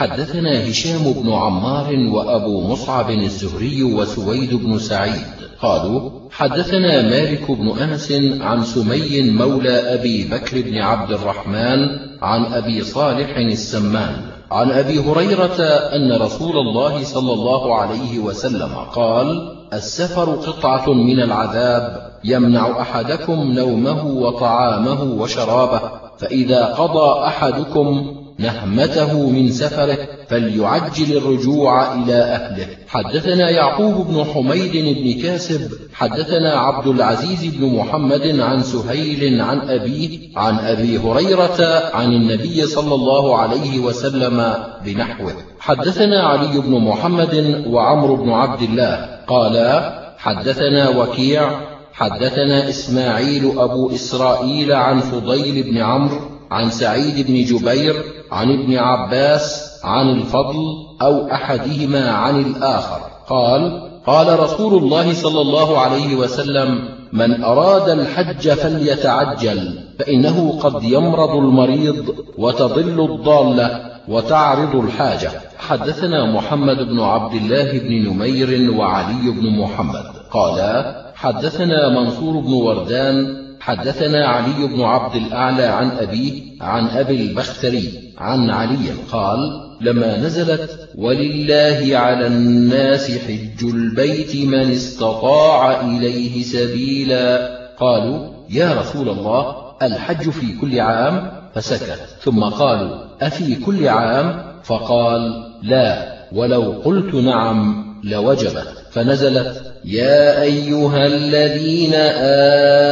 حدثنا هشام بن عمار وأبو مصعب الزهري وسويد بن سعيد. قالوا حدثنا مالك بن أنس عن سمي مولى أبي بكر بن عبد الرحمن عن أبي صالح السمان. عن أبي هريرة أن رسول الله صلى الله عليه وسلم قال السفر قطعة من العذاب يمنع أحدكم نومه وطعامه وشرابه فإذا قضى أحدكم نهمته من سفره فليعجل الرجوع إلى أهله. حدثنا يعقوب بن حميد بن كاسب حدثنا عبد العزيز بن محمد عن سهيل عن أبيه عن أبي هريرة عن النبي صلى الله عليه وسلم بنحوه. حدثنا علي بن محمد وعمر بن عبد الله. قالا حدثنا وكيع حدثنا إسماعيل أبو إسرائيل عن فضيل بن عمرو عن سعيد بن جبير عن ابن عباس عن الفضل أو أحدهما عن الآخر. قال قال رسول الله صلى الله عليه وسلم من أراد الحج فليتعجل فإنه قد يمرض المريض وتضل الضالة وتعرض الحاجة. حدثنا محمد بن عبد الله بن نمير وعلي بن محمد. قالا حدثنا منصور بن وردان حدثنا علي بن عبد الأعلى عن أبيه عن أبي البختري عن علي قال لما نزلت ولله على الناس حج البيت من استطاع إليه سبيلا قالوا يا رسول الله الحج في كل عام؟ فسكت. ثم قالوا أفي كل عام؟ فقال لا ولو قلت نعم لوجبت فنزلت يا أيها الذين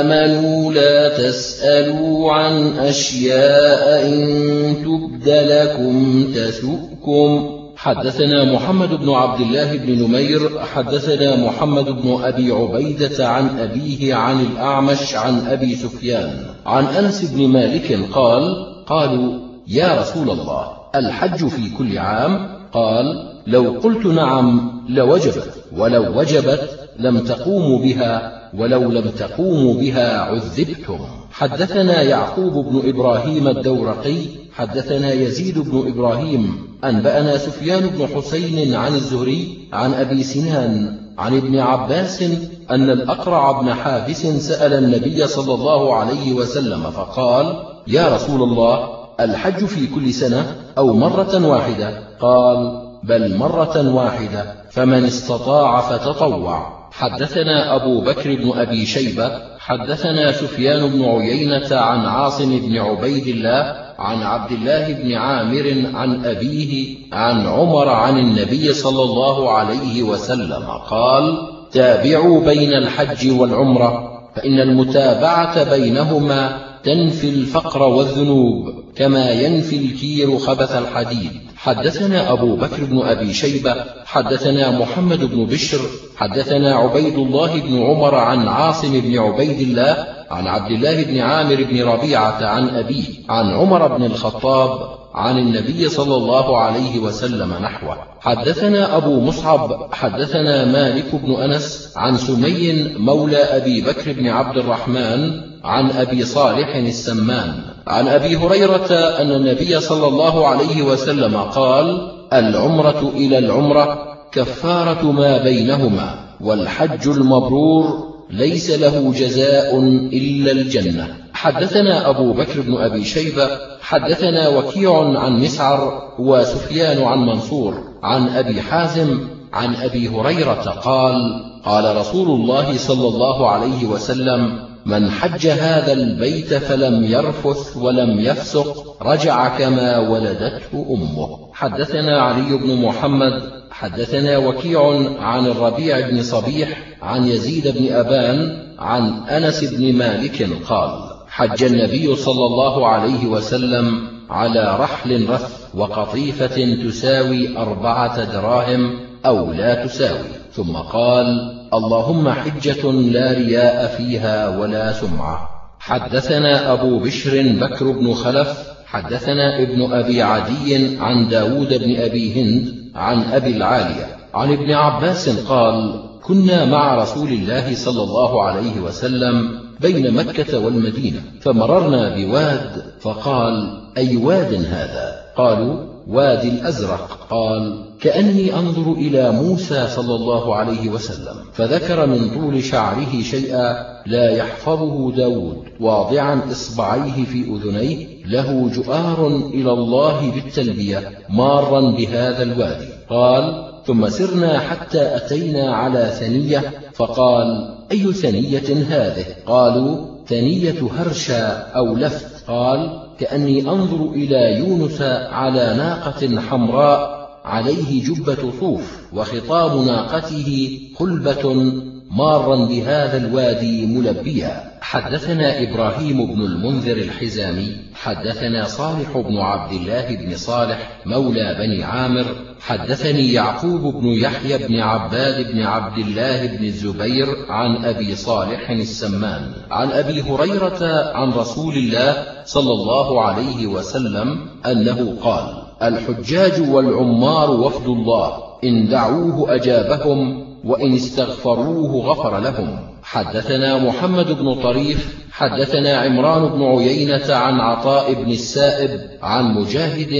آمنوا لا تسألوا عن أشياء إن تبد لكم تسؤكم حدثنا محمد بن عبد الله بن نمير حدثنا محمد بن أبي عبيدة عن أبيه عن الأعمش عن أبي سفيان عن أنس بن مالك قال قالوا يا رسول الله الحج في كل عام؟ قال لو قلت نعم لوجبت ولو وجبت لم تقوموا بها ولو لم تقوموا بها عذبتم. حدثنا يعقوب بن إبراهيم الدورقي حدثنا يزيد بن إبراهيم أنبأنا سفيان بن حسين عن الزهري عن أبي سنان عن ابن عباس أن الأقرع بن حابس سأل النبي صلى الله عليه وسلم فقال يا رسول الله الحج في كل سنة أو مرة واحدة؟ قال بل مرة واحدة فمن استطاع فتطوع. حدثنا أبو بكر بن أبي شيبة حدثنا سفيان بن عيينة عن عاصم بن عبيد الله عن عبد الله بن عامر عن أبيه عن عمر عن النبي صلى الله عليه وسلم قال تابعوا بين الحج والعمرة فإن المتابعة بينهما تنفي الفقر والذنوب كما ينفي الكير خبث الحديد. حدثنا أبو بكر بن أبي شيبة حدثنا محمد بن بشر حدثنا عبيد الله بن عمر عن عاصم بن عبيد الله عن عبد الله بن عامر بن ربيعة عن أبيه عن عمر بن الخطاب عن النبي صلى الله عليه وسلم نحوه. حدثنا أبو مصعب حدثنا مالك بن أنس عن سمي مولى أبي بكر بن عبد الرحمن عن أبي صالح السمان. عن أبي هريرة أن النبي صلى الله عليه وسلم قال العمرة إلى العمرة كفارة ما بينهما والحج المبرور ليس له جزاء إلا الجنة. حدثنا أبو بكر بن أبي شيبة حدثنا وكيع عن مسعر وسفيان عن منصور عن أبي حازم عن أبي هريرة قال قال رسول الله صلى الله عليه وسلم من حج هذا البيت فلم يرفث ولم يفسق رجع كما ولدته أمه. حدثنا علي بن محمد حدثنا وكيع عن الربيع بن صبيح عن يزيد بن أبان عن أنس بن مالك قال حج النبي صلى الله عليه وسلم على رحل رث وقطيفة تساوي أربعة دراهم أو لا تساوي. ثم قال اللهم حجة لا رياء فيها ولا سمعة. حدثنا أبو بشر بكر بن خلف حدثنا ابن أبي عدي عن داود بن أبي هند عن أبي العالية. عن ابن عباس قال كنا مع رسول الله صلى الله عليه وسلم بين مكة والمدينة فمررنا بواد فقال أي واد هذا؟ قالوا وادي الأزرق. قال كأني أنظر إلى موسى صلى الله عليه وسلم فذكر من طول شعره شيئا لا يحفظه داود واضعا إصبعيه في أذنيه له جؤار إلى الله بالتلبية مارا بهذا الوادي. قال ثم سرنا حتى أتينا على ثنية فقال أي ثنية هذه؟ قالوا ثنية هرشا أو لفت. قال كأني أنظر إلى يونس على ناقة حمراء عليه جبة صوف وخطام ناقته قلبة مارا بهذا الوادي ملبيا. حدثنا إبراهيم بن المنذر الحزامي حدثنا صالح بن عبد الله بن صالح مولى بني عامر حدثني يعقوب بن يحيى بن عباد بن عبد الله بن الزبير عن أبي صالح السمان. عن أبي هريرة عن رسول الله صلى الله عليه وسلم أنه قال الحجاج والعمار وفد الله إن دعوه أجابهم وإن استغفروه غفر لهم. حدثنا محمد بن طريف حدثنا عمران بن عيينة عن عطاء بن السائب عن مجاهد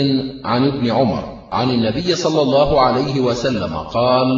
عن ابن عمر عن النبي صلى الله عليه وسلم قال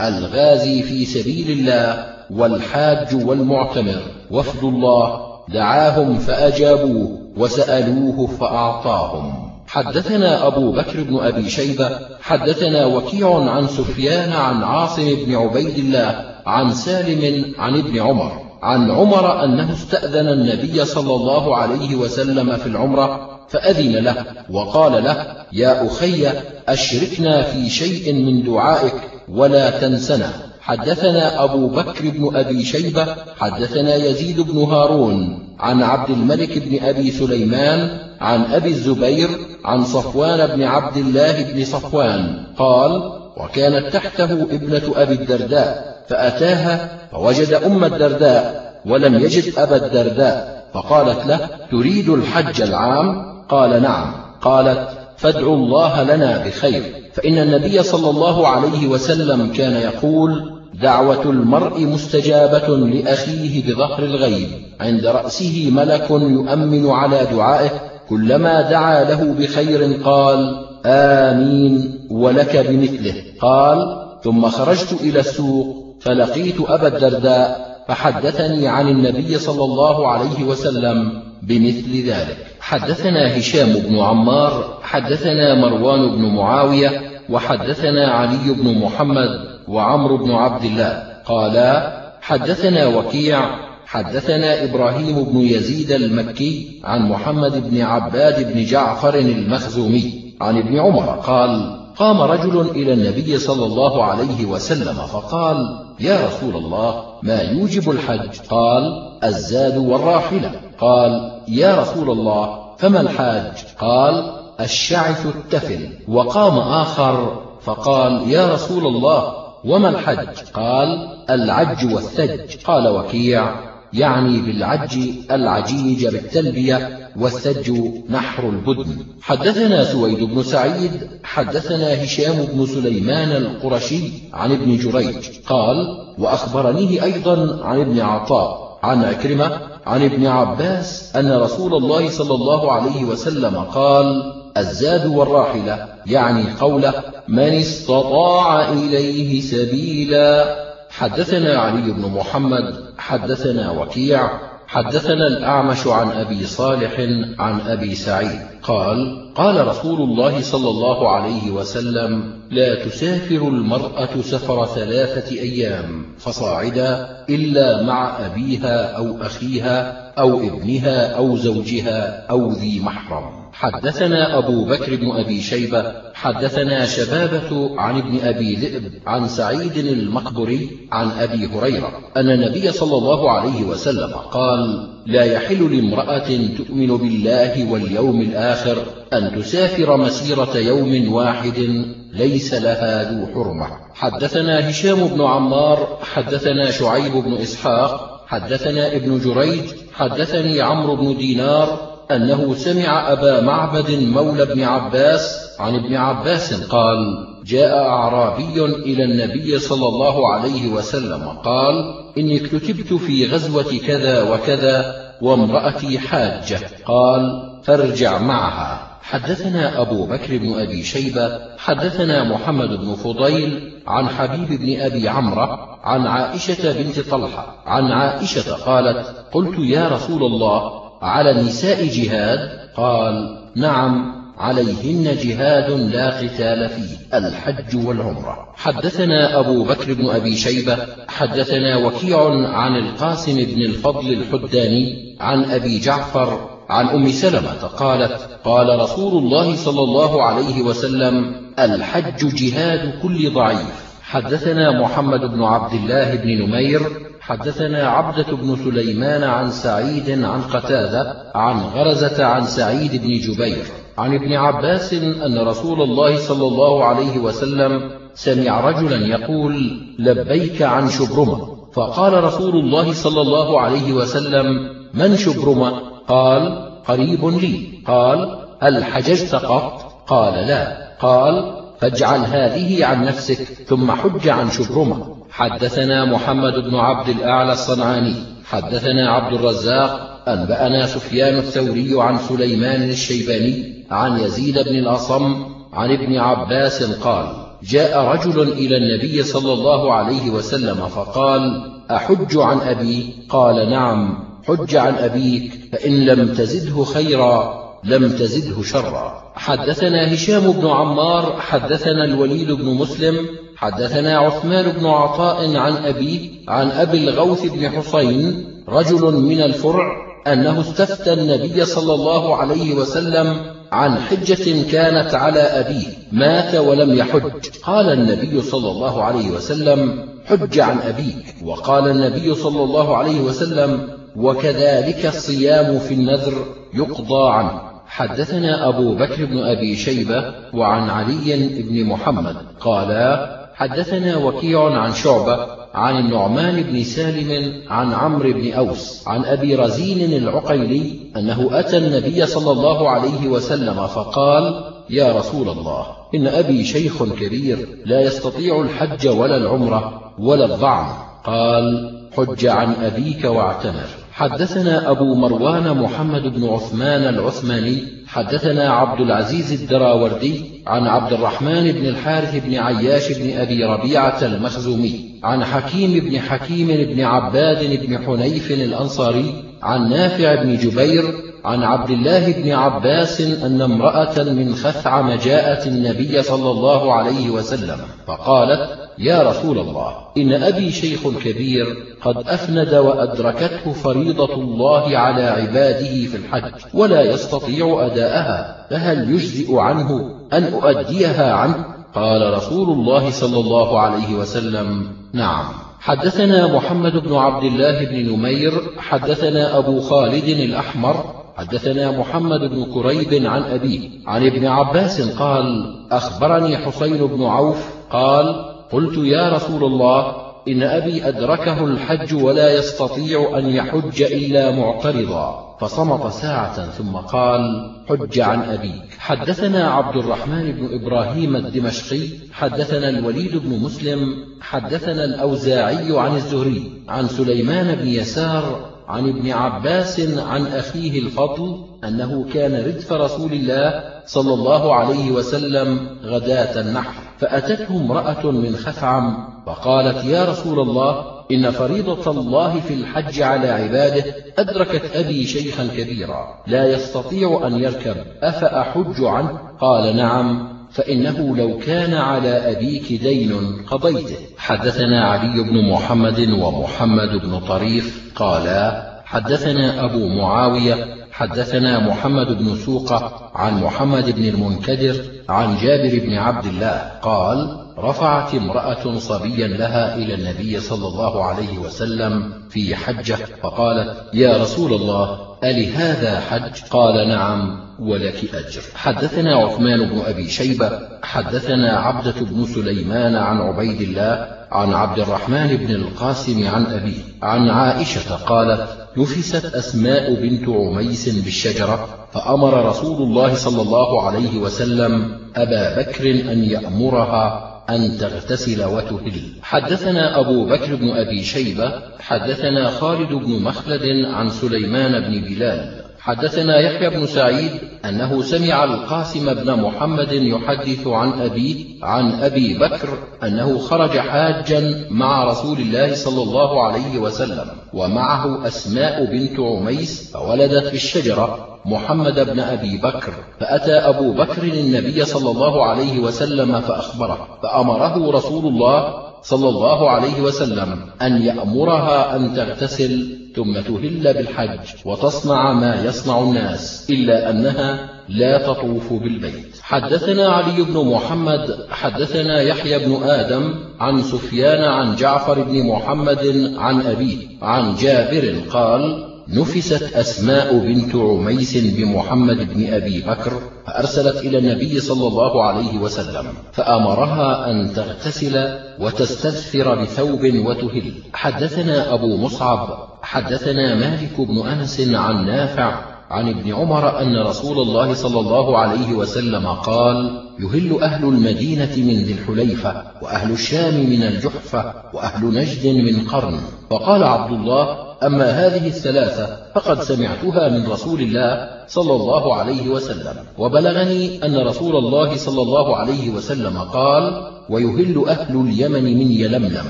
الغازي في سبيل الله والحاج والمعتمر وفد الله دعاهم فأجابوه وسألوه فأعطاهم. حدثنا أبو بكر بن أبي شيبة حدثنا وكيع عن سفيان عن عاصم بن عبيد الله عن سالم عن ابن عمر عن عمر أنه استأذن النبي صلى الله عليه وسلم في العمرة فأذن له وقال له يا أخي أشركنا في شيء من دعائك ولا تنسنا. حدثنا أبو بكر بن أبي شيبة حدثنا يزيد بن هارون عن عبد الملك بن أبي سليمان عن أبي الزبير عن صفوان بن عبد الله بن صفوان قال وكانت تحته ابنة أبي الدرداء فأتاها فوجد أم الدرداء ولم يجد أبا الدرداء فقالت له تريد الحج العام؟ قال نعم. قالت فادعوا الله لنا بخير. فإن النبي صلى الله عليه وسلم كان يقول دعوة المرء مستجابة لأخيه بظهر الغيب عند رأسه ملك يؤمن على دعائه كلما دعا له بخير قال آمين ولك بمثله. قال ثم خرجت إلى السوق فلقيت أبا الدرداء فحدثني عن النبي صلى الله عليه وسلم بمثل ذلك. حدثنا هشام بن عمار حدثنا مروان بن معاوية وحدثنا علي بن محمد وعمرو بن عبد الله. قالا حدثنا وكيع حدثنا إبراهيم بن يزيد المكي عن محمد بن عباد بن جعفر المخزومي عن ابن عمر قال قام رجل إلى النبي صلى الله عليه وسلم فقال يا رسول الله ما يوجب الحج؟ قال الزاد والراحلة. قال يا رسول الله فما الحاج؟ قال الشعث التفل. وقام آخر فقال يا رسول الله وما الحج؟ قال العج والثج. قال وكيع. يعني بالعج العجيج بالتلبية والثج نحر البدن. حدثنا سويد بن سعيد حدثنا هشام بن سليمان القرشي عن ابن جريج قال وأخبرنيه أيضا عن ابن عطاء عن عكرمة عن ابن عباس أن رسول الله صلى الله عليه وسلم قال الزاد والراحلة يعني قوله من استطاع إليه سبيلا حدثنا علي بن محمد حدثنا وكيع حدثنا الأعمش عن أبي صالح عن أبي سعيد. قال قال رسول الله صلى الله عليه وسلم لا تسافر المرأة سفر ثلاثة أيام فصاعدا إلا مع أبيها أو أخيها أو ابنها أو زوجها أو ذي محرم. حدثنا أبو بكر بن أبي شيبة حدثنا شبابة عن ابن أبي ذئب عن سعيد المقبري عن أبي هريرة أن النبي صلى الله عليه وسلم قال لا يحل لامرأة تؤمن بالله واليوم الآخر أن تسافر مسيرة يوم واحد ليس لها ذو حرمة. حدثنا هشام بن عمار حدثنا شعيب بن إسحاق حدثنا ابن جريج حدثني عمرو بن دينار أنه سمع أبا معبد مولى ابن عباس عن ابن عباس قال جاء أعرابي إلى النبي صلى الله عليه وسلم قال إني اكتتبت في غزوة كذا وكذا وامرأتي حاجة. قال فارجع معها. حدثنا أبو بكر بن أبي شيبة حدثنا محمد بن فضيل عن حبيب بن أبي عمرة عن عائشة بنت طلحة عن عائشة قالت قلت يا رسول الله على النساء جهاد؟ قال نعم عليهن جهاد لا قتال فيه. الحج والعمرة. حدثنا أبو بكر بن أبي شيبة حدثنا وكيع عن القاسم بن الفضل الحداني عن أبي جعفر عن أم سلمة قالت قال رسول الله صلى الله عليه وسلم الحج جهاد كل ضعيف. حدثنا محمد بن عبد الله بن نمير حدثنا عبدة بن سليمان عن سعيد عن قتادة عن غرزة عن سعيد بن جبير عن ابن عباس أن رسول الله صلى الله عليه وسلم سمع رجلا يقول لبيك عن شبرمة. فقال رسول الله صلى الله عليه وسلم من شبرمة؟ قال قريب لي. قال هل حججت قط؟ قال لا. قال فاجعل هذه عن نفسك ثم حج عن شبرمة. حدثنا محمد بن عبد الأعلى الصنعاني. حدثنا عبد الرزاق أنبأنا سفيان الثوري عن سليمان الشيباني عن يزيد بن الأصم عن ابن عباس قال جاء رجل إلى النبي صلى الله عليه وسلم فقال أحج عن أبي؟ قال نعم حج عن أبيك فإن لم تزده خيرا. لم تزده شرا. حدثنا هشام بن عمار حدثنا الوليد بن مسلم حدثنا عثمان بن عطاء عن أبيه عن أبي الغوث بن حسين رجل من الفرع أنه استفتى النبي صلى الله عليه وسلم عن حجة كانت على أبيه مات ولم يحج. قال النبي صلى الله عليه وسلم حج عن أبيك. وقال النبي صلى الله عليه وسلم وكذلك الصيام في النذر يقضى عنه. حدثنا أبو بكر بن أبي شيبة وعن علي بن محمد قالا حدثنا وكيع عن شعبة عن النعمان بن سالم عن عمرو بن أوس عن أبي رزين العقيلي أنه أتى النبي صلى الله عليه وسلم فقال يا رسول الله إن أبي شيخ كبير لا يستطيع الحج ولا العمرة ولا الضعن. قال حج عن أبيك واعتمر. حدثنا أبو مروان محمد بن عثمان العثماني حدثنا عبد العزيز الدراوردي عن عبد الرحمن بن الحارث بن عياش بن أبي ربيعة المخزومي عن حكيم بن حكيم بن عباد بن حنيف الأنصاري عن نافع بن جبير عن عبد الله بن عباس أن امرأة من خثعم جاءت النبي صلى الله عليه وسلم فقالت يا رسول الله إن أبي شيخ كبير قد أفند وأدركته فريضة الله على عباده في الحج ولا يستطيع أداءها فهل يجزئ عنه أن أؤديها عنه؟ قال رسول الله صلى الله عليه وسلم نعم. حدثنا محمد بن عبد الله بن نمير حدثنا أبو خالد الأحمر حدثنا محمد بن كريب عن أبيه عن ابن عباس قال أخبرني حسين بن عوف قال قلت يا رسول الله إن أبي أدركه الحج ولا يستطيع أن يحج إلا معترضا. فصمت ساعة ثم قال حج عن أبيك. حدثنا عبد الرحمن بن إبراهيم الدمشقي حدثنا الوليد بن مسلم حدثنا الأوزاعي عن الزهري عن سليمان بن يسار عن ابن عباس عن أخيه الفضل أنه كان ردف رسول الله صلى الله عليه وسلم غداة النحر فأتته امرأة من خثعم فقالت يا رسول الله إن فريضة الله في الحج على عباده أدركت أبي شيخا كبيرا لا يستطيع أن يركب أفأحج عنه؟ قال نعم. فإنه لو كان على أبيك دين قضيته. حدثنا علي بن محمد ومحمد بن طريف قالا حدثنا أبو معاوية حدثنا محمد بن سوقة عن محمد بن المنكدر عن جابر بن عبد الله قال رفعت امرأة صبيا لها إلى النبي صلى الله عليه وسلم في حجة فقالت يا رسول الله ألهذا حج؟ قال نعم ولك أجر. حدثنا عثمان بن أبي شيبة حدثنا عبدة بن سليمان عن عبيد الله عن عبد الرحمن بن القاسم عن أبيه عن عائشة قالت نفست أسماء بنت عميس بالشجرة فأمر رسول الله صلى الله عليه وسلم أبا بكر أن يأمرها أن تغتسل وتهل حدثنا أبو بكر بن أبي شيبة حدثنا خالد بن مخلد عن سليمان بن بلال. حدثنا يحيى بن سعيد أنه سمع القاسم بن محمد يحدث عن أبيه عن أبي بكر أنه خرج حاجا مع رسول الله صلى الله عليه وسلم ومعه أسماء بنت عميس فولدت في الشجرة. محمد بن أبي بكر فأتى أبو بكر النبي صلى الله عليه وسلم فأخبره فأمره رسول الله صلى الله عليه وسلم أن يأمرها أن تغتسل ثم تهل بالحج وتصنع ما يصنع الناس إلا أنها لا تطوف بالبيت. حدثنا علي بن محمد حدثنا يحيى بن آدم عن سفيان عن جعفر بن محمد عن أبيه عن جابر قال نفست أسماء بنت عميس بمحمد بن أبي بكر فأرسلت إلى النبي صلى الله عليه وسلم فأمرها أن تغتسل وتستذفر بثوب وتهل. حدثنا أبو مصعب حدثنا مالك بن أنس عن نافع عن ابن عمر أن رسول الله صلى الله عليه وسلم قال يهل أهل المدينة من ذي الحليفة وأهل الشام من الجحفة وأهل نجد من قرن. وقال عبد الله أما هذه الثلاثة فقد سمعتها من رسول الله صلى الله عليه وسلم وبلغني أن رسول الله صلى الله عليه وسلم قال ويهل أهل اليمن من يلملم.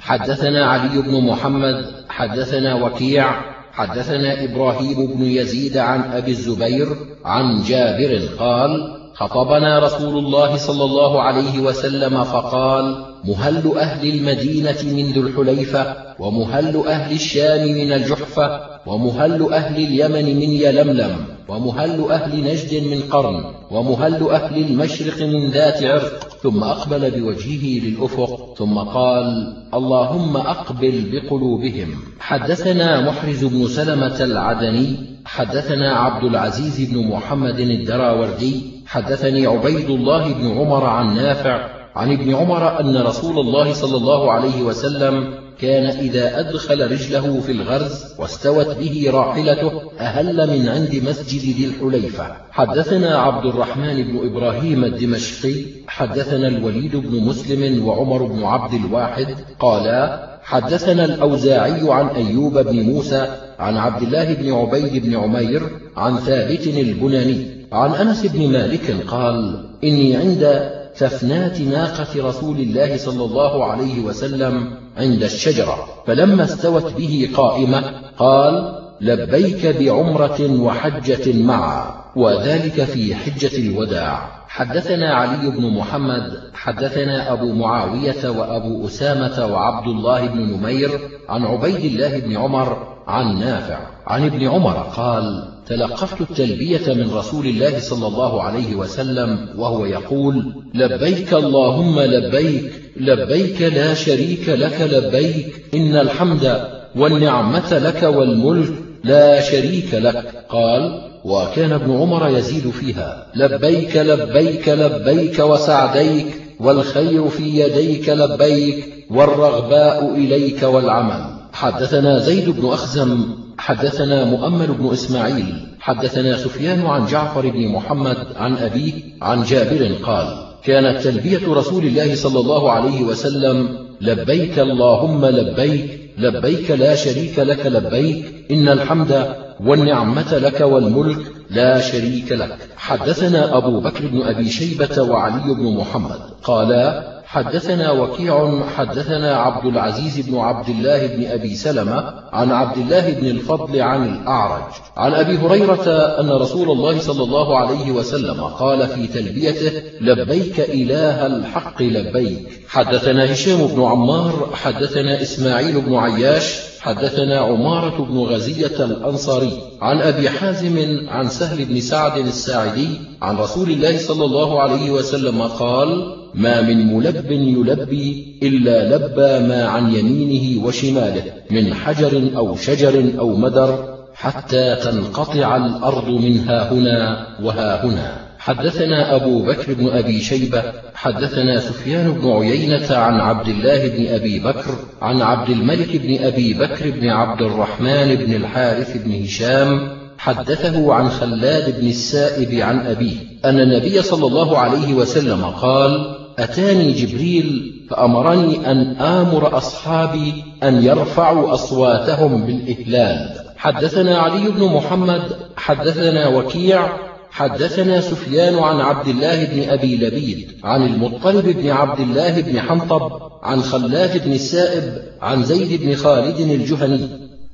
حدثنا علي بن محمد حدثنا وكيع حدثنا إبراهيم بن يزيد عن أبي الزبير عن جابر قال خطبنا رسول الله صلى الله عليه وسلم فقال مهل أهل المدينة من ذو الحليفة ومهل أهل الشام من الجحفة ومهل أهل اليمن من يلملم ومهل أهل نجد من قرن ومهل أهل المشرق من ذات عرق. ثم أقبل بوجهه للأفق ثم قال اللهم أقبل بقلوبهم. حدثنا محرز بن سلمة العدني حدثنا عبد العزيز بن محمد الدراوردي حدثني عبيد الله بن عمر عن نافع عن ابن عمر أن رسول الله صلى الله عليه وسلم كان إذا أدخل رجله في الغرز واستوت به راحلته أهل من عند مسجد ذي الحليفة. حدثنا عبد الرحمن بن إبراهيم الدمشقي حدثنا الوليد بن مسلم وعمر بن عبد الواحد قالا حدثنا الأوزاعي عن أيوب بن موسى عن عبد الله بن عبيد بن عمير عن ثابت البناني عن أنس بن مالك قال إني عند تفنات ناقة رسول الله صلى الله عليه وسلم عند الشجرة فلما استوت به قائمة قال لبيك بعمرة وحجة معا وذلك في حجة الوداع. حدثنا علي بن محمد حدثنا أبو معاوية وأبو أسامة وعبد الله بن نمير عن عبيد الله بن عمر عن نافع عن ابن عمر قال تلقفت التلبية من رسول الله صلى الله عليه وسلم وهو يقول لبيك اللهم لبيك لبيك لا شريك لك لبيك إن الحمد والنعمة لك والملك لا شريك لك قال وكان ابن عمر يزيد فيها لبيك لبيك لبيك وسعديك والخير في يديك لبيك والرغباء إليك والعمل. حدثنا زيد بن أخزم حدثنا مؤمل بن إسماعيل حدثنا سفيان عن جعفر بن محمد عن أبيه عن جابر قال كانت تلبية رسول الله صلى الله عليه وسلم لبيك اللهم لبيك لبيك لا شريك لك لبيك إن الحمد والنعمة لك والملك لا شريك لك. حدثنا أبو بكر بن أبي شيبة وعلي بن محمد. قالا حدثنا وكيع حدثنا عبد العزيز بن عبد الله بن أبي سلمة عن عبد الله بن الفضل عن الأعرج. عن أبي هريرة أن رسول الله صلى الله عليه وسلم قال في تلبيته لبيك إله الحق لبيك. حدثنا هشام بن عمار حدثنا إسماعيل بن عياش حدثنا عمارة بن غزية الأنصاري. عن أبي حازم عن سهل بن سعد الساعدي عن رسول الله صلى الله عليه وسلم قال ما من ملب يلبي إلا لبى ما عن يمينه وشماله من حجر أو شجر أو مدر حتى تنقطع الأرض من ها هنا وها هنا. حدثنا أبو بكر بن أبي شيبة حدثنا سفيان بن عيينة عن عبد الله بن أبي بكر عن عبد الملك بن أبي بكر بن عبد الرحمن بن الحارث بن هشام حدثه عن خلاد بن السائب عن أبيه أن النبي صلى الله عليه وسلم قال أتاني جبريل فأمرني أن آمر أصحابي أن يرفعوا أصواتهم بالإهلال. حدثنا علي بن محمد حدثنا وكيع حدثنا سفيان عن عبد الله بن أبي لبيد عن المطلب بن عبد الله بن حنطب عن خلاد بن السائب عن زيد بن خالد الجهني.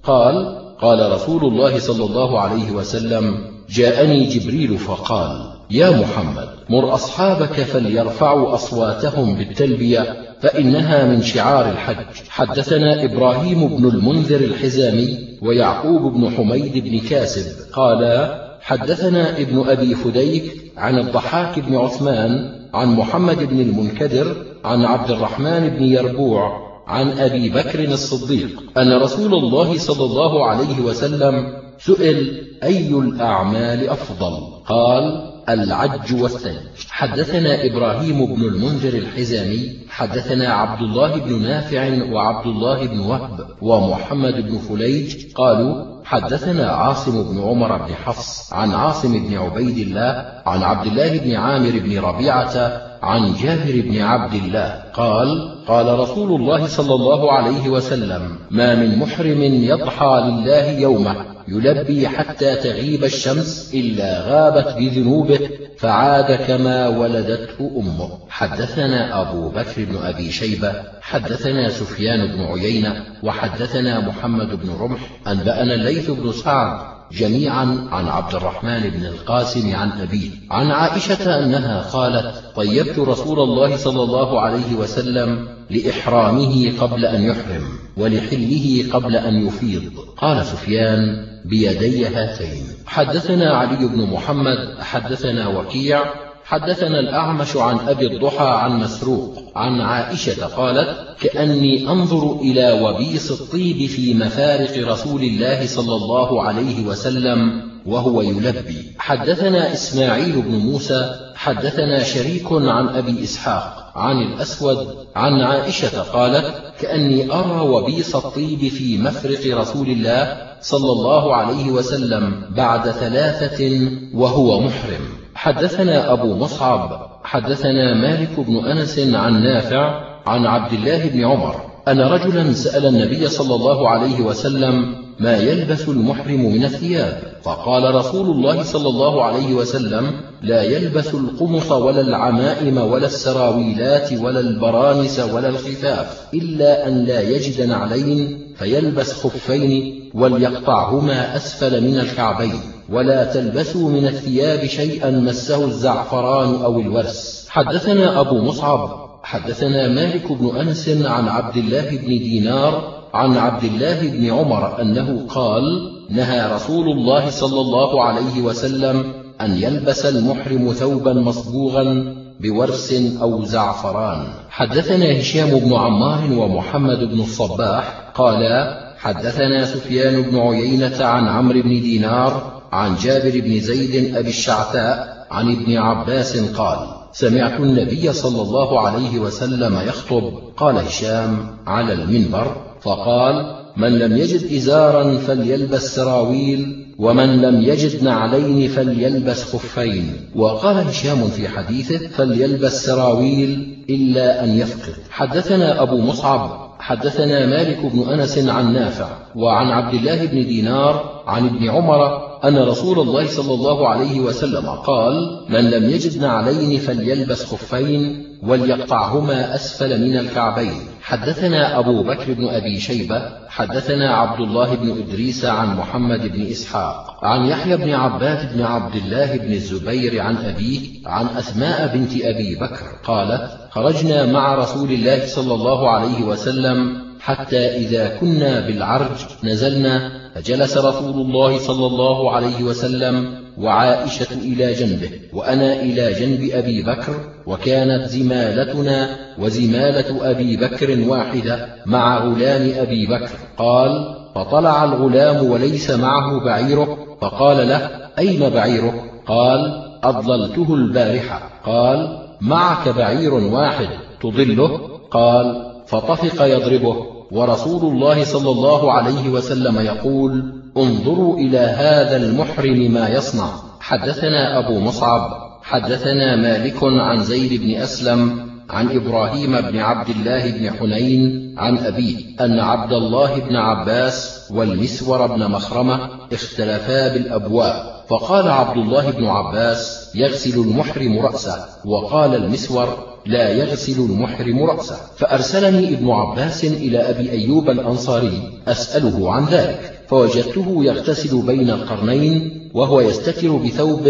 قال قال رسول الله صلى الله عليه وسلم جاءني جبريل فقال يا محمد مر أصحابك فليرفعوا أصواتهم بالتلبية فإنها من شعار الحج. حدثنا إبراهيم بن المنذر الحزامي ويعقوب بن حميد بن كاسب قالا حدثنا ابن أبي فديك عن الضحاك بن عثمان عن محمد بن المنكدر عن عبد الرحمن بن يربوع عن أبي بكر الصديق أن رسول الله صلى الله عليه وسلم سئل أي الأعمال أفضل؟ قال العج والثلج حدثنا إبراهيم بن المنذر الحزامي حدثنا عبد الله بن نافع وعبد الله بن وهب ومحمد بن فليج قالوا حدثنا عاصم بن عمر بن حفص عن عاصم بن عبيد الله عن عبد الله بن عامر بن ربيعة عن جابر بن عبد الله. قال قال رسول الله صلى الله عليه وسلم ما من محرم يضحى لله يومه يلبي حتى تغيب الشمس إلا غابت بذنوبه فعاد كما ولدته أمه. حدثنا أبو بكر بن أبي شيبة حدثنا سفيان بن عيينة وحدثنا محمد بن رمح أنبأنا الليث بن سعد جميعا عن عبد الرحمن بن القاسم عن أبيه. عن عائشة أنها قالت طيبت رسول الله صلى الله عليه وسلم لإحرامه قبل أن يحرم ولحله قبل أن يفيض. قال سفيان بيدي هاتين. حدثنا علي بن محمد حدثنا وكيع حدثنا الأعمش عن أبي الضحى عن مسروق عن عائشة قالت كأني أنظر إلى وبيص الطيب في مفارق رسول الله صلى الله عليه وسلم وهو يلبي حدثنا إسماعيل بن موسى حدثنا شريك عن أبي إسحاق عن الأسود عن عائشة قالت كأني أرى وبيص الطيب في مفرق رسول الله صلى الله عليه وسلم بعد ثلاثة وهو محرم. حدثنا أبو مصعب حدثنا مالك بن أنس عن نافع عن عبد الله بن عمر أن رجلا سأل النبي صلى الله عليه وسلم ما يلبس المحرم من الثياب. فقال رسول الله صلى الله عليه وسلم لا يلبس القمص ولا العمائم ولا السراويلات ولا البرانس ولا الخفاف إلا أن لا يجد نعلين فيلبس خفين وليقطعهما أسفل من الكعبين ولا تلبسوا من الثياب شيئا مسه الزعفران أو الورس. حدثنا أبو مصعب حدثنا مالك بن أنس عن عبد الله بن دينار عن عبد الله بن عمر أنه قال نهى رسول الله صلى الله عليه وسلم أن يلبس المحرم ثوبا مصبوغا بورس أو زعفران. حدثنا هشام بن عمار ومحمد بن الصباح قالا حدثنا سفيان بن عيينة عن عمرو بن دينار عن جابر بن زيد أبي الشعثاء عن ابن عباس قال سمعت النبي صلى الله عليه وسلم يخطب. قال هشام على المنبر. فقال من لم يجد إزارا فليلبس سراويل ومن لم يجد نعلين فليلبس خفين. وقال هشام في حديثه فليلبس سراويل إلا أن يفقد. حدثنا أبو مصعب حدثنا مالك بن أنس عن نافع وعن عبد الله بن دينار عن ابن عمر أن رسول الله صلى الله عليه وسلم قال من لم يجد نعلين فليلبس خفين وليقطعهما أسفل من الكعبين. حدثنا أبو بكر بن أبي شيبة حدثنا عبد الله بن إدريس عن محمد بن إسحاق عن يحيى بن عباد بن عبد الله بن الزبير عن أبيه عن أسماء بنت أبي بكر قالت خرجنا مع رسول الله صلى الله عليه وسلم حتى إذا كنا بالعرج نزلنا فجلس رسول الله صلى الله عليه وسلم وعائشة إلى جنبه وأنا إلى جنب أبي بكر وكانت زمالتنا وزمالة أبي بكر واحدة مع غلام أبي بكر. قال فطلع الغلام وليس معه بعيره فقال له أين بعيرك؟ قال أضللته البارحة. قال معك بعير واحد تضله؟ قال فطفق يضربه. ورسول الله صلى الله عليه وسلم يقول انظروا إلى هذا المحرم ما يصنع. حدثنا أبو مصعب حدثنا مالك عن زيد بن أسلم عن إبراهيم بن عبد الله بن حنين عن أبيه أن عبد الله بن عباس والمسور بن مخرمة اختلفا بالأبواب فقال عبد الله بن عباس يغسل المحرم رأسه. وقال المسور لا يغسل المحرم رأسه. فأرسلني ابن عباس إلى أبي أيوب الأنصاري أسأله عن ذلك. فوجدته يغتسل بين القرنين وهو يستتر بثوب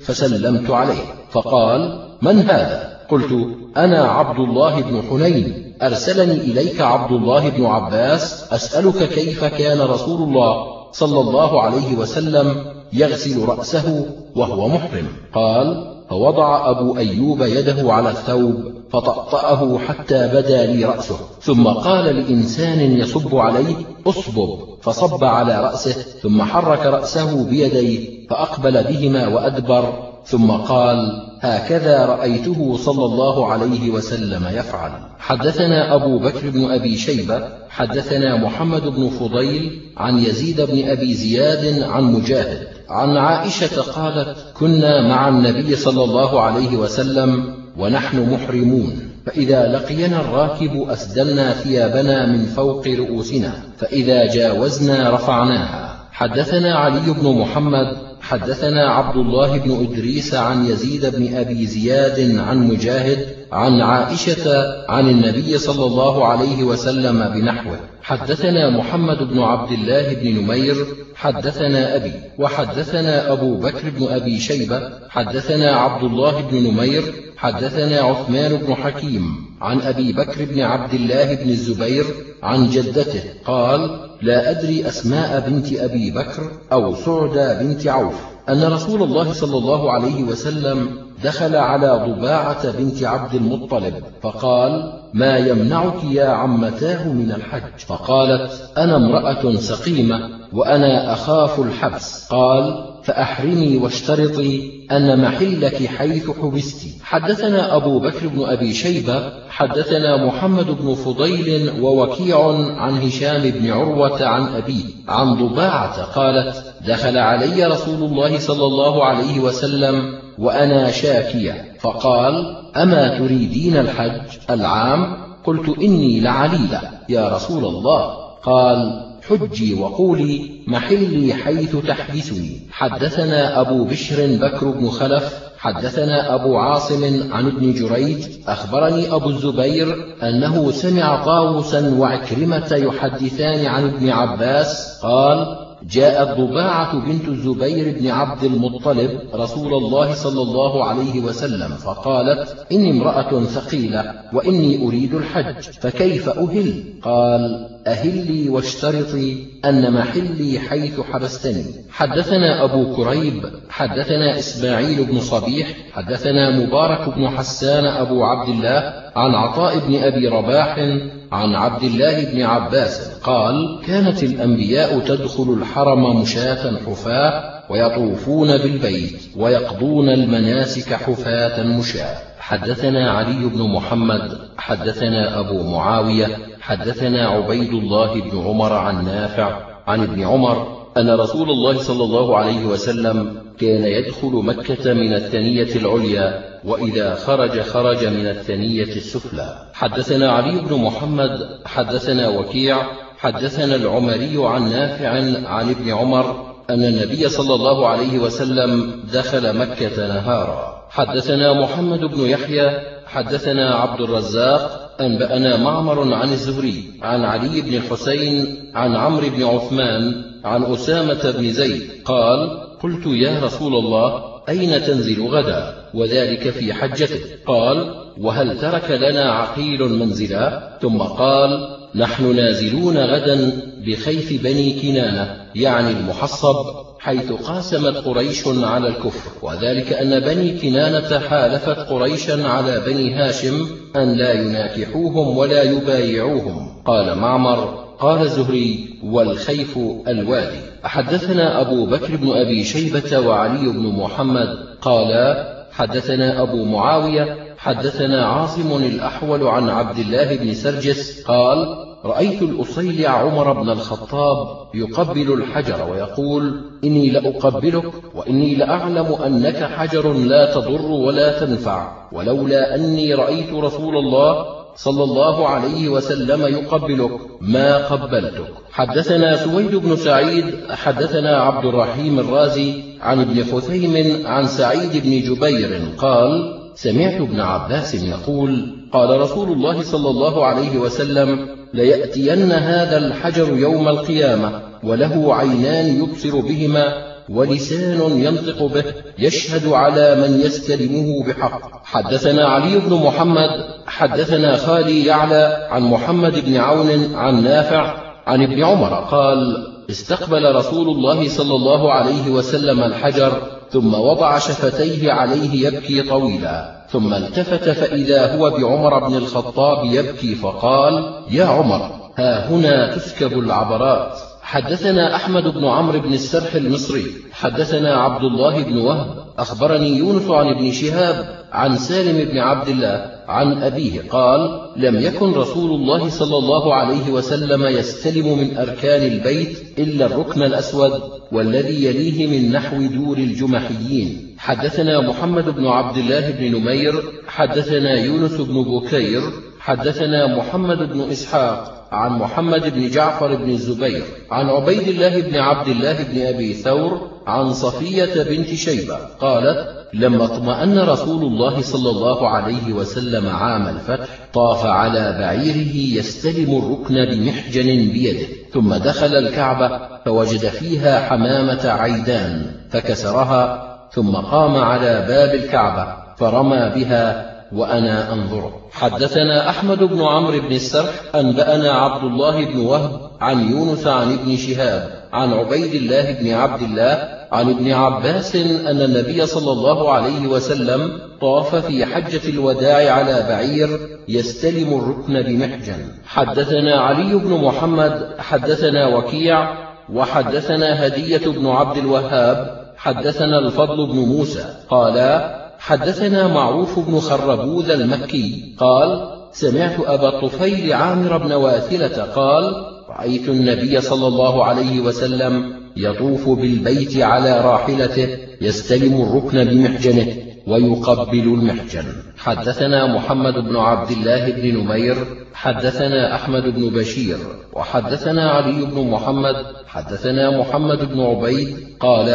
فسلمت عليه. فقال من هذا؟ قلت أنا عبد الله بن حنين. أرسلني إليك عبد الله بن عباس أسألك كيف كان رسول الله صلى الله عليه وسلم يغسل رأسه وهو محرم. قال فوضع أبو أيوب يده على الثوب فطأطأه حتى بدا لي رأسه. ثم قال لإنسان يصب عليه أصبب فصب على رأسه ثم حرك رأسه بيديه فأقبل بهما وأدبر. ثم قال هكذا رأيته صلى الله عليه وسلم يفعل. حدثنا أبو بكر بن أبي شيبة حدثنا محمد بن فضيل عن يزيد بن أبي زياد عن مجاهد. عن عائشة قالت كنا مع النبي صلى الله عليه وسلم ونحن محرمون فإذا لقينا الراكب أسدلنا ثيابنا من فوق رؤوسنا فإذا جاوزنا رفعناها. حدثنا علي بن محمد حدثنا عبد الله بن إدريس عن يزيد بن أبي زياد عن مجاهد عن عائشة عن النبي صلى الله عليه وسلم بنحوه. حدثنا محمد بن عبد الله بن نمير حدثنا أبي وحدثنا أبو بكر بن أبي شيبة حدثنا عبد الله بن نمير حدثنا عثمان بن حكيم عن أبي بكر بن عبد الله بن الزبير عن جدته قال لا أدري أسماء بنت أبي بكر أو سعدى بنت عوف أن رسول الله صلى الله عليه وسلم دخل على ضباعة بنت عبد المطلب فقال ما يمنعك يا عمتاه من الحج؟ فقالت أنا امرأة سقيمة وأنا أخاف الحبس. قال فأحرمي واشترطي أن محلك حيث حبست. حدثنا أبو بكر بن أبي شيبة حدثنا محمد بن فضيل ووكيع عن هشام بن عروة عن أبيه عن ضباعة قالت دخل علي رسول الله صلى الله عليه وسلم وأنا شاكية فقال أما تريدين الحج العام؟ قلت إني لعليلة. يا رسول الله. قال حجي وقولي محلي حيث تحبسني حدثنا أبو بشر بكر بن خلف حدثنا أبو عاصم عن ابن جريج أخبرني أبو الزبير أنه سمع طاووسا وعكرمة يحدثان عن ابن عباس قال جاءت ضباعة بنت الزبير بن عبد المطلب رسول الله صلى الله عليه وسلم فقالت إني امرأة ثقيلة وإني أريد الحج فكيف أهل؟ قال أهلي واشترطي أن محلي حيث حبستني. حدثنا أبو كريب حدثنا إسماعيل بن صبيح حدثنا مبارك بن حسان أبو عبد الله عن عطاء بن أبي رباح عن عبد الله بن عباس قال كانت الأنبياء تدخل الحرم مشاة حفاة ويطوفون بالبيت ويقضون المناسك حفاة مشاة. حدثنا علي بن محمد حدثنا أبو معاوية حدثنا عبيد الله بن عمر عن نافع عن ابن عمر أن رسول الله صلى الله عليه وسلم كان يدخل مكة من الثنية العليا وإذا خرج خرج من الثنية السفلى. حدثنا علي بن محمد حدثنا وكيع حدثنا العمري عن نافع عن ابن عمر أن النبي صلى الله عليه وسلم دخل مكة نهارا. حدثنا محمد بن يحيى حدثنا عبد الرزاق أنبأنا معمر عن الزهري عن علي بن الحسين عن عمرو بن عثمان عن أسامة بن زيد. قال قلت يا رسول الله أين تنزل غدا؟ وذلك في حجته. قال وهل ترك لنا عقيل منزلا؟ ثم قال نحن نازلون غدا بخيف بني كنانة يعني المحصب حيث قاسمت قريش على الكفر. وذلك أن بني كنانة حالفت قريشا على بني هاشم أن لا يناكحوهم ولا يبايعوهم. قال معمر قال الزهري والخيف الوادي. حدثنا أبو بكر بن أبي شيبة وعلي بن محمد قالا حدثنا أبو معاوية حدثنا عاصم الأحول عن عبد الله بن سرجس قال رأيت الأصيلع عمر بن الخطاب يقبل الحجر ويقول إني لأقبلك وإني لأعلم أنك حجر لا تضر ولا تنفع ولولا أني رأيت رسول الله صلى الله عليه وسلم يقبلك ما قبلتك. حدثنا سويد بن سعيد حدثنا عبد الرحيم الرازي عن ابن خثيم عن سعيد بن جبير قال سمعت ابن عباس يقول قال رسول الله صلى الله عليه وسلم ليأتين هذا الحجر يوم القيامة وله عينان يبصر بهما ولسان ينطق به يشهد على من يستلمه بحق. حدثنا علي بن محمد حدثنا خالي يعلى عن محمد بن عون عن نافع عن ابن عمر قال استقبل رسول الله صلى الله عليه وسلم الحجر ثم وضع شفتيه عليه يبكي طويلا. ثم التفت فإذا هو بعمر بن الخطاب يبكي فقال يا عمر ها هنا تسكب العبرات. حدثنا أحمد بن عمرو بن السرح المصري حدثنا عبد الله بن وهب أخبرني يونس عن ابن شهاب عن سالم بن عبد الله عن أبيه قال لم يكن رسول الله صلى الله عليه وسلم يستلم من أركان البيت إلا الركن الأسود والذي يليه من نحو دور الجمحيين. حدثنا محمد بن عبد الله بن نمير حدثنا يونس بن بكير حدثنا محمد بن إسحاق عن محمد بن جعفر بن الزبير عن عبيد الله بن عبد الله بن أبي ثور عن صفية بنت شيبة قالت لما أطمأن رسول الله صلى الله عليه وسلم عام الفتح طاف على بعيره يستلم الركن بمحجن بيده ثم دخل الكعبة فوجد فيها حمامة عيدان فكسرها ثم قام على باب الكعبة فرمى بها وأنا أنظره حدثنا أحمد بن عمرو بن السرح أنبأنا عبد الله بن وهب عن يونس عن ابن شهاب عن عبيد الله بن عبد الله عن ابن عباس أن النبي صلى الله عليه وسلم طاف في حجة الوداع على بعير يستلم الركن بمحجن. حدثنا علي بن محمد حدثنا وكيع وحدثنا هدية بن عبد الوهاب حدثنا الفضل بن موسى قالا حدثنا معروف بن خربوذ المكي قال سمعت أبا الطفيل عامر بن واثلة قال رأيت النبي صلى الله عليه وسلم يطوف بالبيت على راحلته يستلم الركن بمحجنه ويقبل المحجن. حدثنا محمد بن عبد الله بن نمير حدثنا أحمد بن بشير وحدثنا علي بن محمد حدثنا محمد بن عبيد قال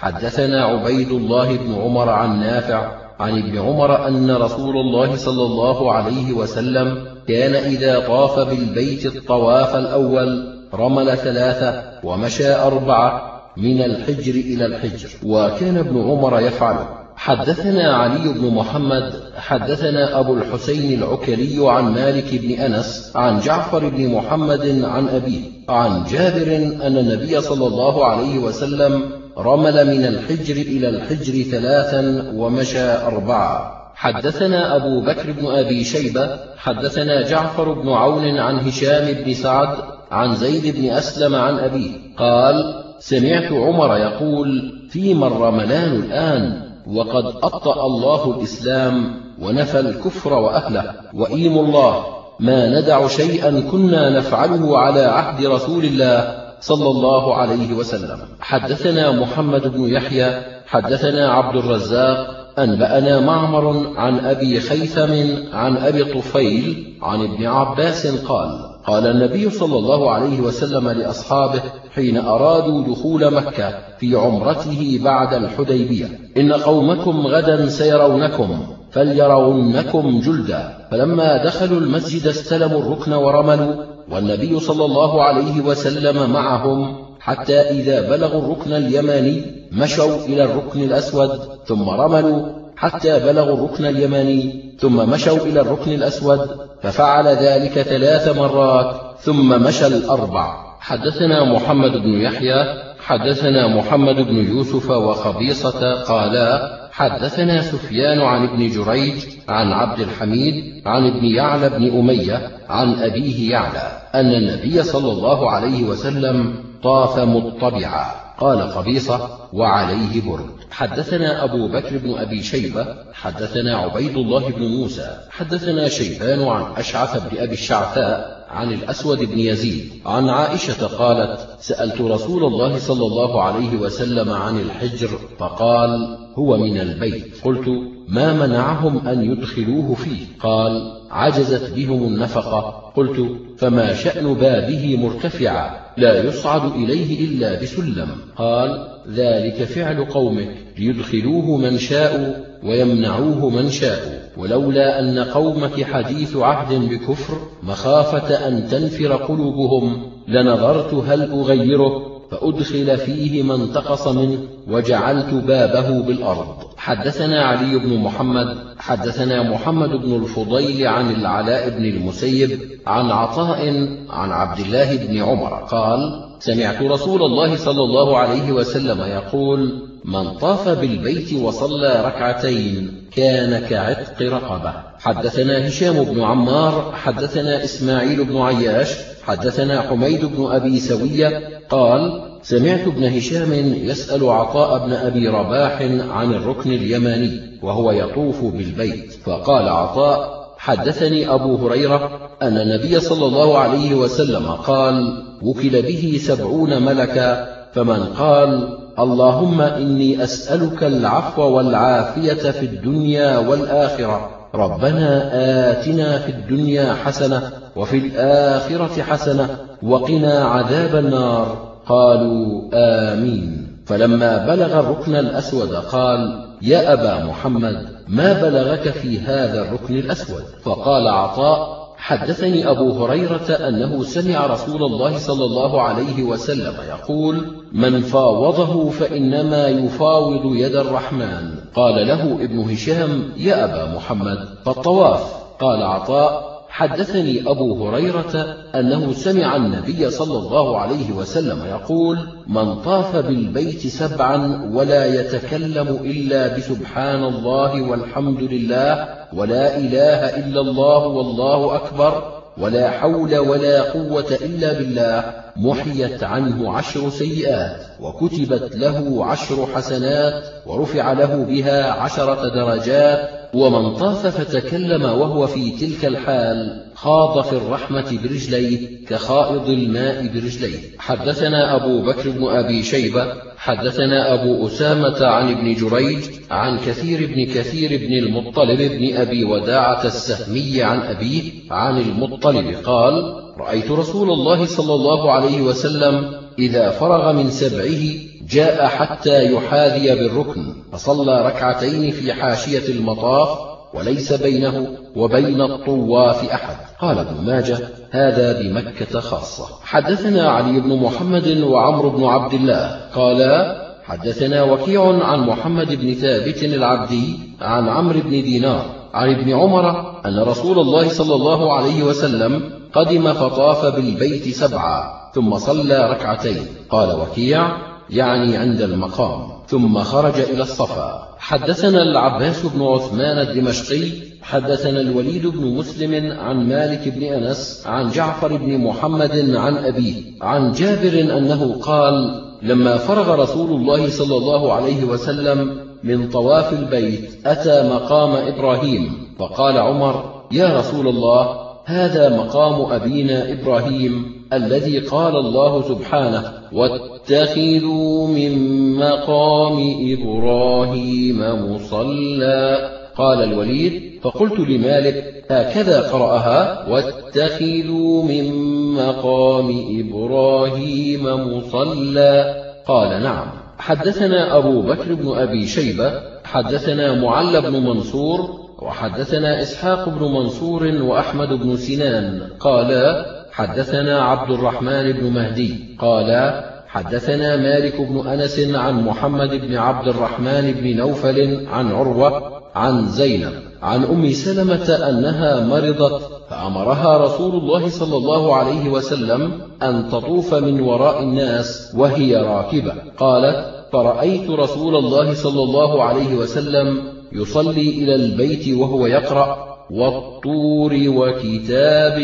حدثنا عبيد الله بن عمر عن نافع عن ابن عمر أن رسول الله صلى الله عليه وسلم كان إذا طاف بالبيت الطواف الأول رمل ثلاثة ومشى أربعة من الحجر إلى الحجر وكان ابن عمر يفعله حدثنا علي بن محمد حدثنا أبو الحسين العكري عن مالك بن أنس عن جعفر بن محمد عن أبيه عن جابر أن النبي صلى الله عليه وسلم رمل من الحجر إلى الحجر ثلاثا ومشى أربعة. حدثنا أبو بكر بن أبي شيبة حدثنا جعفر بن عون عن هشام بن سعد عن زيد بن أسلم عن أبيه قال سمعت عمر يقول فيما الرملان الآن وقد أطأ الله الإسلام ونفى الكفر وأهله. وإيم الله ما ندع شيئا كنا نفعله على عهد رسول الله صلى الله عليه وسلم. حدثنا محمد بن يحيى حدثنا عبد الرزاق أنبأنا معمر عن أبي خيثم عن أبي طفيل عن ابن عباس قال قال النبي صلى الله عليه وسلم لأصحابه حين أرادوا دخول مكة في عمرته بعد الحديبية إن قومكم غدا سيرونكم فليرونكم جلدا. فلما دخلوا المسجد استلموا الركن ورملوا والنبي صلى الله عليه وسلم معهم حتى إذا بلغوا الركن اليماني مشوا إلى الركن الأسود ثم رملوا حتى بلغوا الركن اليماني ثم مشوا إلى الركن الأسود ففعل ذلك ثلاث مرات ثم مشى الأربع. حدثنا محمد بن يحيى حدثنا محمد بن يوسف وخبيصة قالا حدثنا سفيان عن ابن جريج عن عبد الحميد عن ابن يعلى بن أمية عن أبيه يعلى أن النبي صلى الله عليه وسلم طاف مطبعا. قال قبيصة وعليه برد. حدثنا أبو بكر بن أبي شيبة حدثنا عبيد الله بن موسى حدثنا شيبان عن أشعث بن أبي الشعثاء عن الأسود بن يزيد عن عائشة قالت سألت رسول الله صلى الله عليه وسلم عن الحجر فقال هو من البيت. قلت ما منعهم أن يدخلوه فيه؟ قال عجزت بهم النفقة. قلت فما شأن بابه مرتفعا لا يصعد إليه إلا بسلم. قال ذلك فعل قومك ليدخلوه من شاء ويمنعوه من شاء. ولولا أن قومك حديث عهد بكفر مخافة أن تنفر قلوبهم لنظرت هل أغيره. فأدخل فيه ما انتقص منه وجعلت بابه بالأرض. حدثنا علي بن محمد حدثنا محمد بن الفضيل عن العلاء بن المسيب عن عطاء عن عبد الله بن عمر قال سمعت رسول الله صلى الله عليه وسلم يقول من طاف بالبيت وصلى ركعتين كان كعتق رقبة. حدثنا هشام بن عمار حدثنا إسماعيل بن عياش حدثنا حميد بن أبي سوية قال سمعت ابن هشام يسأل عطاء بن أبي رباح عن الركن اليماني وهو يطوف بالبيت فقال عطاء حدثني أبو هريرة أن النبي صلى الله عليه وسلم قال وكل به سبعون ملكا فمن قال اللهم إني أسألك العفو والعافية في الدنيا والآخرة. ربنا آتنا في الدنيا حسنة وفي الآخرة حسنة وقنا عذاب النار. قالوا آمين. فلما بلغ الركن الأسود قال يا أبا محمد ما بلغك في هذا الركن الأسود؟ فقال عطاء حدثني أبو هريرة أنه سمع رسول الله صلى الله عليه وسلم يقول من فاوضه فإنما يفاوض يد الرحمن. قال له ابن هشام يا أبا محمد فالطواف. قال عطاء حدثني أبو هريرة أنه سمع النبي صلى الله عليه وسلم يقول من طاف بالبيت سبعا ولا يتكلم إلا بسبحان الله والحمد لله ولا إله إلا الله والله أكبر ولا حول ولا قوة إلا بالله محيت عنه عشر سيئات وكتبت له عشر حسنات ورفع له بها عشرة درجات ومن طاف فتكلم وهو في تلك الحال خاض في الرحمة برجليه كخائض الماء برجليه. حدثنا أبو بكر بن أبي شيبة حدثنا أبو أسامة عن ابن جريج عن كثير بن كثير بن المطلب بن أبي وداعة السهمي عن أبيه عن المطلب قال رأيت رسول الله صلى الله عليه وسلم إذا فرغ من سبعه جاء حتى يحاذي بالركن فصلى ركعتين في حاشية المطاف وليس بينه وبين الطواف أحد. قال ابن ماجه هذا بمكة خاصة. حدثنا علي بن محمد وعمر بن عبد الله. قالا حدثنا وكيع عن محمد بن ثابت العبدي عن عمرو بن دينار عن ابن عمر أن رسول الله صلى الله عليه وسلم قدم فطاف بالبيت سبعا ثم صلى ركعتين. قال وكيع يعني عند المقام. ثم خرج إلى الصفا. حدثنا العباس بن عثمان الدمشقي حدثنا الوليد بن مسلم عن مالك بن أنس عن جعفر بن محمد عن أبيه عن جابر أنه قال لما فرغ رسول الله صلى الله عليه وسلم من طواف البيت أتى مقام إبراهيم فقال عمر يا رسول الله هذا مقام أبينا إبراهيم الذي قال الله سبحانه واتخذوا من مقام إبراهيم مصلى. قال الوليد فقلت لمالك هكذا قرأها واتخذوا من مقام إبراهيم مصلى. قال نعم. حدثنا أبو بكر بن أبي شيبة حدثنا معل بن منصور وحدثنا إسحاق بن منصور وأحمد بن سنان. قالا حدثنا عبد الرحمن بن مهدي. قال حدثنا مالك بن أنس عن محمد بن عبد الرحمن بن نوفل عن عروة عن زينب عن أم سلمة أنها مرضت فأمرها رسول الله صلى الله عليه وسلم أن تطوف من وراء الناس وهي راكبة. قالت فرأيت رسول الله صلى الله عليه وسلم يصلي إلى البيت وهو يقرأ والطور وكتاب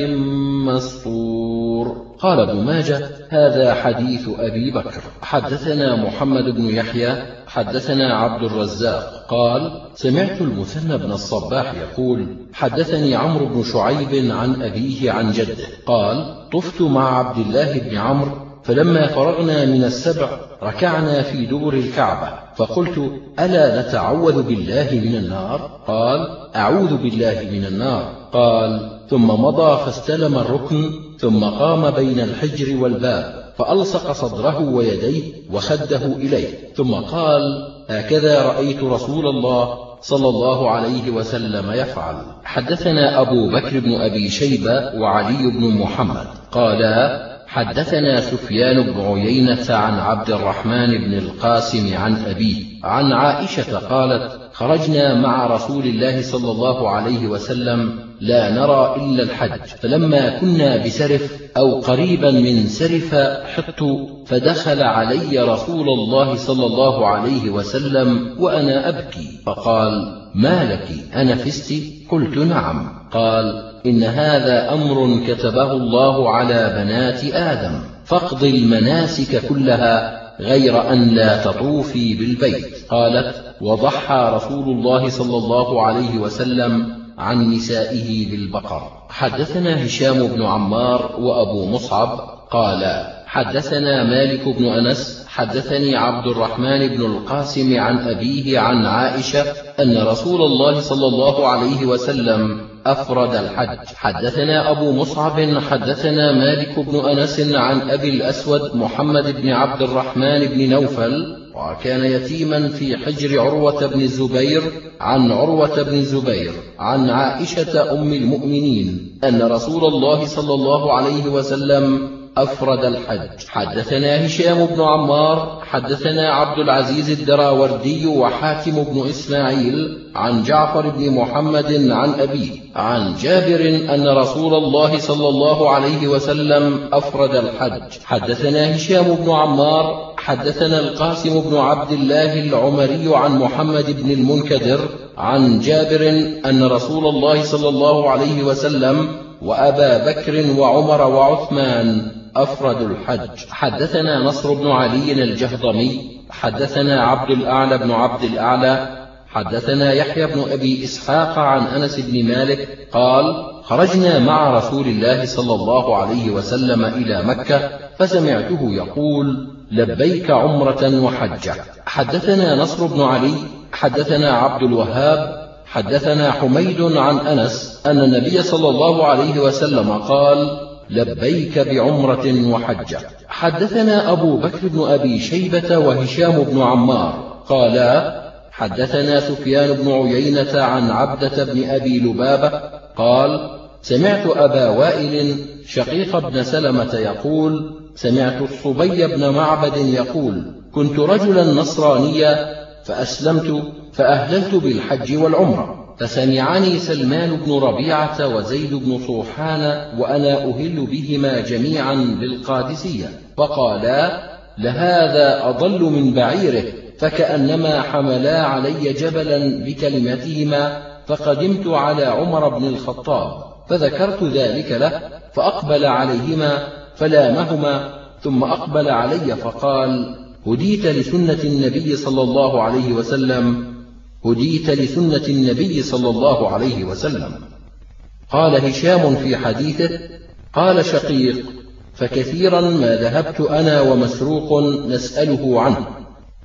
مسطور. قال ابن ماجه هذا حديث أبي بكر. حدثنا محمد بن يحيى حدثنا عبد الرزاق. قال سمعت المثنى بن الصباح يقول حدثني عمرو بن شعيب عن أبيه عن جده. قال طفت مع عبد الله بن عمرو فلما فرغنا من السبع ركعنا في دبر الكعبة فقلت ألا نتعوذ بالله من النار؟ قال أعوذ بالله من النار. قال ثم مضى فاستلم الركن ثم قام بين الحجر والباب فألصق صدره ويديه وخده إليه ثم قال هكذا رأيت رسول الله صلى الله عليه وسلم يفعل. حدثنا أبو بكر بن أبي شيبة وعلي بن محمد قالا حدثنا سفيان بن عيينة عن عبد الرحمن بن القاسم عن أبيه عن عائشة قالت خرجنا مع رسول الله صلى الله عليه وسلم لا نرى إلا الحج فلما كنا بسرف أو قريبا من سرف حط فدخل علي رسول الله صلى الله عليه وسلم وأنا أبكي فقال ما لك؟ أنفست قلت نعم. قال إن هذا أمر كتبه الله على بنات آدم فاقض المناسك كلها غير أن لا تطوفي بالبيت. قالت وضحى رسول الله صلى الله عليه وسلم عن نسائه بالبقر حدثنا هشام بن عمار وأبو مصعب قال حدثنا مالك بن أنس حدثني عبد الرحمن بن القاسم عن أبيه عن عائشة أن رسول الله صلى الله عليه وسلم أفرد الحج. حدثنا أبو مصعب حدثنا مالك بن أنس عن أبي الأسود محمد بن عبد الرحمن بن نوفل وكان يتيما في حجر عروة بن الزبير عن عروة بن الزبير عن عائشة أم المؤمنين أن رسول الله صلى الله عليه وسلم أفرد الحج. حدثنا هشام بن عمار حدثنا عبد العزيز الدراوردي وحاتم بن إسماعيل عن جعفر بن محمد عن أبيه عن جابر أن رسول الله صلى الله عليه وسلم أفرد الحج. حدثنا هشام بن عمار حدثنا القاسم بن عبد الله العمري عن محمد بن المنكدر عن جابر أن رسول الله صلى الله عليه وسلم وأبا بكر وعمر وعثمان أفرد الحج. حدثنا نصر بن علي الجهضمي حدثنا عبد الأعلى بن عبد الأعلى حدثنا يحيى بن أبي إسحاق عن أنس بن مالك قال خرجنا مع رسول الله صلى الله عليه وسلم إلى مكة فسمعته يقول لبيك عمرة وحجة. حدثنا نصر بن علي حدثنا عبد الوهاب حدثنا حميد عن أنس أن النبي صلى الله عليه وسلم قال لبيك بعمرة وحجة. حدثنا أبو بكر بن أبي شيبة وهشام بن عمار قالا حدثنا سفيان بن عيينة عن عبدة بن أبي لبابة قال سمعت أبا وائل شقيق بن سلمة يقول سمعت الصبي بن معبد يقول كنت رجلا نصرانيا فأسلمت فأهللت بالحج والعمرة. فسمعني سلمان بن ربيعة وزيد بن صوحان وأنا أهل بهما جميعا بالقادسية. فقالا لهذا أضل من بعيره فكأنما حملا علي جبلا بكلمتهما فقدمت على عمر بن الخطاب فذكرت ذلك له فأقبل عليهما فلامهما ثم أقبل علي فقال هديت لسنة النبي صلى الله عليه وسلم هديت لسنة النبي صلى الله عليه وسلم. قال هشام في حديثه قال شقيق فكثيرا ما ذهبت أنا ومسروق نسأله عنه.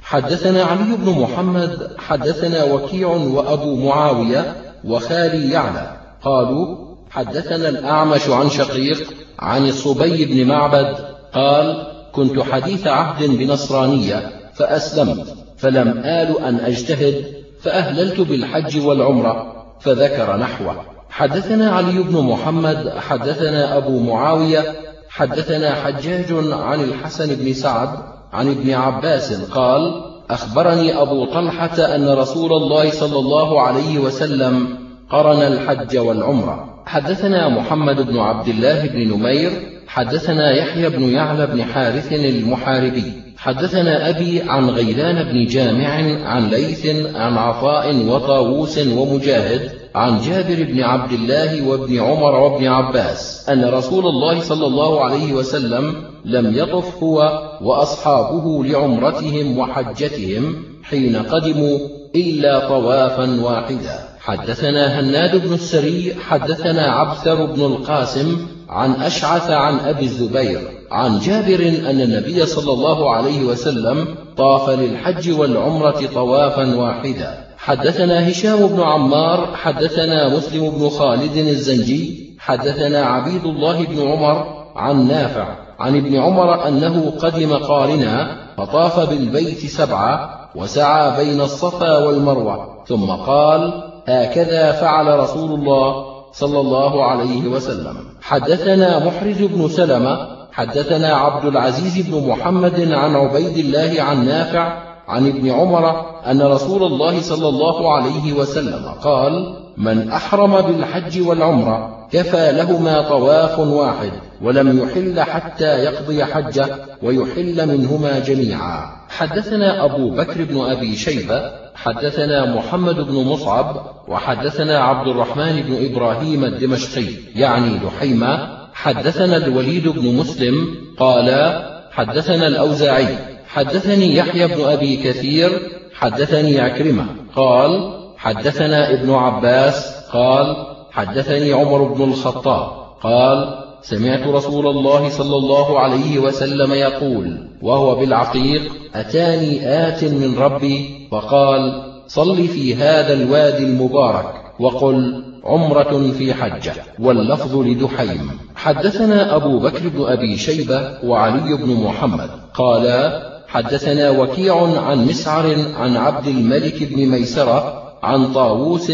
حدثنا علي بن محمد حدثنا وكيع وأبو معاوية وخالي يعلى. قالوا حدثنا الأعمش عن شقيق عن الصبي بن معبد قال كنت حديث عهد بنصرانية فأسلمت فلم آل أن أجتهد فأهللت بالحج والعمرة فذكر نحوه. حدثنا علي بن محمد حدثنا أبو معاوية حدثنا حجاج عن الحسن بن سعد عن ابن عباس قال أخبرني أبو طلحة أن رسول الله صلى الله عليه وسلم قرن الحج والعمرة. حدثنا محمد بن عبد الله بن نمير حدثنا يحيى بن يعلى بن حارث المحاربي حدثنا أبي عن غيلان بن جامع عن ليث عن عطاء وطاووس ومجاهد عن جابر بن عبد الله وابن عمر وابن عباس أن رسول الله صلى الله عليه وسلم لم يطف هو وأصحابه لعمرتهم وحجتهم حين قدموا إلا طوافا واحدا. حدثنا هناد بن السري حدثنا عبثر بن القاسم عن أشعث عن أبي الزبير عن جابر أن النبي صلى الله عليه وسلم طاف للحج والعمرة طوافا واحدا. حدثنا هشام بن عمار حدثنا مسلم بن خالد الزنجي حدثنا عبيد الله بن عمر عن نافع عن ابن عمر أنه قدم قارنا فطاف بالبيت سبعة وسعى بين الصفا والمروة ثم قال هكذا فعل رسول الله صلى الله عليه وسلم. حدثنا محرز بن سلمة حدثنا عبد العزيز بن محمد عن عبيد الله عن نافع عن ابن عمر أن رسول الله صلى الله عليه وسلم قال من أحرم بالحج والعمرة كفى لهما طواف واحد ولم يحل حتى يقضي حجه ويحل منهما جميعا. حدثنا أبو بكر بن أبي شيبة حدثنا محمد بن مصعب وحدثنا عبد الرحمن بن إبراهيم الدمشقي يعني لحيمة حدثنا الوليد بن مسلم قال حدثنا الأوزاعي حدثني يحيى بن أبي كثير حدثني عكرمة قال حدثنا ابن عباس قال حدثني عمر بن الخطاب قال سمعت رسول الله صلى الله عليه وسلم يقول وهو بالعقيق أتاني آت من ربي؟ فقال صل في هذا الوادي المبارك وقل عمرة في حجة واللفظ لدحيم. حدثنا أبو بكر بن أبي شيبة وعلي بن محمد. قالا حدثنا وكيع عن مسعر عن عبد الملك بن ميسرة عن طاووس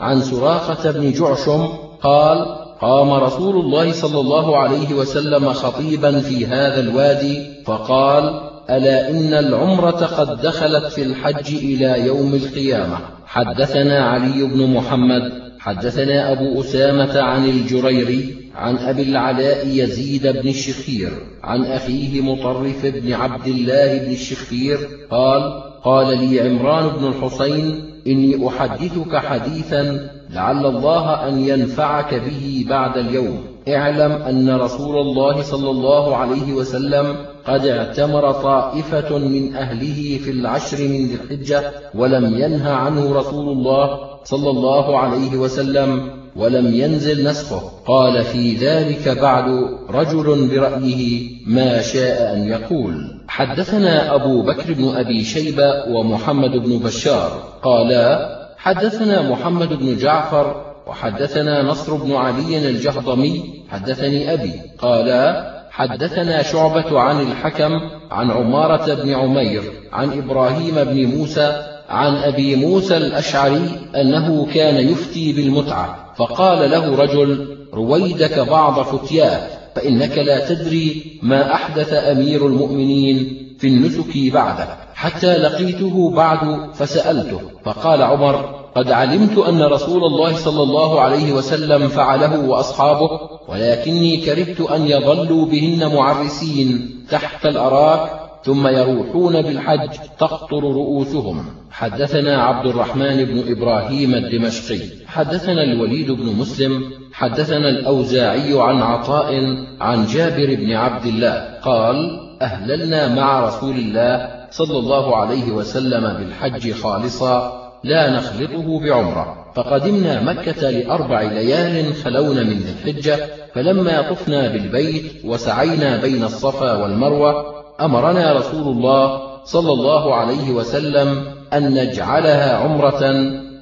عن سراقة بن جعشم قال قام رسول الله صلى الله عليه وسلم خطيبا في هذا الوادي فقال ألا إن العمرة قد دخلت في الحج إلى يوم القيامة؟ حدثنا علي بن محمد حدثنا أبو أسامة عن الجريري عن أبي العلاء يزيد بن الشخير عن أخيه مطرف بن عبد الله بن الشخير قال قال لي عمران بن الحسين إني أحدثك حديثا لعل الله أن ينفعك به بعد اليوم. اعلم أن رسول الله صلى الله عليه وسلم قد اعتمر طائفة من أهله في العشر من ذي الحجة ولم ينه عنه رسول الله صلى الله عليه وسلم ولم ينزل نسخه. قال في ذلك بعد رجل برأيه ما شاء أن يقول حدثنا أبو بكر بن أبي شيبة ومحمد بن بشار. قالا حدثنا محمد بن جعفر وحدثنا نصر بن علي الجهضمي حدثني أبي قالا حدثنا شعبة عن الحكم عن عمارة بن عمير عن إبراهيم بن موسى عن أبي موسى الأشعري أنه كان يفتي بالمتعة فقال له رجل رويدك بعض فتيات فإنك لا تدري ما أحدث أمير المؤمنين. في النسك بعدك حتى لقيته بعد فسألته فقال عمر قد علمت أن رسول الله صلى الله عليه وسلم فعله وأصحابه ولكني كرهت أن يظلوا بهن معرسين تحت الأراك ثم يروحون بالحج تقطر رؤوسهم. حدثنا عبد الرحمن بن إبراهيم الدمشقي حدثنا الوليد بن مسلم حدثنا الأوزاعي عن عطاء عن جابر بن عبد الله قال أهللنا مع رسول الله صلى الله عليه وسلم بالحج خالصا لا نخلطه بعمرة. فقدمنا مكة لأربع ليال خلون من ذي الحجة فلما طفنا بالبيت وسعينا بين الصفا والمروة أمرنا رسول الله صلى الله عليه وسلم أن نجعلها عمرة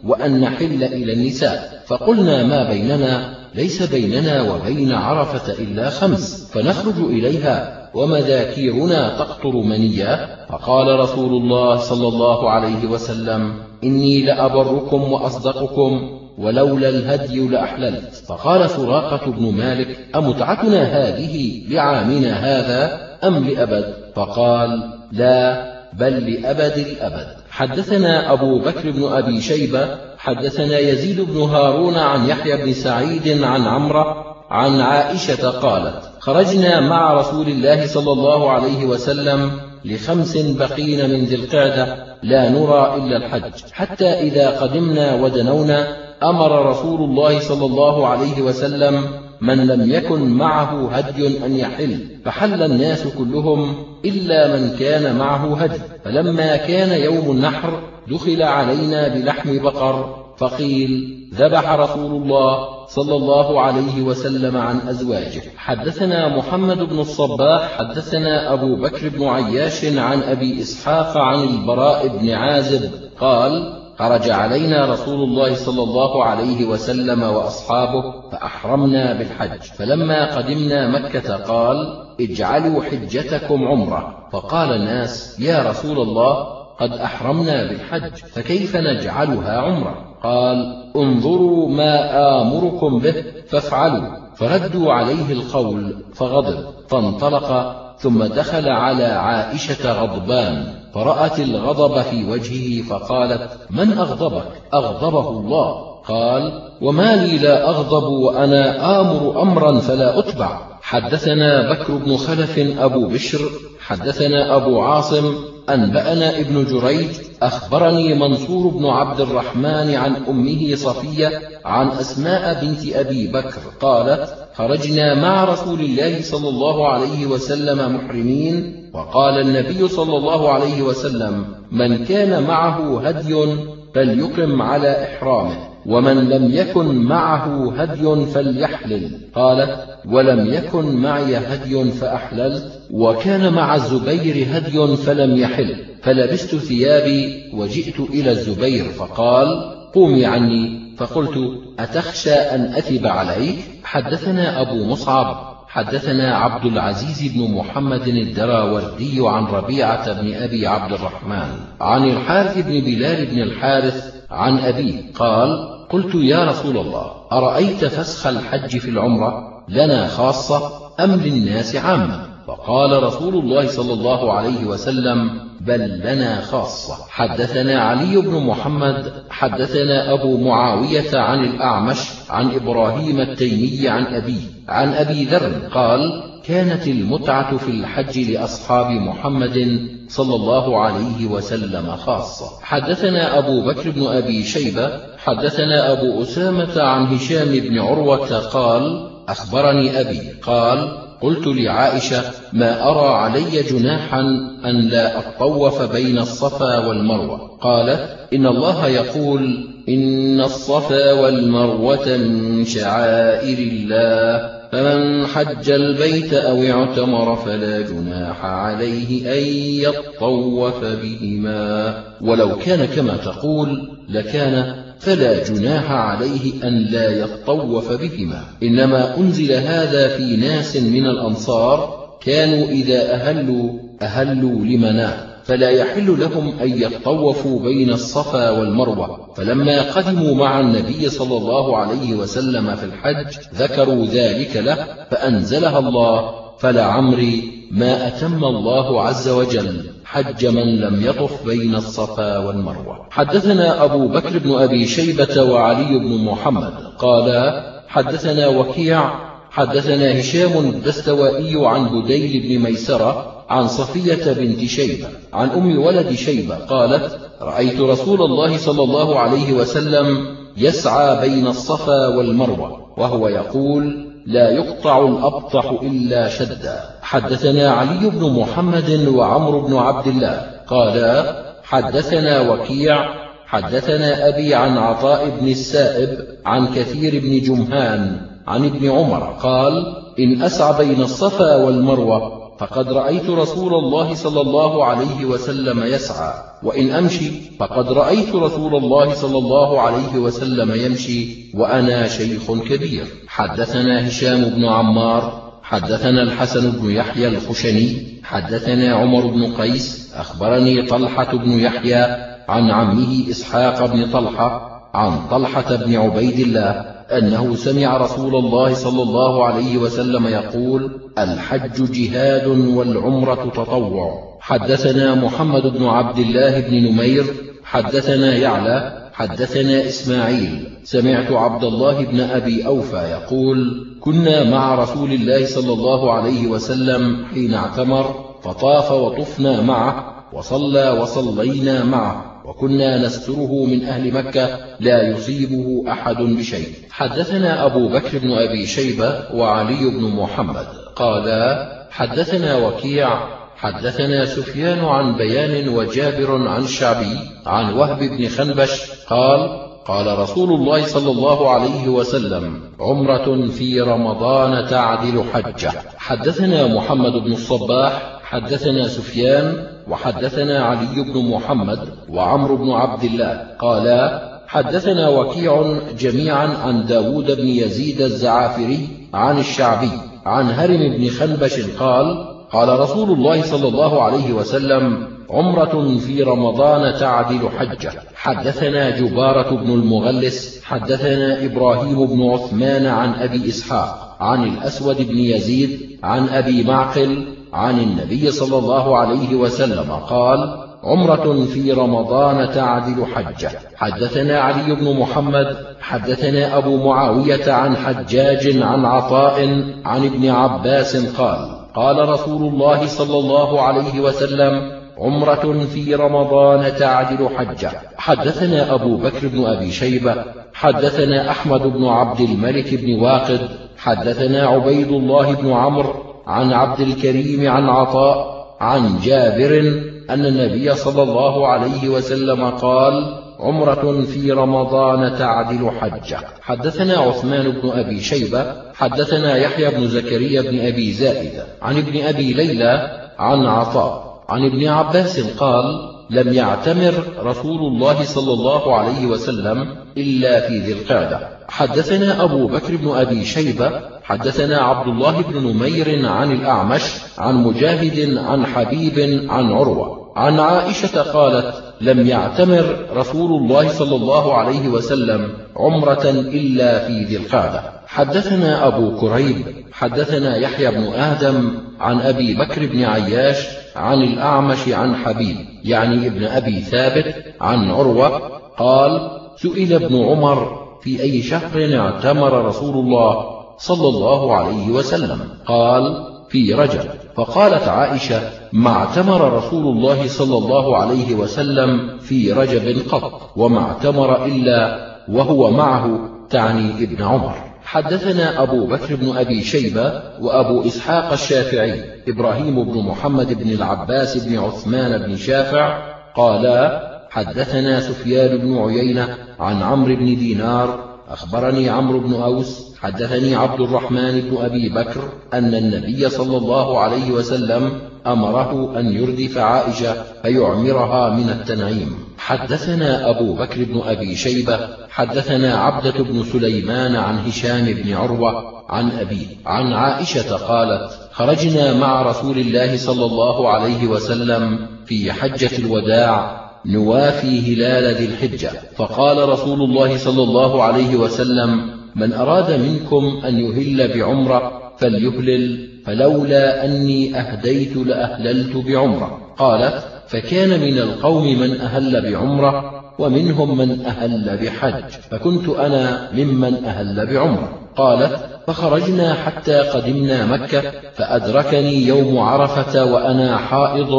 وأن نحل إلى النساء. فقلنا ما بيننا؟ ليس بيننا وبين عرفة إلا خمس فنخرج إليها. ومذاكيرنا تقطر منيا فقال رسول الله صلى الله عليه وسلم إني لأبركم وأصدقكم ولولا الهدي لأحللت. فقال سراقة بن مالك أمتعتنا هذه لعامنا هذا أم لأبد؟ فقال لا بل لأبد الأبد. حدثنا أبو بكر بن أبي شيبة حدثنا يزيد بن هارون عن يحيى بن سعيد عن عمرة عن عائشة قالت خرجنا مع رسول الله صلى الله عليه وسلم لخمس بقين من ذي القعدة لا نرى إلا الحج حتى إذا قدمنا ودنونا أمر رسول الله صلى الله عليه وسلم من لم يكن معه هدي أن يحل فحل الناس كلهم إلا من كان معه هدي فلما كان يوم النحر دخل علينا بلحم بقر فقيل ذبح رسول الله صلى الله عليه وسلم عن أزواجه. حدثنا محمد بن الصباح حدثنا أبو بكر بن عياش عن أبي إسحاق عن البراء بن عازب قال خرج علينا رسول الله صلى الله عليه وسلم وأصحابه فأحرمنا بالحج. فلما قدمنا مكة قال اجعلوا حجتكم عمرة. فقال الناس يا رسول الله قد أحرمنا بالحج فكيف نجعلها عمرة؟ قال انظروا ما آمركم به فافعلوا. فردوا عليه القول فغضب فانطلق ثم دخل على عائشة غضبان. فرأت الغضب في وجهه فقالت من أغضبك؟ أغضبه الله. قال وما لي لا أغضب وأنا آمر أمرا فلا أتبع. حدثنا بكر بن خلف أبو بشر. حدثنا أبو عاصم أنبأنا ابن جريج أخبرني منصور بن عبد الرحمن عن أمه صفية عن أسماء بنت أبي بكر قالت خرجنا مع رسول الله صلى الله عليه وسلم محرمين وقال النبي صلى الله عليه وسلم من كان معه هدي فليقم على إحرامه. ومن لم يكن معه هدي فليحلل. قالت ولم يكن معي هدي فأحللت وكان مع الزبير هدي فلم يحل. فلبست ثيابي وجئت إلى الزبير فقال قومي عني. فقلت أتخشى أن أثب عليك؟ حدثنا أبو مصعب. حدثنا عبد العزيز بن محمد الدراوردي عن ربيعة بن أبي عبد الرحمن. عن الحارث بن بلال بن الحارث عن أبيه قال قلت يا رسول الله أرأيت فسخ الحج في العمرة لنا خاصة أم للناس عامة؟ فقال رسول الله صلى الله عليه وسلم بل لنا خاصة. حدثنا علي بن محمد حدثنا أبو معاوية عن الأعمش عن إبراهيم التيمي عن أبيه عن أبي ذر قال كانت المتعة في الحج لأصحاب محمد صلى الله عليه وسلم خاصة. حدثنا أبو بكر بن أبي شيبة حدثنا أبو أسامة عن هشام بن عروة قال أخبرني أبي قال قلت لعائشة ما أرى علي جناحا أن لا أطوف بين الصفا والمروة؟ قالت إن الله يقول إن الصفا والمروة من شعائر الله. فمن حج البيت أو اعتمر فلا جناح عليه أن يطوف بهما. ولو كان كما تقول لكان فلا جناح عليه أن لا يطوف بهما. إنما أنزل هذا في ناس من الأنصار كانوا إذا أهلوا أهلوا لمناة. فلا يحل لهم أن يطوفوا بين الصفا والمروة. فلما قدموا مع النبي صلى الله عليه وسلم في الحج ذكروا ذلك له فأنزلها الله فلعمري ما أتم الله عز وجل حج من لم يطف بين الصفا والمروة. حدثنا أبو بكر بن أبي شيبة وعلي بن محمد قالا حدثنا وكيع حدثنا هشام الدستوائي عن بديل بن ميسرة عن صفية بنت شيبة عن أم ولد شيبة قالت رأيت رسول الله صلى الله عليه وسلم يسعى بين الصفا والمروة وهو يقول لا يقطع الأبطح إلا شدا. حدثنا علي بن محمد وعمر بن عبد الله قالا حدثنا وكيع حدثنا أبي عن عطاء بن السائب عن كثير بن جمهان عن ابن عمر قال إن أسعى بين الصفا والمروة فقد رأيت رسول الله صلى الله عليه وسلم يسعى وإن أمشي فقد رأيت رسول الله صلى الله عليه وسلم يمشي وأنا شيخ كبير. حدثنا هشام بن عمار حدثنا الحسن بن يحيى الخشني حدثنا عمر بن قيس أخبرني طلحة بن يحيى عن عمه إسحاق بن طلحة عن طلحة بن عبيد الله أنه سمع رسول الله صلى الله عليه وسلم يقول الحج جهاد والعمرة تطوع. حدثنا محمد بن عبد الله بن نمير حدثنا يعلى حدثنا إسماعيل. سمعت عبد الله بن أبي أوفى يقول كنا مع رسول الله صلى الله عليه وسلم حين اعتمر فطاف وطفنا معه وصلى وصلينا معه. وكنا نستره من أهل مكة لا يصيبه أحد بشيء. حدثنا أبو بكر بن أبي شيبة وعلي بن محمد. قالا حدثنا وكيع حدثنا سفيان عن بيان وجابر عن الشعبي عن وهب بن خنبش قال قال رسول الله صلى الله عليه وسلم عمرة في رمضان تعدل حجة. حدثنا محمد بن الصباح حدثنا سفيان وحدثنا علي بن محمد وعمرو بن عبد الله قالا حدثنا وكيع جميعا عن داود بن يزيد الزعافري عن الشعبي عن هرم بن خنبش قال قال رسول الله صلى الله عليه وسلم عمرة في رمضان تعدل حجة. حدثنا جبارة بن المغلس حدثنا إبراهيم بن عثمان عن أبي إسحاق عن الأسود بن يزيد عن أبي معقل عن النبي صلى الله عليه وسلم قال عمرة في رمضان تعدل حجة. حدثنا علي بن محمد حدثنا أبو معاوية عن حجاج عن عطاء عن ابن عباس قال قال رسول الله صلى الله عليه وسلم عمرة في رمضان تعدل حجة. حدثنا أبو بكر بن أبي شيبة حدثنا أحمد بن عبد الملك بن واقد حدثنا عبيد الله بن عمرو عن عبد الكريم عن عطاء عن جابر أن النبي صلى الله عليه وسلم قال عمرة في رمضان تعدل حجة. حدثنا عثمان بن أبي شيبة حدثنا يحيى بن زكريا بن أبي زائدة عن ابن أبي ليلى عن عطاء عن ابن عباس قال لم يعتمر رسول الله صلى الله عليه وسلم إلا في ذي القعدة. حدثنا أبو بكر بن أبي شيبة حدثنا عبد الله بن نمير عن الأعمش عن مجاهد عن حبيب عن عروة. عن عائشة قالت لم يعتمر رسول الله صلى الله عليه وسلم عمرة إلا في ذي القعدة. حدثنا أبو كريب حدثنا يحيى بن آدم عن أبي بكر بن عياش عن الأعمش عن حبيب يعني ابن أبي ثابت عن عروة قال سئل ابن عمر في أي شهر اعتمر رسول الله صلى الله عليه وسلم. قال في رجب. فقالت عائشة ما اعتمر رسول الله صلى الله عليه وسلم في رجب قط وما اعتمر إلا وهو معه تعني ابن عمر. حدثنا أبو بكر بن أبي شيبة وأبو إسحاق الشافعي إبراهيم بن محمد بن العباس بن عثمان بن شافع قالا حدثنا سفيان بن عيينة عن عمرو بن دينار أخبرني عمرو بن أوس حدثني عبد الرحمن بن أبي بكر أن النبي صلى الله عليه وسلم أمره أن يردف عائشة فيعمرها من التنعيم. حدثنا أبو بكر بن أبي شيبة حدثنا عبدة بن سليمان عن هشام بن عروة عن أبيه عن عائشة قالت خرجنا مع رسول الله صلى الله عليه وسلم في حجة الوداع نوافي هلال ذي الحجة. فقال رسول الله صلى الله عليه وسلم من أراد منكم أن يهل بعمرة فليهلل فلولا أني أهديت لأهللت بعمرة. قالت فكان من القوم من أهل بعمرة ومنهم من أهل بحج فكنت أنا ممن أهل بعمرة. قالت فخرجنا حتى قدمنا مكة فأدركني يوم عرفة وأنا حائض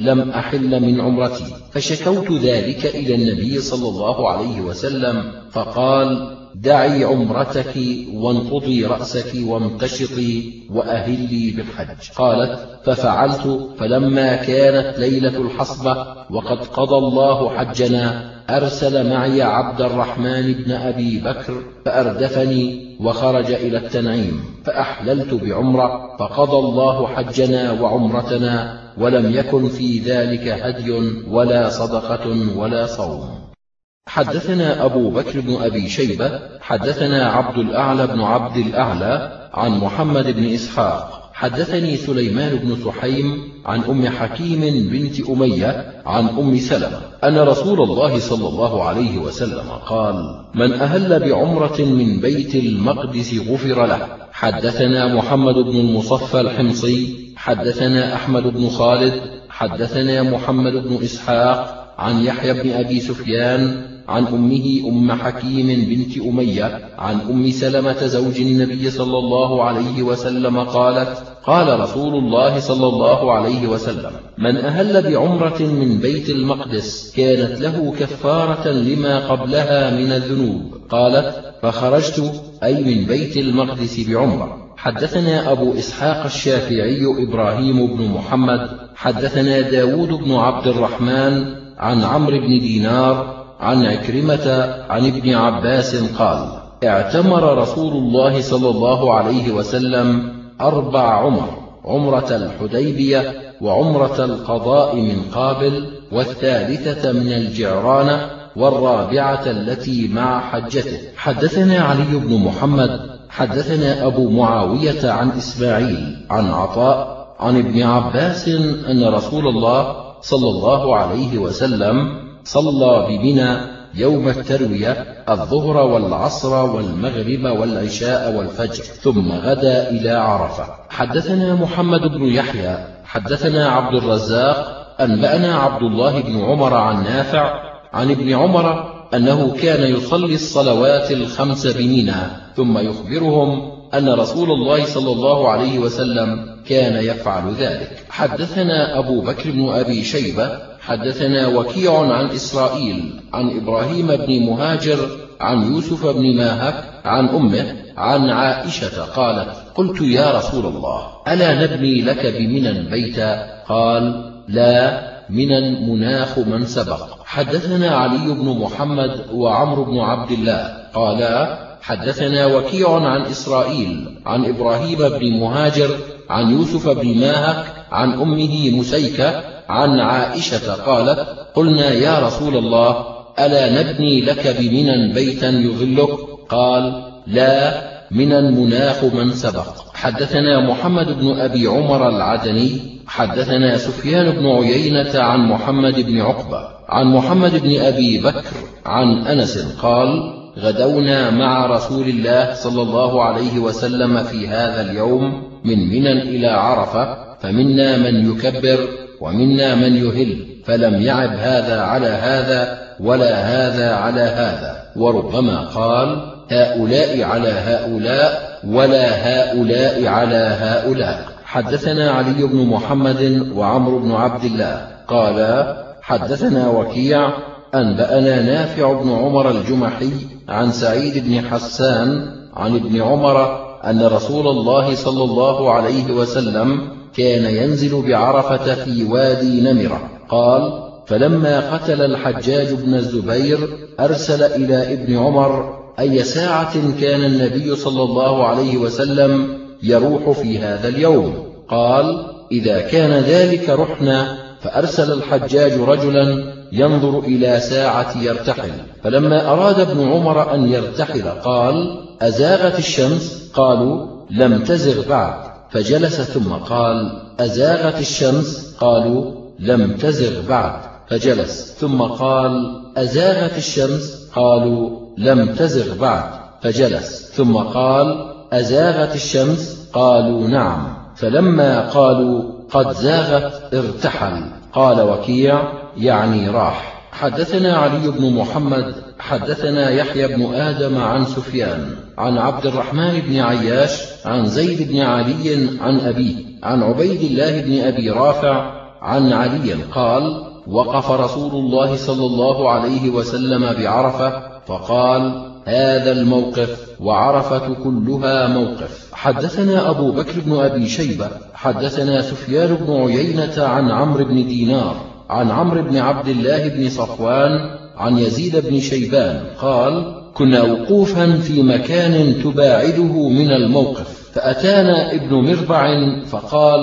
لم أحل من عمرتي فشكوت ذلك إلى النبي صلى الله عليه وسلم فقال دعي عمرتك وانقضي رأسك وامتشطي وأهلي بالحج. قالت ففعلت فلما كانت ليلة الحصبة وقد قضى الله حجنا أرسل معي عبد الرحمن بن أبي بكر فأردفني وخرج إلى التنعيم فأحللت بعمرة فقضى الله حجنا وعمرتنا ولم يكن في ذلك هدي ولا صدقة ولا صوم. حدثنا أبو بكر بن أبي شيبة حدثنا عبد الأعلى بن عبد الأعلى عن محمد بن إسحاق حدثني سليمان بن سحيم عن أم حكيم بنت أمية عن أم سلمة أن رسول الله صلى الله عليه وسلم قال من أهل بعمرة من بيت المقدس غفر له. حدثنا محمد بن المصفى الحمصي حدثنا أحمد بن خالد حدثنا محمد بن إسحاق عن يحيى بن أبي سفيان عن أمه أم حكيم بنت أمية عن أم سلمة زوج النبي صلى الله عليه وسلم قالت قال رسول الله صلى الله عليه وسلم من أهل بعمرة من بيت المقدس كانت له كفارة لما قبلها من الذنوب قالت فخرجت أي من بيت المقدس بعمرة. حدثنا أبو إسحاق الشافعي إبراهيم بن محمد حدثنا داود بن عبد الرحمن عن عمرو بن دينار عن عكرمة عن ابن عباس قال اعتمر رسول الله صلى الله عليه وسلم أربع عمر عمرة الحديبية وعمرة القضاء من قابل والثالثة من الجعرانة والرابعة التي مع حجته. حدثنا علي بن محمد حدثنا أبو معاوية عن إسماعيل عن عطاء عن ابن عباس أن رسول الله صلى الله عليه وسلم صلى بمنى يوم التروية الظهر والعصر والمغرب والعشاء والفجر ثم غدا إلى عرفة. حدثنا محمد بن يحيى حدثنا عبد الرزاق أنبأنا عبد الله بن عمر عن نافع عن ابن عمر أنه كان يصلي الصلوات الخمس بمنى ثم يخبرهم أن رسول الله صلى الله عليه وسلم كان يفعل ذلك. حدثنا أبو بكر بن أبي شيبة حدثنا وكيع عن إسرائيل عن إبراهيم بن مهاجر عن يوسف بن ماهك عن أمه عن عائشة قالت قلت يا رسول الله ألا نبني لك بمنى بيتا قال لا من مناخ من سبق. حدثنا علي بن محمد وعمر بن عبد الله قالا حدثنا وكيع عن إسرائيل عن إبراهيم بن مهاجر عن يوسف بن ماهك عن أمه مسيكة عن عائشة قالت قلنا يا رسول الله ألا نبني لك بمنى بيتا يظلك قال لا من المناخ من سبق. حدثنا محمد بن أبي عمر العدني حدثنا سفيان بن عيينة عن محمد بن عقبة عن محمد بن أبي بكر عن أنس قال غدونا مع رسول الله صلى الله عليه وسلم في هذا اليوم من منى إلى عرفة فمنا من يكبر ومنا من يهل فلم يعب هذا على هذا ولا هذا على هذا. وربما قال هؤلاء على هؤلاء ولا هؤلاء على هؤلاء. حدثنا علي بن محمد وعمرو بن عبد الله. قال حدثنا وكيع أنبأنا نافع بن عمر الجمحي عن سعيد بن حسان عن ابن عمر أن رسول الله صلى الله عليه وسلم كان ينزل بعرفة في وادي نمرة. قال فلما قتل الحجاج بن الزبير أرسل إلى ابن عمر أي ساعة كان النبي صلى الله عليه وسلم يروح في هذا اليوم؟ قال إذا كان ذلك رحنا فأرسل الحجاج رجلا ينظر إلى ساعة يرتحل. فلما أراد ابن عمر أن يرتحل قال أزاغت الشمس؟ قالوا لم تزغ بعد. فجلس ثم قال أزاغت الشمس؟ قالوا لم تزغ بعد. فجلس ثم قال أزاغت الشمس؟ قالوا لم تزغ بعد. فجلس ثم قال أزاغت الشمس؟ قالوا نعم. فلما قالوا قد زاغت ارتحل. قال وكيع يعني راح. حدثنا علي بن محمد حدثنا يحيى بن آدم عن سفيان عن عبد الرحمن بن عياش عن زيد بن علي عن أبيه عن عبيد الله بن أبي رافع عن علي قال وقف رسول الله صلى الله عليه وسلم بعرفة فقال هذا الموقف وعرفة كلها موقف. حدثنا أبو بكر بن أبي شيبة حدثنا سفيان بن عيينة عن عمرو بن دينار عن عمرو بن عبد الله بن صفوان عن يزيد بن شيبان قال كنا وقوفا في مكان تباعده من الموقف فأتانا ابن مربع فقال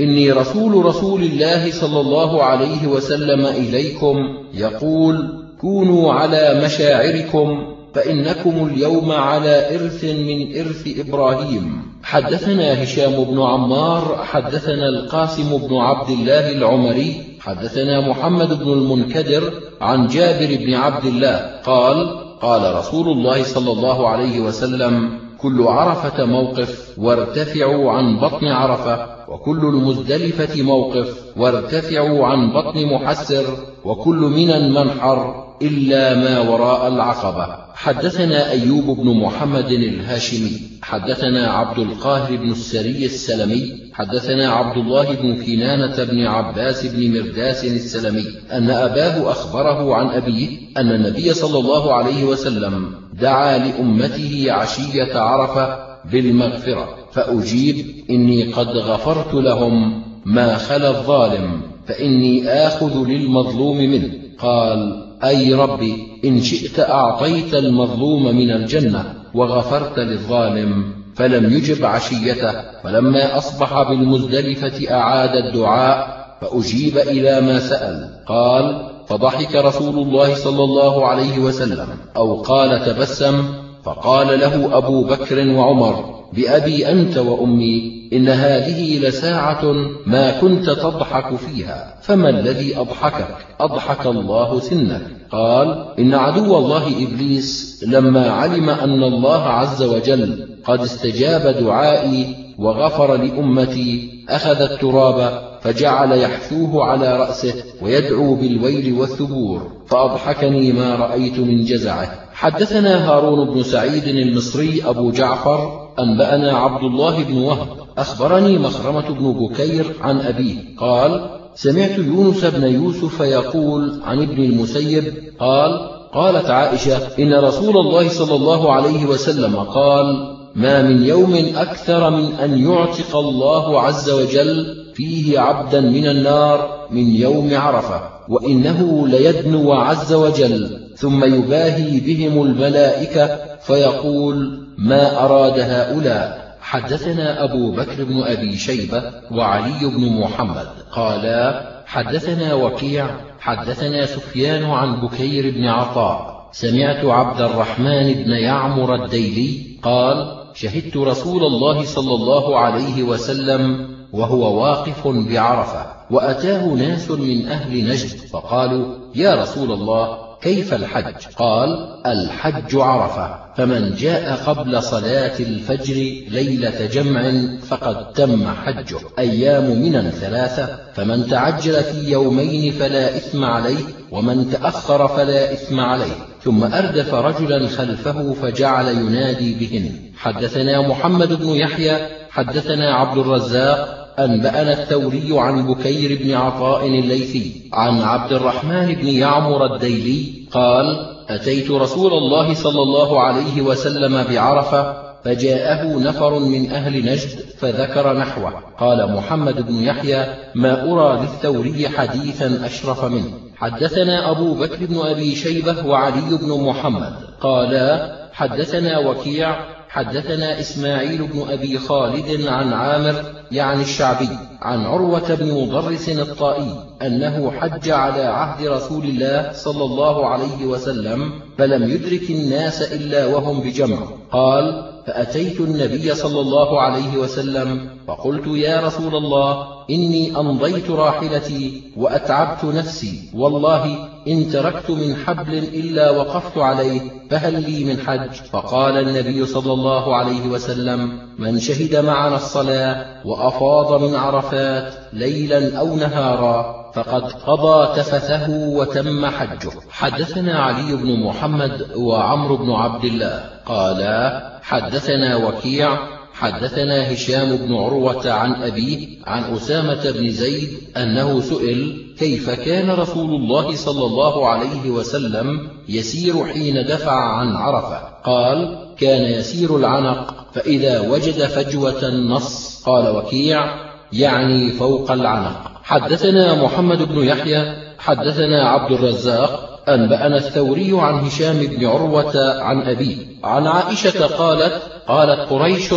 إني رسول رسول الله صلى الله عليه وسلم إليكم يقول كونوا على مشاعركم فإنكم اليوم على إرث من إرث إبراهيم. حدثنا هشام بن عمار حدثنا القاسم بن عبد الله العمري حدثنا محمد بن المنكدر عن جابر بن عبد الله قال قال رسول الله صلى الله عليه وسلم كل عرفة موقف وارتفعوا عن بطن عرفة وكل المزدلفة موقف وارتفعوا عن بطن محسر وكل من منحر إلا ما وراء العقبة. حدثنا أيوب بن محمد الهاشمي حدثنا عبد القاهر بن السري السلمي حدثنا عبد الله بن كنانة بن عباس بن مرداس السلمي أن أباه أخبره عن أبيه أن النبي صلى الله عليه وسلم دعا لأمته عشية عرفة بالمغفرة فأجيب إني قد غفرت لهم ما خلا الظالم فإني آخذ للمظلوم منه. قال أي ربي إن شئت أعطيت المظلوم من الجنة وغفرت للظالم فلم يجب عشيته فلما أصبح بالمزدلفة أعاد الدعاء فأجيب إلى ما سأل. قال فضحك رسول الله صلى الله عليه وسلم أو قال تبسم. فقال له أبو بكر وعمر بأبي أنت وأمي. إن هذه لساعة ما كنت تضحك فيها فما الذي أضحكك؟ أضحك الله سنك. قال إن عدو الله إبليس لما علم أن الله عز وجل قد استجاب دعائي وغفر لأمتي أخذ التراب فجعل يحثوه على رأسه ويدعو بالويل والثبور فأضحكني ما رأيت من جزعه. حدثنا هارون بن سعيد المصري أبو جعفر أنبأنا عبد الله بن وهب أخبرني مخرمة بن بكير عن أبيه. قال سمعت يونس بن يوسف يقول عن ابن المسيب قال قالت عائشة إن رسول الله صلى الله عليه وسلم قال ما من يوم أكثر من أن يعتق الله عز وجل فيه عبدا من النار من يوم عرفة وإنه ليدنو عز وجل ثم يباهي بهم الملائكة فيقول ما أراد هؤلاء؟ حدثنا أبو بكر بن أبي شيبة وعلي بن محمد قالا حدثنا وكيع حدثنا سفيان عن بكير بن عطاء سمعت عبد الرحمن بن يعمر الديلي قال شهدت رسول الله صلى الله عليه وسلم وهو واقف بعرفة وأتاه ناس من أهل نجد فقالوا يا رسول الله كيف الحج؟ قال الحج عرفة فمن جاء قبل صلاة الفجر ليلة جمع فقد تم حجه أيام من ثلاثة فمن تعجل في يومين فلا إثم عليه ومن تأخر فلا إثم عليه. ثم أردف رجلا خلفه فجعل ينادي بهن حدثنا محمد بن يحيى حدثنا عبد الرزاق أنبأنا الثوري عن بكير بن عطاء الليثي عن عبد الرحمن بن يعمر الديلي قال أتيت رسول الله صلى الله عليه وسلم بعرفة فجاءه نفر من أهل نجد فذكر نحوه. قال محمد بن يحيى ما أرى للثوري حديثا أشرف منه. حدثنا أبو بكر بن أبي شيبة وعلي بن محمد. قالا حدثنا وكيع حدثنا إسماعيل بن أبي خالد عن عامر يعني الشعبي عن عروة بن مضرس الطائي أنه حج على عهد رسول الله صلى الله عليه وسلم فلم يدرك الناس إلا وهم بجمع. قال فأتيت النبي صلى الله عليه وسلم فقلت يا رسول الله إني أمضيت راحلتي وأتعبت نفسي والله إن تركت من حبل إلا وقفت عليه فهل لي من حج؟ فقال النبي صلى الله عليه وسلم من شهد معنا الصلاة وأفاض من عرفات ليلا أو نهارا فقد قضى تفثه وتم حجه. حدثنا علي بن محمد وعمرو بن عبد الله قالا حدثنا وكيع حدثنا هشام بن عروة عن أبيه عن أسامة بن زيد أنه سئل كيف كان رسول الله صلى الله عليه وسلم يسير حين دفع عن عرفة؟ قال كان يسير العنق فإذا وجد فجوة النص قال وكيع يعني فوق العنق. حدثنا محمد بن يحيى حدثنا عبد الرزاق أنبأنا الثوري عن هشام بن عروة عن أبيه. عن عائشة قالت قالت قريش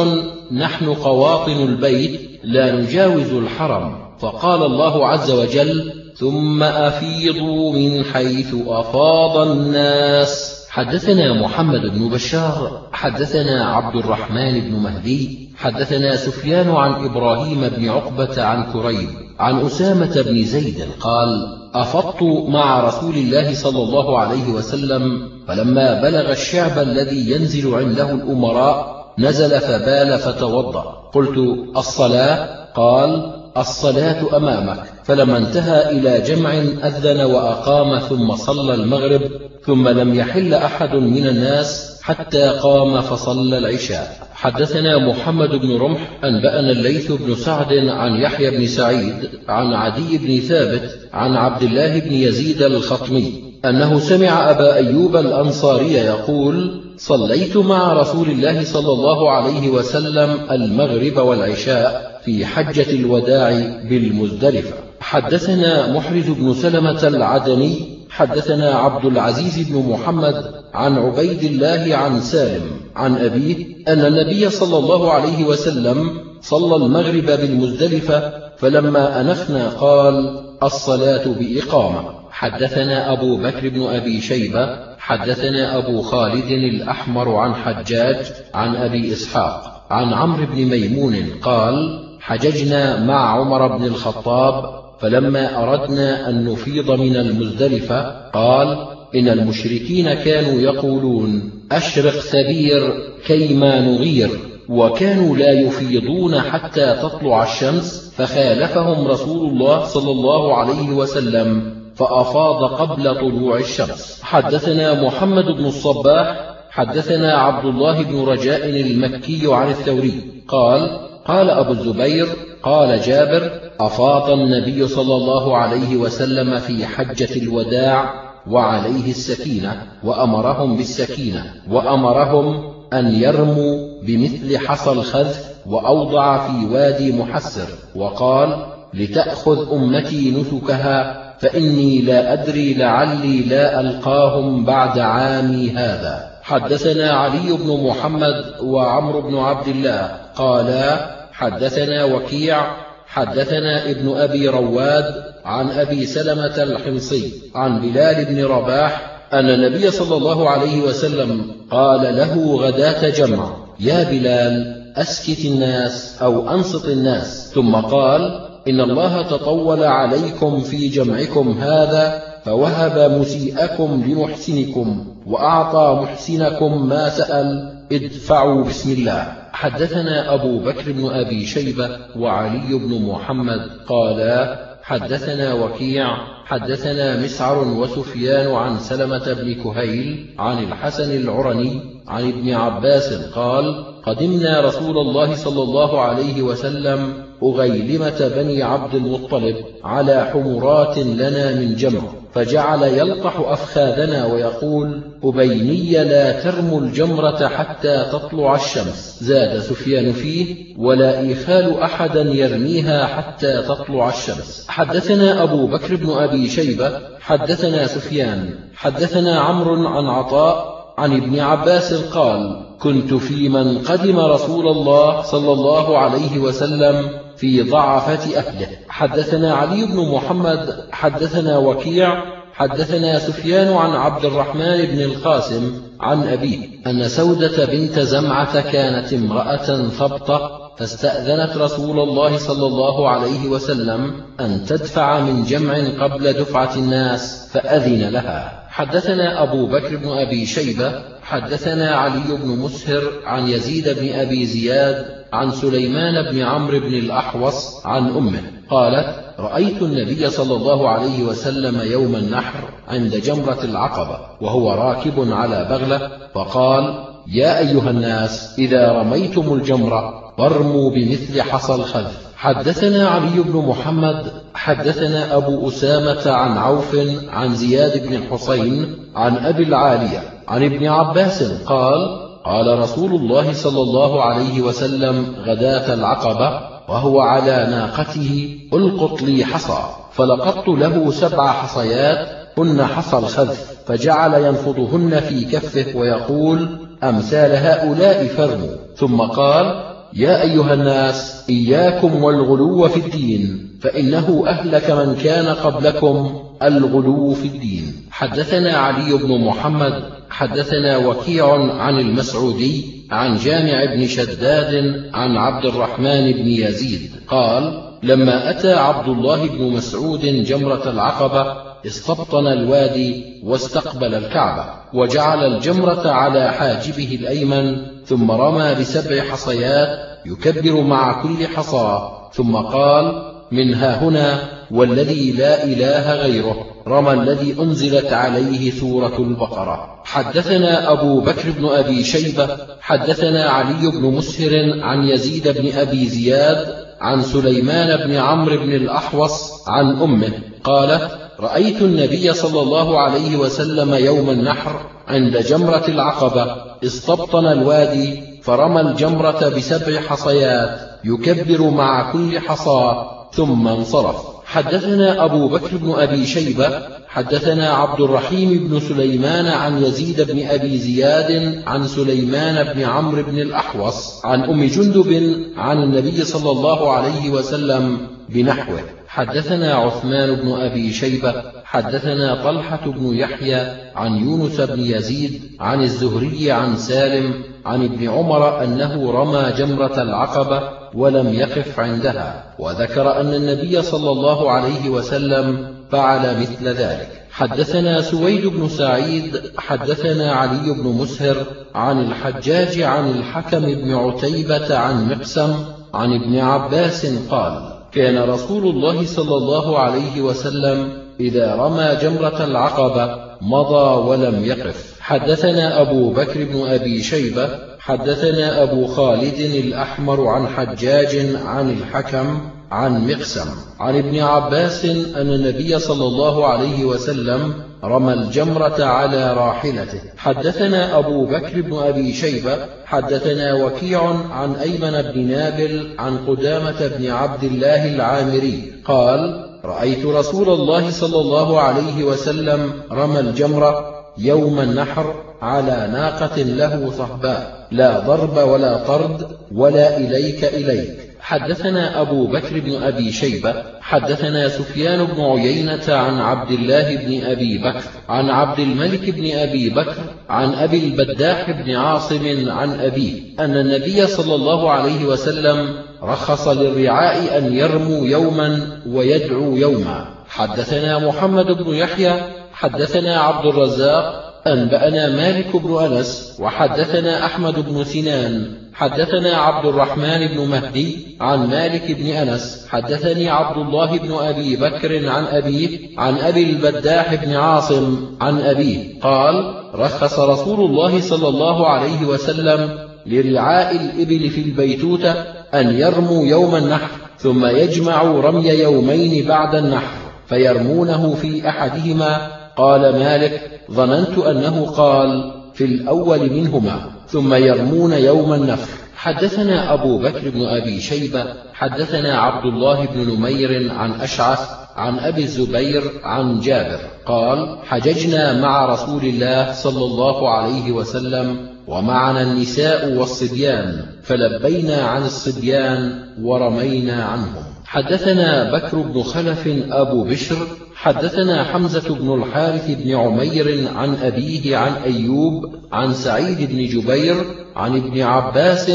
نحن قواطن البيت لا نجاوز الحرم. فقال الله عز وجل ثم أفيضوا من حيث أفاض الناس. حدثنا محمد بن بشار حدثنا عبد الرحمن بن مهدي حدثنا سفيان عن إبراهيم بن عقبة عن كريب عن أسامة بن زيد قال أفضت مع رسول الله صلى الله عليه وسلم فلما بلغ الشعب الذي ينزل عنده الأمراء نزل فبال فتوضأ. قلت الصلاة؟ قال الصلاة أمامك. فلما انتهى إلى جمع أذن وأقام ثم صلى المغرب ثم لم يحل أحد من الناس حتى قام فصلى العشاء. حدثنا محمد بن رمح أنبأنا الليث بن سعد عن يحيى بن سعيد عن عدي بن ثابت عن عبد الله بن يزيد الخطمي أنه سمع أبا أيوب الأنصاري يقول صليت مع رسول الله صلى الله عليه وسلم المغرب والعشاء في حجة الوداع بالمزدلفة. حدثنا محرز بن سلمة العدني حدثنا عبد العزيز بن محمد عن عبيد الله عن سالم عن أبيه أن النبي صلى الله عليه وسلم صلى المغرب بالمزدلفة فلما أنفنا قال الصلاة بإقامة. حدثنا أبو بكر بن أبي شيبة حدثنا أبو خالد الأحمر عن حجاج عن أبي إسحاق عن عمرو بن ميمون قال حججنا مع عمر بن الخطاب فلما أردنا أن نفيض من المزدلفة قال إن المشركين كانوا يقولون أشرق ثبير كيما نغير. وكانوا لا يفيضون حتى تطلع الشمس فخالفهم رسول الله صلى الله عليه وسلم فأفاض قبل طلوع الشمس. حدثنا محمد بن الصباح حدثنا عبد الله بن رجاء المكي عن الثوري. قال قال أبو الزبير قال جابر أفاض النبي صلى الله عليه وسلم في حجة الوداع وعليه السكينة وأمرهم بالسكينة وأمرهم أن يرموا بمثل حصى الخذف وأوضع في وادي محسر وقال لتأخذ أمتي نسكها فإني لا أدري لعلي لا ألقاهم بعد عامي هذا. حدثنا علي بن محمد وعمرو بن عبد الله قالا حدثنا وكيع حدثنا ابن أبي رواد عن أبي سلمة الحمصي عن بلال بن رباح أن النبي صلى الله عليه وسلم قال له غداة جمع يا بلال أسكت الناس أو أنصت الناس. ثم قال إن الله تطول عليكم في جمعكم هذا فوهب مسيئكم لمحسنكم وأعطى محسنكم ما سأل. ادفعوا بسم الله. حدثنا أبو بكر بن أبي شيبة وعلي بن محمد قالا حدثنا وكيع حدثنا مسعر وسفيان عن سلمة بن كهيل عن الحسن العرني عن ابن عباس قال قدمنا رسول الله صلى الله عليه وسلم أغيلمة بني عبد المطلب على حمرات لنا من جمع. فجعل يلقح أفخاذنا ويقول أبيني لا ترموا الجمرة حتى تطلع الشمس. زاد سفيان فيه ولا إيخال أحدا يرميها حتى تطلع الشمس. حدثنا أبو بكر بن أبي شيبة حدثنا سفيان حدثنا عمرو عن عطاء عن ابن عباس قال كنت في من قدم رسول الله صلى الله عليه وسلم في ضعفة أهله حدثنا علي بن محمد حدثنا وكيع حدثنا سفيان عن عبد الرحمن بن القاسم عن أبيه أن سودة بنت زمعة كانت امرأة ثبطة فاستأذنت رسول الله صلى الله عليه وسلم أن تدفع من جمع قبل دفعة الناس فأذن لها. حدثنا أبو بكر بن أبي شيبة حدثنا علي بن مسهر عن يزيد بن أبي زياد عن سليمان بن عمرو بن الأحوص عن أمه قالت رأيت النبي صلى الله عليه وسلم يوم النحر عند جمرة العقبة وهو راكب على بغلة فقال يا أيها الناس إذا رميتم الجمرة فارموا بمثل حصى الخذف. حدثنا علي بن محمد حدثنا أبو أسامة عن عوف عن زياد بن الحسين عن أبي العالية عن ابن عباس قال قال رسول الله صلى الله عليه وسلم غداة العقبة وهو على ناقته ألقط لي حصى. فلقطت له سبع حصيات هن حصى الخذف فجعل ينفضهن في كفه ويقول أمثال هؤلاء فرموا. ثم قال يا أيها الناس إياكم والغلو في الدين فإنه أهلك من كان قبلكم الغلو في الدين. حدثنا علي بن محمد حدثنا وكيع عن المسعودي عن جامع بن شداد عن عبد الرحمن بن يزيد. قال لما أتى عبد الله بن مسعود جمرة العقبة استبطن الوادي واستقبل الكعبة وجعل الجمرة على حاجبه الأيمن ثم رمى بسبع حصيات يكبر مع كل حصى ثم قال منها هنا والذي لا إله غيره رمى الذي أنزلت عليه سورة البقرة. حدثنا أبو بكر بن أبي شيبة حدثنا علي بن مسهر عن يزيد بن أبي زياد عن سليمان بن عمرو بن الأحوص عن أمه قالت رأيت النبي صلى الله عليه وسلم يوم النحر عند جمرة العقبة استبطن الوادي فرمى الجمرة بسبع حصيات يكبر مع كل حصاة ثم انصرف. حدثنا أبو بكر بن أبي شيبة حدثنا عبد الرحيم بن سليمان عن يزيد بن أبي زياد عن سليمان بن عمرو بن الأحوص عن أم جندب عن النبي صلى الله عليه وسلم بنحوه. حدثنا عثمان بن أبي شيبة حدثنا طلحة بن يحيى عن يونس بن يزيد عن الزهري عن سالم عن ابن عمر أنه رمى جمرة العقبة ولم يقف عندها وذكر أن النبي صلى الله عليه وسلم فعل مثل ذلك. حدثنا سويد بن سعيد حدثنا علي بن مسهر عن الحجاج عن الحكم بن عتيبة عن مقسم عن ابن عباس قال كان رسول الله صلى الله عليه وسلم إذا رمى جمرة العقبة مضى ولم يقف. حدثنا أبو بكر بن أبي شيبة حدثنا أبو خالد الأحمر عن حجاج عن الحكم عن مقسم. عن ابن عباس أن النبي صلى الله عليه وسلم رمى الجمرة على راحلته. حدثنا أبو بكر بن أبي شيبة حدثنا وكيع عن أيمن بن نابل عن قدامة بن عبد الله العامري قال رأيت رسول الله صلى الله عليه وسلم رمى الجمرة يوم النحر على ناقة له صهباء. لا ضرب ولا طرد ولا إليك إليك. حدثنا أبو بكر بن أبي شيبة حدثنا سفيان بن عيينة عن عبد الله بن أبي بكر عن عبد الملك بن أبي بكر عن أبي البداح بن عاصم عن أبيه أن النبي صلى الله عليه وسلم رخص للرعاء أن يرموا يوما ويدعوا يوما. حدثنا محمد بن يحيى حدثنا عبد الرزاق أنبأنا مالك بن أنس وحدثنا أحمد بن سنان. حدثنا عبد الرحمن بن مهدي عن مالك بن أنس حدثني عبد الله بن أبي بكر عن أبيه عن أبي البداح بن عاصم عن أبيه قال رخص رسول الله صلى الله عليه وسلم لرعاء الإبل في البيتوتة أن يرموا يوم النحر ثم يجمعوا رمي يومين بعد النحر فيرمونه في أحدهما. قال مالك ظننت أنه قال في الأول منهما ثم يرمون يوم النفر حدثنا أبو بكر بن أبي شيبة حدثنا عبد الله بن نمير عن أشعث عن أبي الزبير عن جابر. قال حججنا مع رسول الله صلى الله عليه وسلم ومعنا النساء والصبيان فلبينا عن الصبيان ورمينا عنهم. حدثنا بكر بن خلف أبو بشر حدثنا حمزة بن الحارث بن عمير عن أبيه عن أيوب عن سعيد بن جبير عن ابن عباس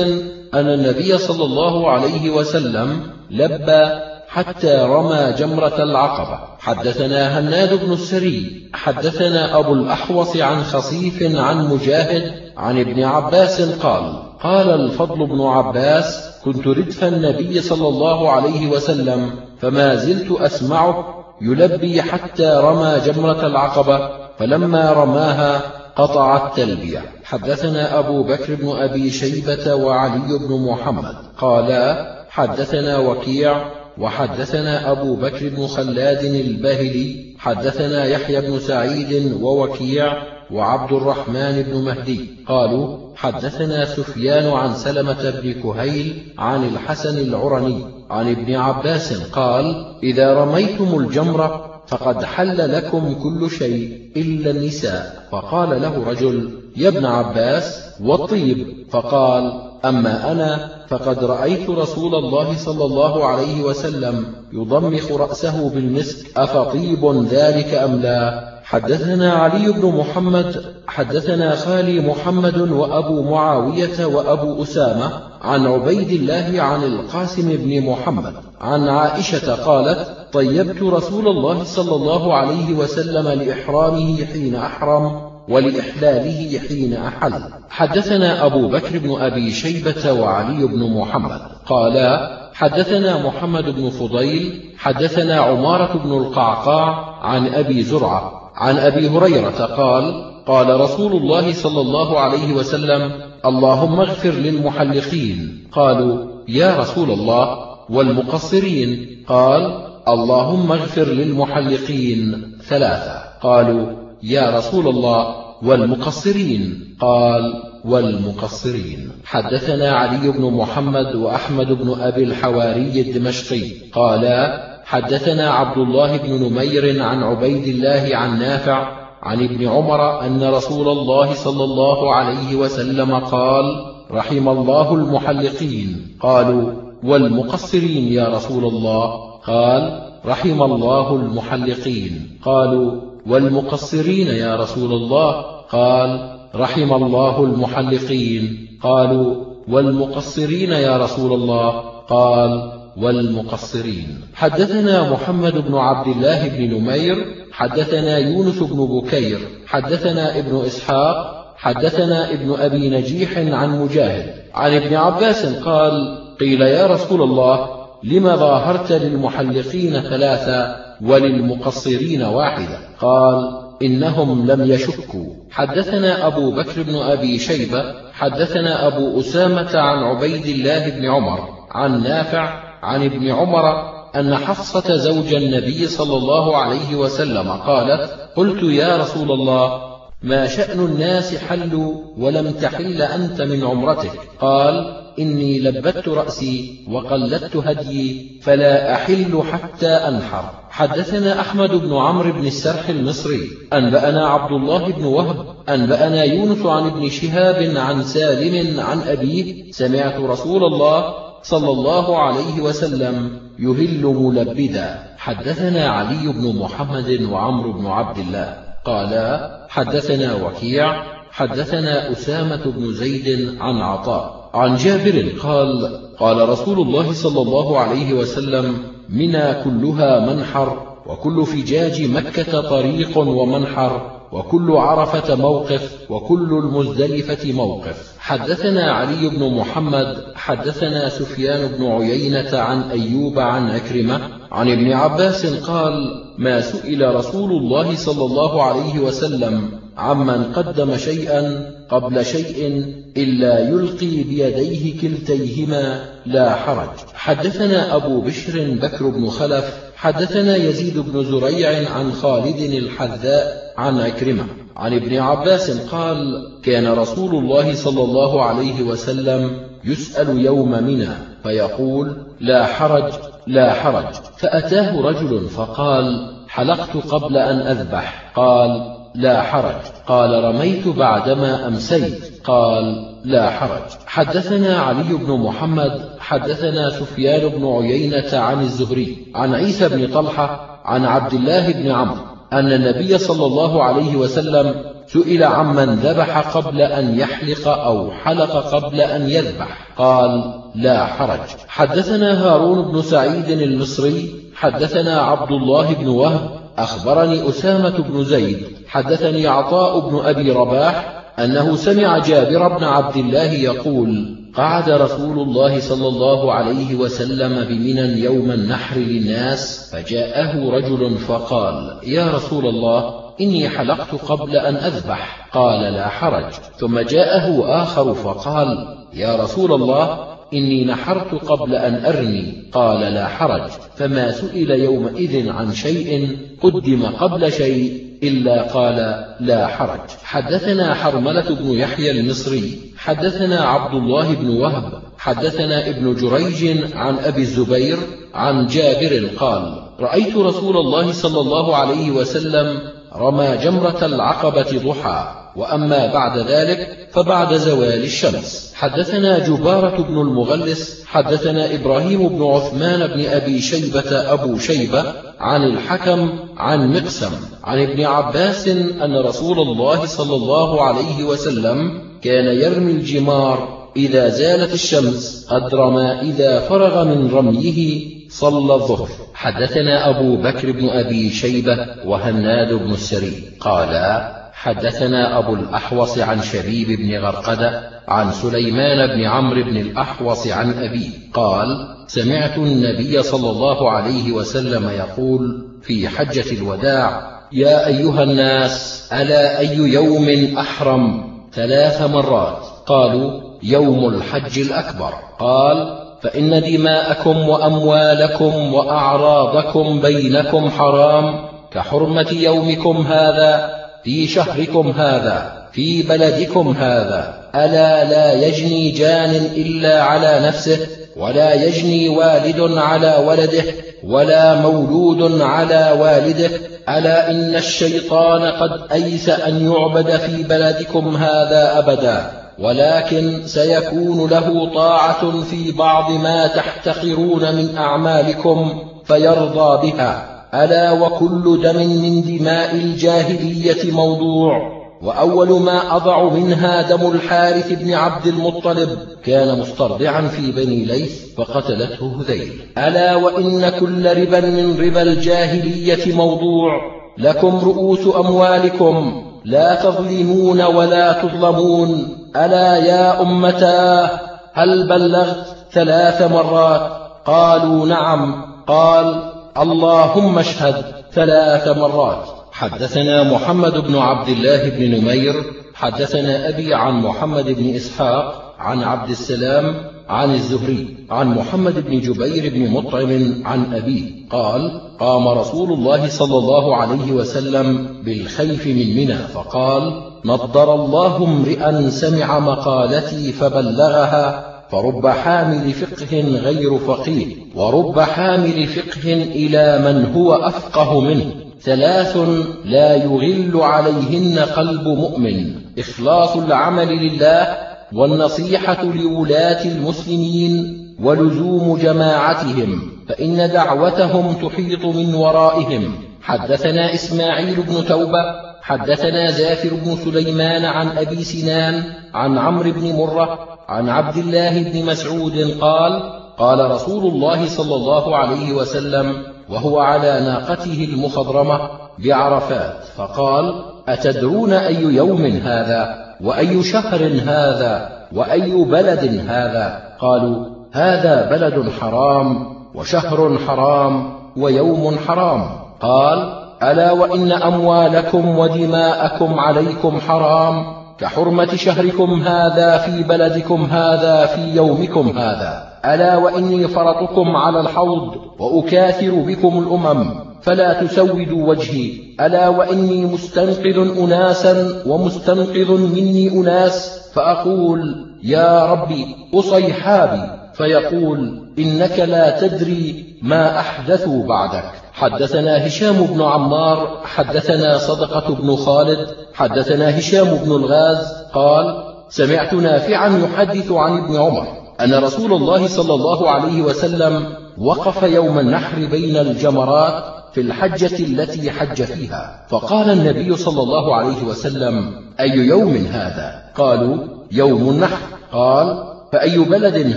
أن النبي صلى الله عليه وسلم لبى حتى رمى جمرة العقبة. حدثنا هناد بن السري حدثنا أبو الأحوص عن خصيف عن مجاهد عن ابن عباس قال قال الفضل بن عباس كنت ردف النبي صلى الله عليه وسلم فما زلت أسمعه يلبي حتى رمى جمرة العقبة فلما رماها قطع التلبية حدثنا أبو بكر بن أبي شيبة وعلي بن محمد. قالا حدثنا وكيع وحدثنا أبو بكر بن خلاد الباهلي حدثنا يحيى بن سعيد ووكيع وعبد الرحمن بن مهدي. قالوا حدثنا سفيان عن سلمة بن كهيل عن الحسن العرني. عن ابن عباس قال إذا رميتم الجمرة فقد حل لكم كل شيء إلا النساء. فقال له رجل يا ابن عباس والطيب. فقال أما أنا فقد رأيت رسول الله صلى الله عليه وسلم يضمخ رأسه بالمسك أفطيب ذلك أم لا؟ حدثنا علي بن محمد حدثنا خالي محمد وأبو معاوية وأبو أسامة عن عبيد الله عن القاسم بن محمد عن عائشة قالت طيبت رسول الله صلى الله عليه وسلم لإحرامه حين أحرم ولإحلاله حين أحل. حدثنا أبو بكر بن أبي شيبة وعلي بن محمد قالا حدثنا محمد بن فضيل حدثنا عمارة بن القعقاع عن أبي زرعة عن أبي هريرة قال قال رسول الله صلى الله عليه وسلم اللهم اغفر للمحلقين. قالوا يا رسول الله والمقصرين. قال اللهم اغفر للمحلقين. ثلاثة. قالوا يا رسول الله والمقصرين. قال والمقصرين. حدثنا علي بن محمد وأحمد بن أبي الحواري الدمشقي. قالا حدثنا عبد الله بن نمير عن عبيد الله عن نافع عن ابن عمر أن رسول الله صلى الله عليه وسلم قال رحم الله المحلقين. قالوا والمقصرين يا رسول الله. قال رحم الله المحلقين. قالوا والمقصرين يا رسول الله. قال رحم الله المحلقين. قالوا والمقصرين يا رسول الله. قال والمقصرين. حدثنا محمد بن عبد الله بن نمير حدثنا يونس بن بكير حدثنا ابن إسحاق حدثنا ابن أبي نجيح عن مجاهد. عن ابن عباس قال قيل يا رسول الله لم ظاهرت للمحلقين ثلاثة وللمقصرين واحدة؟ قال إنهم لم يشكوا. حدثنا أبو بكر بن أبي شيبة حدثنا أبو أسامة عن عبيد الله بن عمر عن نافع عن ابن عمر أن حفصة زوج النبي صلى الله عليه وسلم قالت قلت يا رسول الله ما شأن الناس حلوا ولم تحل أنت من عمرتك؟ قال إني لبت رأسي وقلدت هديي فلا أحل حتى أنحر. حدثنا أحمد بن عمرو بن السرح المصري أنبأنا عبد الله بن وهب أنبأنا يونس عن ابن شهاب عن سالم عن أبيه سمعت رسول الله صلى الله عليه وسلم يهل ملبدا. حدثنا علي بن محمد وعمرو بن عبد الله. قالا حدثنا وكيع حدثنا أسامة بن زيد عن عطاء. عن جابر قال قال رسول الله صلى الله عليه وسلم منا كلها منحر وكل فجاج مكة طريق ومنحر. وكل عرفة موقف وكل المزدلفة موقف. حدثنا علي بن محمد حدثنا سفيان بن عيينة عن أيوب عن أكرمة عن ابن عباس قال ما سئل رسول الله صلى الله عليه وسلم عمن قدم شيئا قبل شيء إلا يلقي بيديه كلتيهما لا حرج. حدثنا أبو بشر بكر بن خلف حدثنا يزيد بن زريع عن خالد الحذاء عن أكرمة عن ابن عباس قال كان رسول الله صلى الله عليه وسلم يسأل يوم منى فيقول لا حرج لا حرج. فأتاه رجل فقال حلقت قبل أن أذبح. قال لا حرج. قال رميت بعدما أمسيت. قال لا حرج. حدثنا علي بن محمد حدثنا سفيان بن عيينة عن الزهري عن عيسى بن طلحة عن عبد الله بن عمرو. أن النبي صلى الله عليه وسلم سئل عمن ذبح قبل أن يحلق أو حلق قبل أن يذبح. قال لا حرج. حدثنا هارون بن سعيد المصري حدثنا عبد الله بن وهب أخبرني أسامة بن زيد حدثني عطاء بن أبي رباح أنه سمع جابر بن عبد الله يقول قعد رسول الله صلى الله عليه وسلم بمنى يوم النحر للناس فجاءه رجل فقال يا رسول الله إني حلقت قبل أن أذبح. قال لا حرج. ثم جاءه آخر فقال يا رسول الله إني نحرت قبل أن أرمي قال لا حرج. فما سئل يومئذ عن شيء قدم قبل شيء إلا قال لا حرج. حدثنا حرملة بن يحيى المصري. حدثنا عبد الله بن وهب. حدثنا ابن جريج عن أبي الزبير عن جابر قال رأيت رسول الله صلى الله عليه وسلم رمى جمرة العقبة ضحى وأما بعد ذلك فبعد زوال الشمس. حدثنا جبارة بن المغلس حدثنا إبراهيم بن عثمان بن أبي شيبة أبو شيبة عن الحكم عن مقسم عن ابن عباس أن رسول الله صلى الله عليه وسلم كان يرمي الجمار إذا زالت الشمس قدر ما إذا فرغ من رميه صلى الظهر. حدثنا أبو بكر بن أبي شيبة وهناد بن السري. قالا حدثنا أبو الأحوص عن شبيب بن غرقدة عن سليمان بن عمرو بن الأحوص عن أبيه قال سمعت النبي صلى الله عليه وسلم يقول في حجة الوداع يا أيها الناس ألا أي يوم أحرم؟ ثلاث مرات. قالوا يوم الحج الأكبر. قال فإن دماءكم وأموالكم وأعراضكم بينكم حرام كحرمة يومكم هذا في شهركم هذا في بلدكم هذا. ألا لا يجني جان إلا على نفسه ولا يجني والد على ولده ولا مولود على والده. ألا إن الشيطان قد أيس أن يعبد في بلدكم هذا أبدا ولكن سيكون له طاعة في بعض ما تحتقرون من أعمالكم فيرضى بها. ألا وكل دم من دماء الجاهلية موضوع وأول ما أضع منها دم الحارث بن عبد المطلب كان مسترضعا في بني ليث فقتلته هذيل. ألا وإن كل ربا من ربا الجاهلية موضوع لكم رؤوس أموالكم لا تظلمون ولا تظلمون. ألا يا أمتاه هل بلغت ثلاث مرات؟ قالوا نعم. قال اللهم اشهد ثلاث مرات. حدثنا محمد بن عبد الله بن نمير حدثنا أبي عن محمد بن إسحاق عن عبد السلام عن الزهري عن محمد بن جبير بن مطعم عن أبيه. قال قام رسول الله صلى الله عليه وسلم بالخيف من منى فقال نضر الله امرئا سمع مقالتي فبلغها فرب حامل فقه غير فقيه ورب حامل فقه إلى من هو أفقه منه. ثلاث لا يغل عليهن قلب مؤمن. إخلاص العمل لله والنصيحة لولاة المسلمين ولزوم جماعتهم فإن دعوتهم تحيط من ورائهم. حدثنا إسماعيل بن توبة حدثنا زافر بن سليمان عن أبي سنان عن عمرو بن مرة عن عبد الله بن مسعود قال قال رسول الله صلى الله عليه وسلم وهو على ناقته المخضرمة بعرفات فقال أتدرون أي يوم هذا وأي شهر هذا وأي بلد هذا؟ قالوا هذا بلد حرام وشهر حرام ويوم حرام. قال ألا وإن أموالكم ودماءكم عليكم حرام كحرمة شهركم هذا في بلدكم هذا في يومكم هذا. ألا وإني فرطكم على الحوض وأكاثر بكم الأمم فلا تسودوا وجهي. ألا وإني مستنقذ أناسا ومستنقذ مني أناس فأقول يا ربي أصيحابي فيقول إنك لا تدري ما أحدثوا بعدك. حدثنا هشام بن عمار حدثنا صدقة بن خالد حدثنا هشام بن الغاز قال سمعت نافعا يحدث عن ابن عمر أن رسول الله صلى الله عليه وسلم وقف يوم النحر بين الجمرات في الحجة التي حج فيها. فقال النبي صلى الله عليه وسلم أي يوم هذا؟ قالوا يوم النحر. قال فأي بلد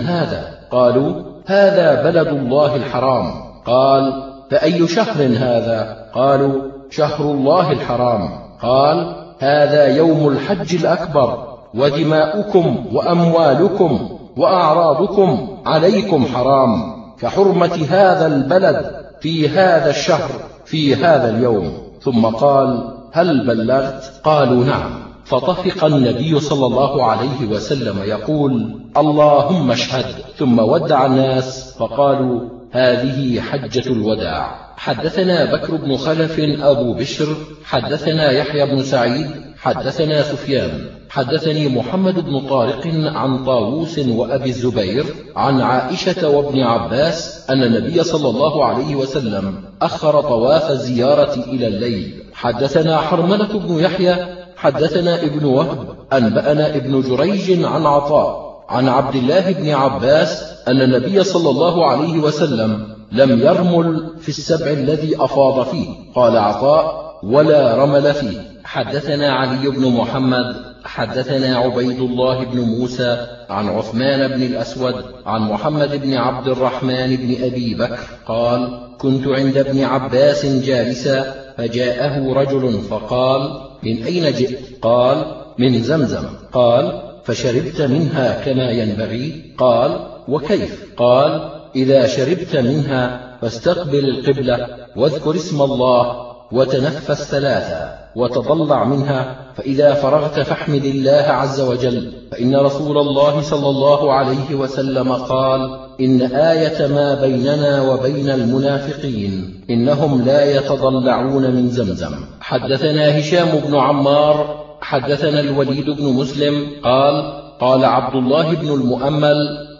هذا؟ قالوا هذا بلد الله الحرام. قال فأي شهر هذا؟ قالوا شهر الله الحرام. قال هذا يوم الحج الأكبر. ودماؤكم وأموالكم وأعراضكم عليكم حرام. كحرمة هذا البلد في هذا الشهر في هذا اليوم. ثم قال هل بلغت؟ قالوا نعم. فطفق النبي صلى الله عليه وسلم يقول اللهم اشهد. ثم ودع الناس فقالوا هذه حجة الوداع. حدثنا بكر بن خلف أبو بشر حدثنا يحيى بن سعيد حدثنا سفيان. حدثني محمد بن طارق عن طاووس وأبي الزبير عن عائشة وابن عباس أن النبي صلى الله عليه وسلم أخر طواف الزيارة إلى الليل. حدثنا حرملة بن يحيى حدثنا ابن وهب أنبأنا ابن جريج عن عطاء عن عبد الله بن عباس أن النبي صلى الله عليه وسلم لم يرمل في السبع الذي أفاض فيه. قال عطاء ولا رمل فيه. حدثنا علي بن محمد حدثنا عبيد الله بن موسى عن عثمان بن الأسود عن محمد بن عبد الرحمن بن أبي بكر. قال كنت عند ابن عباس جالسا فجاءه رجل فقال من أين جئت؟ قال من زمزم. قال فشربت منها كما ينبغي؟ قال وكيف؟ قال إذا شربت منها فاستقبل القبلة واذكر اسم الله وتنفس ثلاثا وتضلع منها فإذا فرغت فاحمد الله عز وجل فإن رسول الله صلى الله عليه وسلم قال إن آية ما بيننا وبين المنافقين إنهم لا يتضلعون من زمزم. حدثنا هشام بن عمار حدثنا الوليد بن مسلم قال قال عبد الله بن المؤمل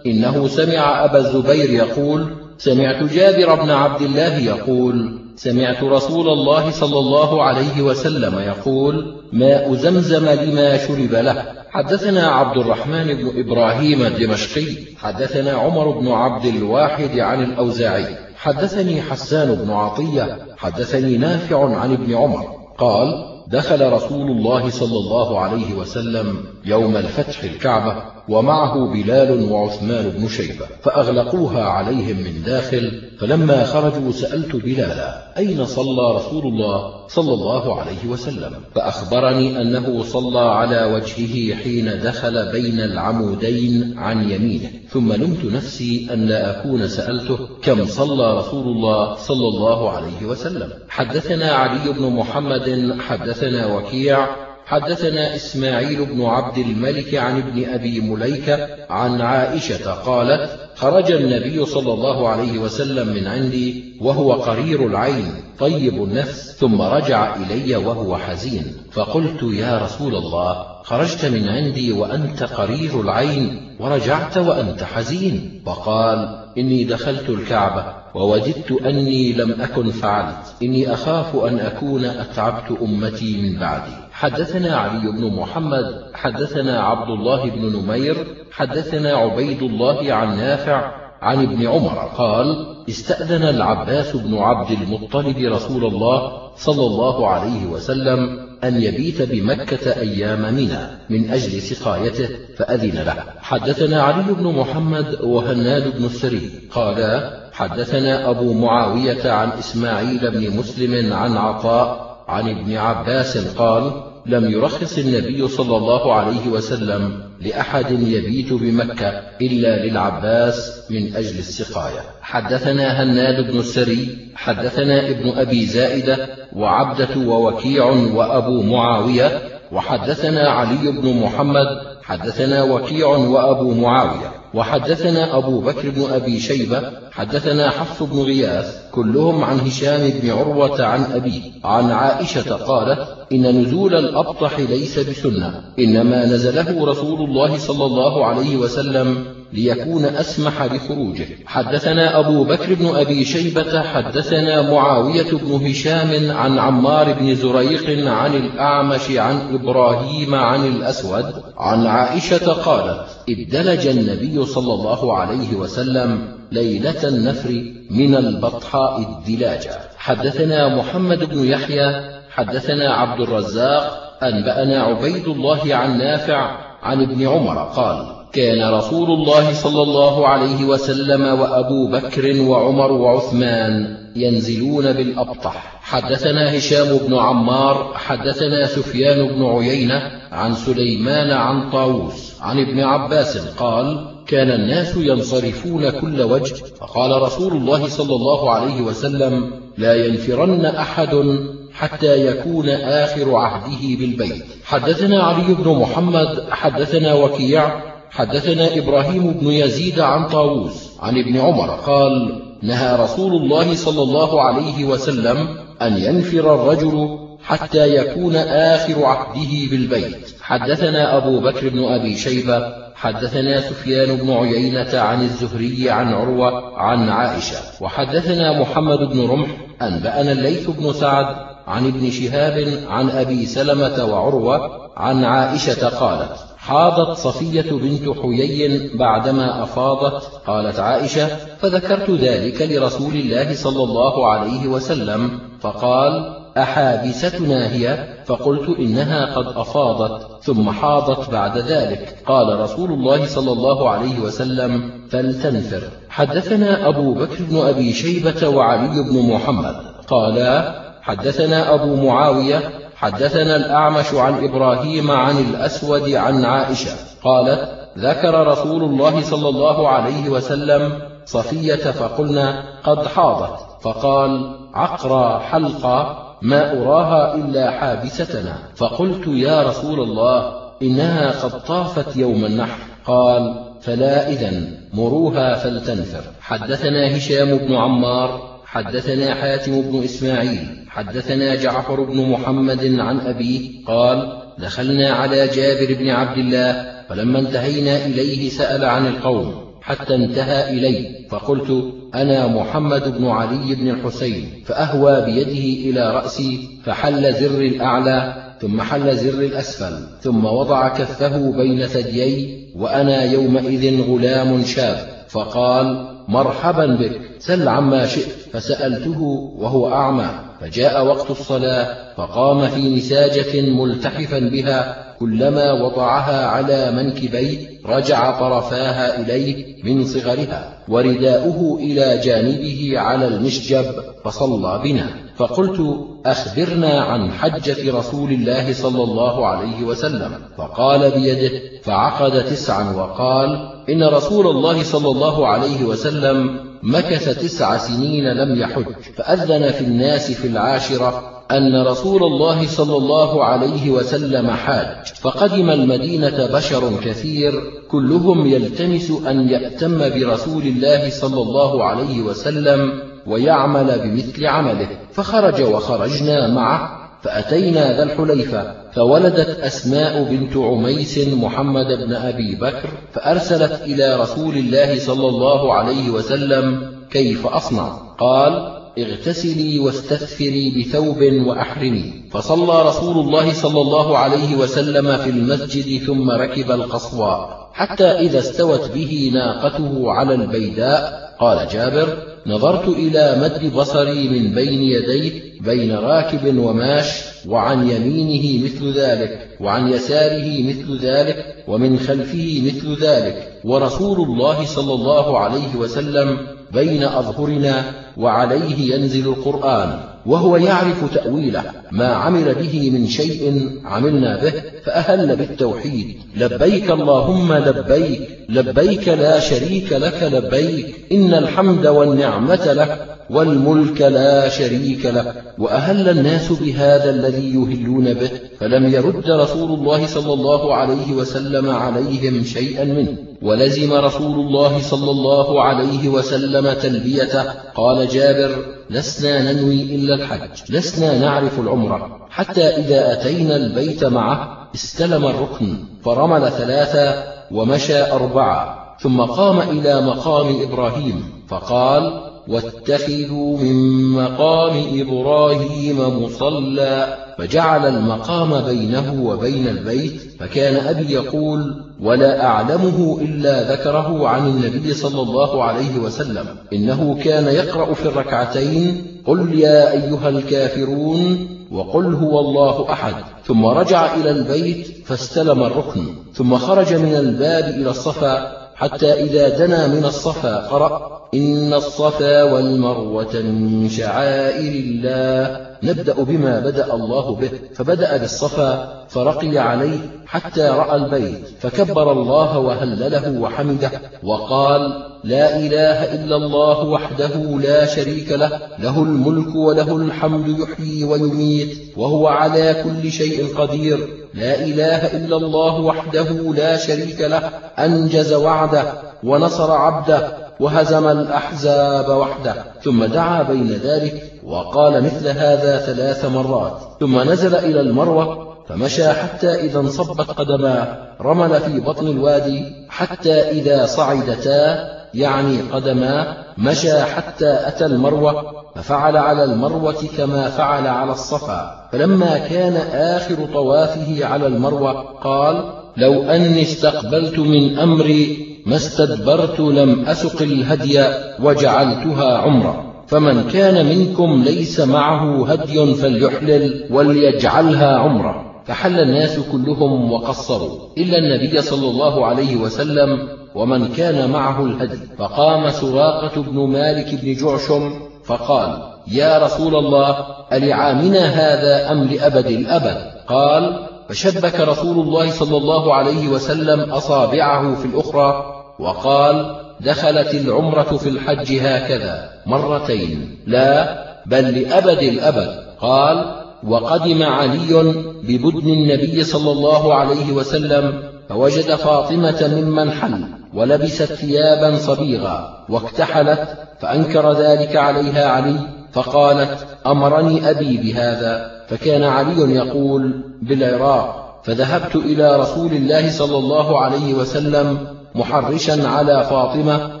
إنه سمع أبا الزبير يقول سمعت جابر بن عبد الله يقول سمعت رسول الله صلى الله عليه وسلم يقول ماء زمزم لما شرب له. حدثنا عبد الرحمن بن إبراهيم الدمشقي حدثنا عمر بن عبد الواحد عن الأوزاعي حدثني حسان بن عطية حدثني نافع عن ابن عمر قال دخل رسول الله صلى الله عليه وسلم يوم الفتح الكعبة ومعه بلال وعثمان بن شيبة فأغلقوها عليهم من داخل فلما خرجوا سألت بلالا أين صلى رسول الله صلى الله عليه وسلم؟ فأخبرني أنه صلى على وجهه حين دخل بين العمودين عن يمينه ثم لمت نفسي أن لا أكون سألته كم صلى رسول الله صلى الله عليه وسلم. حدثنا علي بن محمد حدثنا وكيع حدثنا إسماعيل بن عبد الملك عن ابن أبي مليكة عن عائشة قالت خرج النبي صلى الله عليه وسلم من عندي وهو قرير العين طيب النفس ثم رجع إلي وهو حزين فقلت يا رسول الله خرجت من عندي وأنت قرير العين ورجعت وأنت حزين فقال إني دخلت الكعبة. ووجدت أني لم أكن فعلت. إني أخاف أن أكون أتعبت أمتي من بعدي. حدثنا علي بن محمد حدثنا عبد الله بن نمير حدثنا عبيد الله عن نافع عن ابن عمر. قال استأذن العباس بن عبد المطلب رسول الله صلى الله عليه وسلم أن يبيت بمكة أيام منى من أجل سقايته فأذن له. حدثنا علي بن محمد وهناد بن السري. قالا حدثنا أبو معاوية عن إسماعيل بن مسلم عن عطاء عن ابن عباس قال لم يرخص النبي صلى الله عليه وسلم لأحد يبيت بمكة إلا للعباس من أجل السقاية. حدثنا هناد بن السري حدثنا ابن أبي زائدة وعبدة ووكيع وأبو معاوية وحدثنا علي بن محمد حدثنا وكيع وأبو معاوية وحدثنا أبو بكر بن أبي شيبة حدثنا حفص بن غياث كلهم عن هشام بن عروة عن أبيه عن عائشة قالت إن نزول الأبطح ليس بسنة إنما نزله رسول الله صلى الله عليه وسلم ليكون أسمح بخروجه حدثنا أبو بكر بن أبي شيبة حدثنا معاوية بن هشام عن عمار بن زريق عن الأعمش عن إبراهيم عن الأسود عن عائشة قالت ادلج النبي صلى الله عليه وسلم ليلة النفر من البطحاء الدلاجة. حدثنا محمد بن يحيى حدثنا عبد الرزاق أنبأنا عبيد الله عن نافع عن ابن عمر قال كان رسول الله صلى الله عليه وسلم وأبو بكر وعمر وعثمان ينزلون بالأبطح. حدثنا هشام بن عمار حدثنا سفيان بن عيينة عن سليمان عن طاووس عن ابن عباس قال كان الناس ينصرفون كل وجه فقال رسول الله صلى الله عليه وسلم لا ينفرن أحد حتى يكون آخر عهده بالبيت. حدثنا علي بن محمد حدثنا وكيع حدثنا إبراهيم بن يزيد عن طاووس عن ابن عمر قال نهى رسول الله صلى الله عليه وسلم أن ينفر الرجل حتى يكون آخر عهده بالبيت. حدثنا أبو بكر بن أبي شيبة حدثنا سفيان بن عيينة عن الزهري عن عروة عن عائشة. وحدثنا محمد بن رمح أنبأنا الليث بن سعد عن ابن شهاب عن أبي سلمة وعروة عن عائشة قالت حاضت صفية بنت حيي بعدما أفاضت قالت عائشة فذكرت ذلك لرسول الله صلى الله عليه وسلم فقال أحابستنا هي؟ فقلت إنها قد أفاضت ثم حاضت بعد ذلك. قال رسول الله صلى الله عليه وسلم فلتنفر. حدثنا أبو بكر بن أبي شيبة وعلي بن محمد قالا حدثنا أبو معاوية حدثنا الأعمش عن إبراهيم عن الأسود عن عائشة قالت ذكر رسول الله صلى الله عليه وسلم صفية فقلنا قد حاضت. فقال عقرى حلقة ما أراها إلا حابستنا. فقلت يا رسول الله إنها قد طافت يوم النحر. قال فلا إذن مروها فلتنفر. حدثنا هشام بن عمار حدثنا حاتم بن إسماعيل حدثنا جعفر بن محمد عن أبيه قال دخلنا على جابر بن عبد الله فلما انتهينا إليه سأل عن القوم حتى انتهى إلي فقلت أنا محمد بن علي بن الحسين فأهوى بيده إلى رأسي فحل زر الأعلى ثم حل زر الأسفل ثم وضع كفه بين ثديي وأنا يومئذ غلام شاب فقال مرحبا بك. سل عما شئت. فسألته وهو أعمى. فجاء وقت الصلاة فقام في نساجة ملتحفا بها. كلما وضعها على منكبيه رجع طرفاها إليه من صغرها. ورداؤه إلى جانبه على المشجب فصلى بنا. فقلت أخبرنا عن حجة رسول الله صلى الله عليه وسلم. فقال بيده فعقد تسعا وقال إن رسول الله صلى الله عليه وسلم مكث تسع سنين لم يحج فأذن في الناس في العاشرة أن رسول الله صلى الله عليه وسلم حاج فقدم المدينة بشر كثير كلهم يلتمس أن يأتم برسول الله صلى الله عليه وسلم ويعمل بمثل عمله فخرج وخرجنا معه فأتينا ذا الحليفة فولدت أسماء بنت عميس محمد بن أبي بكر فأرسلت إلى رسول الله صلى الله عليه وسلم كيف أصنع؟ قال اغتسلي واستثفري بثوب وأحرمي. فصلى رسول الله صلى الله عليه وسلم في المسجد ثم ركب القصواء حتى إذا استوت به ناقته على البيداء قال جابر نظرت إلى مد بصري من بين يديه بين راكب وماش وعن يمينه مثل ذلك وعن يساره مثل ذلك ومن خلفه مثل ذلك. ورسول الله صلى الله عليه وسلم بين أظهرنا وعليه ينزل القرآن. وهو يعرف تأويله ما عمل به من شيء عملنا به فأهل بالتوحيد. لبيك اللهم لبيك لبيك لا شريك لك لبيك إن الحمد والنعمة لك. والملك لا شريك له وأهل الناس بهذا الذي يهلون به فلم يرد رسول الله صلى الله عليه وسلم عليهم شيئا منه. ولزم رسول الله صلى الله عليه وسلم تلبيته قال جابر لسنا ننوي إلا الحج لسنا نعرف العمرة. حتى إذا أتينا البيت معه استلم الركن فرمل ثلاثة ومشى أربعة ثم قام إلى مقام إبراهيم فقال واتخذوا من مقام إبراهيم مصلى فجعل المقام بينه وبين البيت فكان أبي يقول ولا أعلمه إلا ذكره عن النبي صلى الله عليه وسلم إنه كان يقرأ في الركعتين قل يا أيها الكافرون وقل هو الله أحد. ثم رجع إلى البيت فاستلم الركن ثم خرج من الباب إلى الصفا حتى إذا دنا من الصفا قرأ إن الصفا والمروة من شعائر الله. نبدأ بما بدأ الله به. فبدأ بالصفا فرقي عليه حتى رأى البيت فكبر الله وهلله وحمده وقال لا إله إلا الله وحده لا شريك له له الملك وله الحمد يحيي ويميت وهو على كل شيء قدير. لا إله إلا الله وحده لا شريك له أنجز وعده ونصر عبده وهزم الأحزاب وحده ثم دعا بين ذلك وقال مثل هذا ثلاث مرات. ثم نزل إلى المروة فمشى حتى إذا انصبت قدماه. رمل في بطن الوادي حتى إذا صعدتا يعني قدماه مشى حتى أتى المروة ففعل على المروة كما فعل على الصفا. فلما كان آخر طوافه على المروة قال لو أني استقبلت من أمري ما استدبرت لم أسق الهدي وجعلتها عمرا فمن كان منكم ليس معه هدي فليحلل وليجعلها عمرا فحل الناس كلهم وقصروا إلا النبي صلى الله عليه وسلم ومن كان معه الهدي. فقام سراقة بن مالك بن جعشم فقال يا رسول الله ألعامنا هذا أم لأبد الأبد؟ قال فشبك رسول الله صلى الله عليه وسلم أصابعه في الأخرى وقال دخلت العمرة في الحج هكذا مرتين. لا بل لأبد الأبد. قال وقدم علي ببدن النبي صلى الله عليه وسلم فوجد فاطمة ممن حل ولبست ثيابا صبيغا واكتحلت فأنكر ذلك عليها علي فقالت أمرني أبي بهذا. فكان علي يقول بالعراق. فذهبت إلى رسول الله صلى الله عليه وسلم محرشا على فاطمة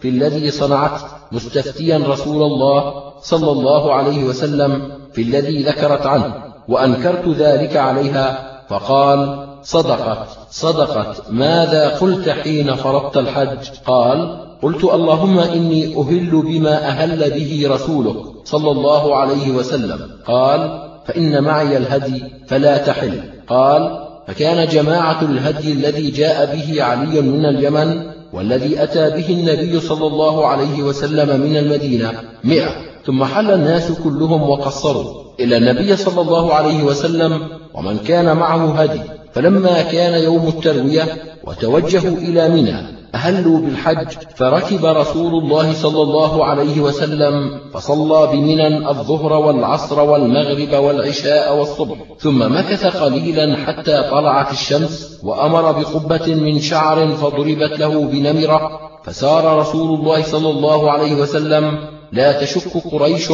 في الذي صنعت مستفتيا رسول الله صلى الله عليه وسلم في الذي ذكرت عنه وأنكرت ذلك عليها فقال صدقت صدقت ماذا قلت حين فرضت الحج؟ قال قلت اللهم إني أهل بما أهل به رسولك صلى الله عليه وسلم. قال فإن معي الهدي فلا تحل. قال فكان جماعة الهدي الذي جاء به علي من اليمن والذي أتى به النبي صلى الله عليه وسلم من المدينة مئة. ثم حل الناس كلهم وقصروا إلى النبي صلى الله عليه وسلم ومن كان معه هدي. فلما كان يوم التروية وتوجهوا إلى منى أهلوا بالحج فركب رسول الله صلى الله عليه وسلم فصلى بمنى الظهر والعصر والمغرب والعشاء والصبح ثم مكث قليلا حتى طلعت الشمس وأمر بقبة من شعر فضربت له بنمرة فسار رسول الله صلى الله عليه وسلم لا تشك قريش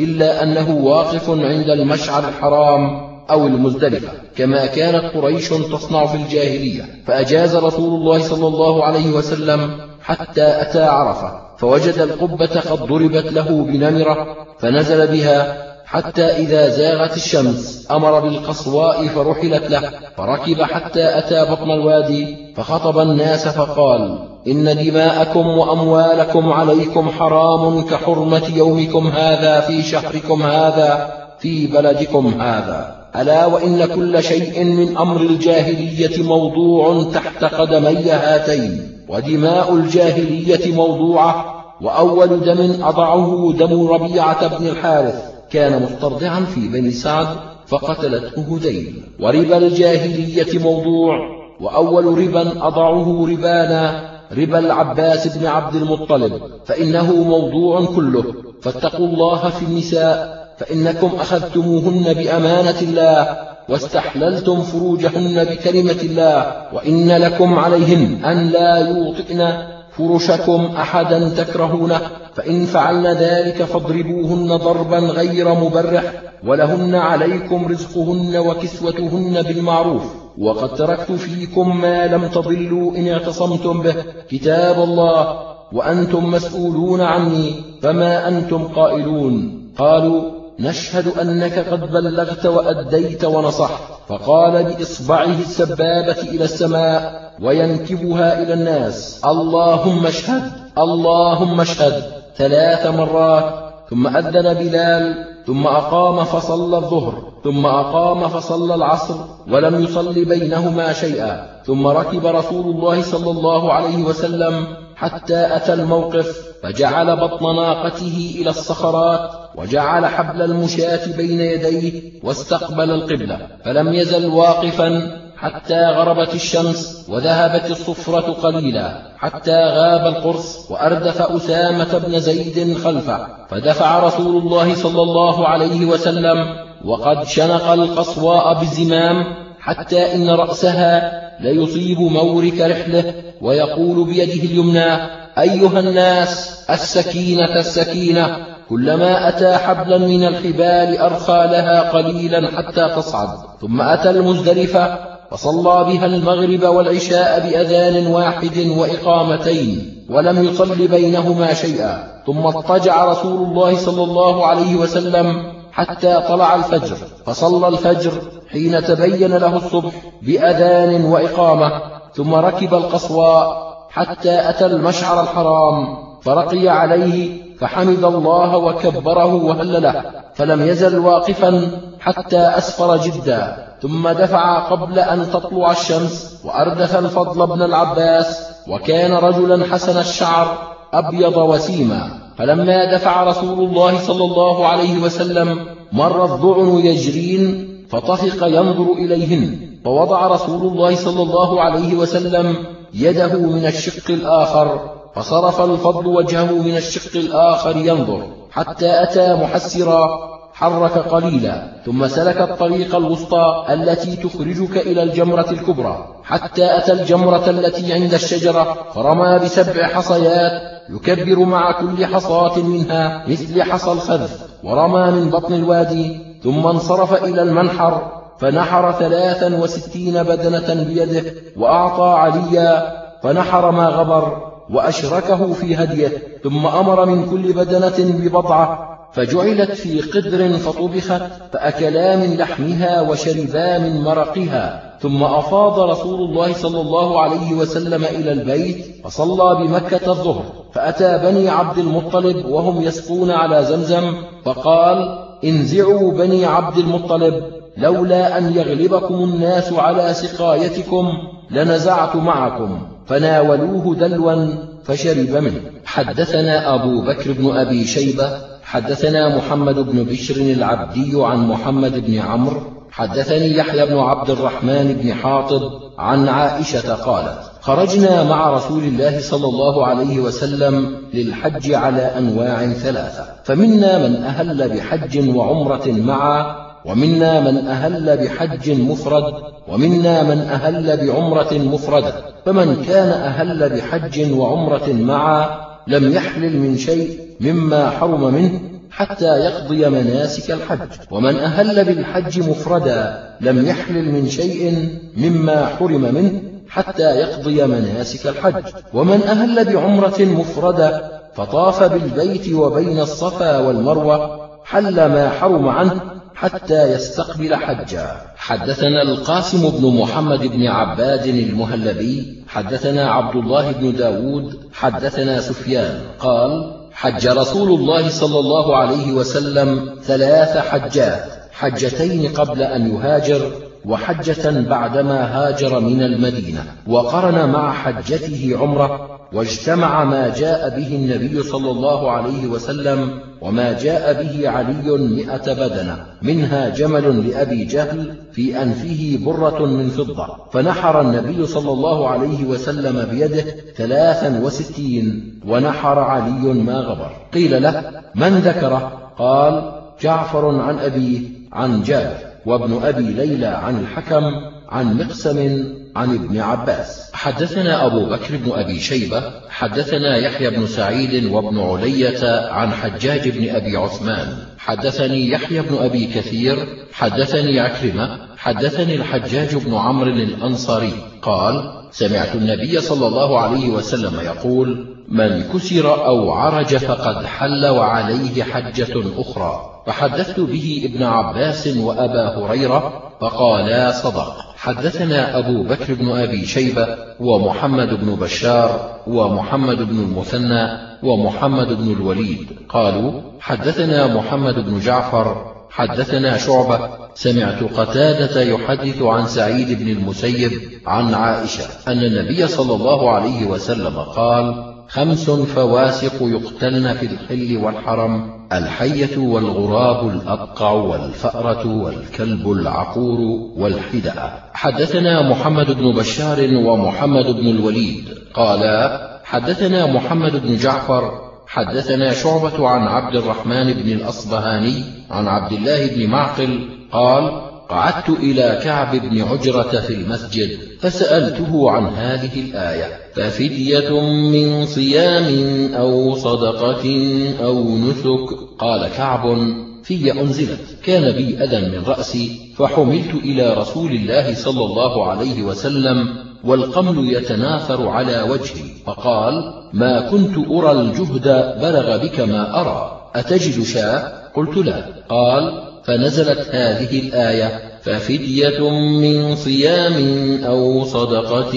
إلا أنه واقف عند المشعر الحرام أو المزدلفة كما كانت قريش تصنع في الجاهلية. فأجاز رسول الله صلى الله عليه وسلم حتى أتى عرفة فوجد القبة قد ضربت له بنمرة فنزل بها حتى إذا زاغت الشمس أمر بالقصواء فرحلت له. فركب حتى أتى بطن الوادي فخطب الناس فقال إن دماءكم وأموالكم عليكم حرام كحرمة يومكم هذا في شهركم هذا في بلدكم هذا. ألا وإن كل شيء من أمر الجاهلية موضوع تحت قدمي هاتين ودماء الجاهلية موضوعة وأول دم أضعه دم ربيعة بن الحارث كان مسترضعا في بني سعد فقتلته هذيل وربا الجاهلية موضوع وأول ربا أضعه ربانا ربا العباس بن عبد المطلب فإنه موضوع كله. فاتقوا الله في النساء فإنكم أخذتموهن بأمانة الله واستحللتم فروجهن بكلمة الله وإن لكم عليهن أن لا يوطئن فرشكم أحدا تكرهونه فإن فعلن ذلك فاضربوهن ضربا غير مبرح ولهن عليكم رزقهن وكسوتهن بالمعروف وقد تركت فيكم ما لم تضلوا إن اعتصمتم به كتاب الله وأنتم مسؤولون عني فما أنتم قائلون قالوا نشهد أنك قد بلغت وأديت ونصحت. فقال بإصبعه السبابة إلى السماء وينكبها إلى الناس. اللهم اشهد اللهم اشهد. ثلاث مرات. ثم أذن بلال. ثم أقام فصلى الظهر. ثم أقام فصلى العصر. ولم يصل بينهما شيئا. ثم ركب رسول الله صلى الله عليه وسلم حتى أتى الموقف فجعل بطن ناقته إلى الصخرات وجعل حبل المشاة بين يديه واستقبل القبلة. فلم يزل واقفا حتى غربت الشمس وذهبت الصفرة قليلا حتى غاب القرص وأردف أسامة بن زيد خلفه. فدفع رسول الله صلى الله عليه وسلم وقد شنق القصواء بالزمام حتى إن رأسها ليصيب مورك رحله. ويقول بيده اليمنى أيها الناس السكينة السكينة كلما أتى حبلا من الحبال أرخى لها قليلا حتى تصعد. ثم أتى المزدلفة فصلى بها المغرب والعشاء بأذان واحد وإقامتين ولم يصل بينهما شيئا. ثم اضطجع رسول الله صلى الله عليه وسلم حتى طلع الفجر. فصلى الفجر حين تبين له الصبح بأذان وإقامة ثم ركب القصواء حتى أتى المشعر الحرام فرقي عليه فحمد الله وكبره وهلله فلم يزل واقفا حتى أسفر جدا ثم دفع قبل أن تطلع الشمس وأردف الفضل بن العباس وكان رجلا حسن الشعر أبيض وسيما فلما دفع رسول الله صلى الله عليه وسلم مر الضعن يجرين فطفق ينظر إليهن فوضع رسول الله صلى الله عليه وسلم يده من الشق الآخر فصرف الفضل وجهه من الشق الآخر ينظر حتى أتى محسرا حرك قليلا ثم سلك الطريق الوسطى التي تخرجك إلى الجمرة الكبرى حتى أتى الجمرة التي عند الشجرة فرمى بسبع حصيات يكبر مع كل حصاة منها مثل حصى الخذف ورمى من بطن الوادي ثم انصرف إلى المنحر فنحر ثلاثا وستين بدنة بيده وأعطى عليا فنحر ما غبر وأشركه في هديه ثم أمر من كل بدنة ببضعة فجعلت في قدر فطبخت فأكلا من لحمها وشربا من مرقها ثم أفاض رسول الله صلى الله عليه وسلم إلى البيت فصلى بمكة الظهر فأتى بني عبد المطلب وهم يسقون على زمزم فقال انزعوا بني عبد المطلب لولا أن يغلبكم الناس على سقايتكم لنزعت معكم فناولوه دلوا فشرب منه. حدثنا أبو بكر بن أبي شيبة حدثنا محمد بن بشر العبدي عن محمد بن عمرو حدثني يحيى بن عبد الرحمن بن حاطب عن عائشة قالت خرجنا مع رسول الله صلى الله عليه وسلم للحج على أنواع ثلاثة. فمنا من أهل بحج وعمرة معا ومنا من أهل بحج مفرد ومنا من أهل بعمرة مفردة فمن كان أهل بحج وعمرة معا لم يحلل من شيء مما حرم منه حتى يقضي مناسك الحج. ومن أهل بالحج مفردا لم يحلل من شيء مما حرم منه حتى يقضي مناسك الحج. ومن أهل بعمرة مفردة فطاف بالبيت وبين الصفا والمروة حل ما حرم عنه حتى يستقبل حجا. حدثنا القاسم بن محمد بن عباد المهلبي حدثنا عبد الله بن داود حدثنا سفيان قال حج رسول الله صلى الله عليه وسلم ثلاث حجات حجتين قبل أن يهاجر وحجة بعدما هاجر من المدينة. وقرن مع حجته عمرة واجتمع ما جاء به النبي صلى الله عليه وسلم وما جاء به علي مئة بدنة منها جمل لأبي جهل في أنفه برة من فضة. فنحر النبي صلى الله عليه وسلم بيده ثلاثا وستين ونحر علي ما غبر. قيل له من ذكره؟ قال جعفر عن أبيه عن جابر. وابن أبي ليلى عن الحكم عن مقسم عن ابن عباس. حدثنا أبو بكر بن أبي شيبة حدثنا يحيى بن سعيد وابن علية عن حجاج بن أبي عثمان. حدثني يحيى بن أبي كثير حدثني عكرمة حدثني الحجاج بن عمرو الأنصاري. قال سمعت النبي صلى الله عليه وسلم يقول من كسر أو عرج فقد حل وعليه حجة أخرى. فحدثت به ابن عباس وأبا هريرة فقالا صدق. حدثنا أبو بكر بن أبي شيبة ومحمد بن بشار ومحمد بن المثنى ومحمد بن الوليد. قالوا حدثنا محمد بن جعفر حدثنا شعبة. سمعت قتادة يحدث عن سعيد بن المسيب عن عائشة أن النبي صلى الله عليه وسلم قال خمس فواسق يقتلن في الحل والحرم الحية والغراب الأبقع والفأرة والكلب العقور والحدأ. حدثنا محمد بن بشار ومحمد بن الوليد. قالا حدثنا محمد بن جعفر حدثنا شعبة عن عبد الرحمن بن الأصبهاني عن عبد الله بن معقل قال قعدت إلى كعب بن عجرة في المسجد فسألته عن هذه الآية ففدية من صيام أو صدقة أو نسك؟ قال كعب في أنزلت. كان بي أذى من رأسي فحملت إلى رسول الله صلى الله عليه وسلم والقمل يتناثر على وجهي فقال ما كنت أرى الجهد بلغ بك ما أرى أتجد شاء قلت لا. قال فنزلت هذه الآية ففدية من صيام أو صدقة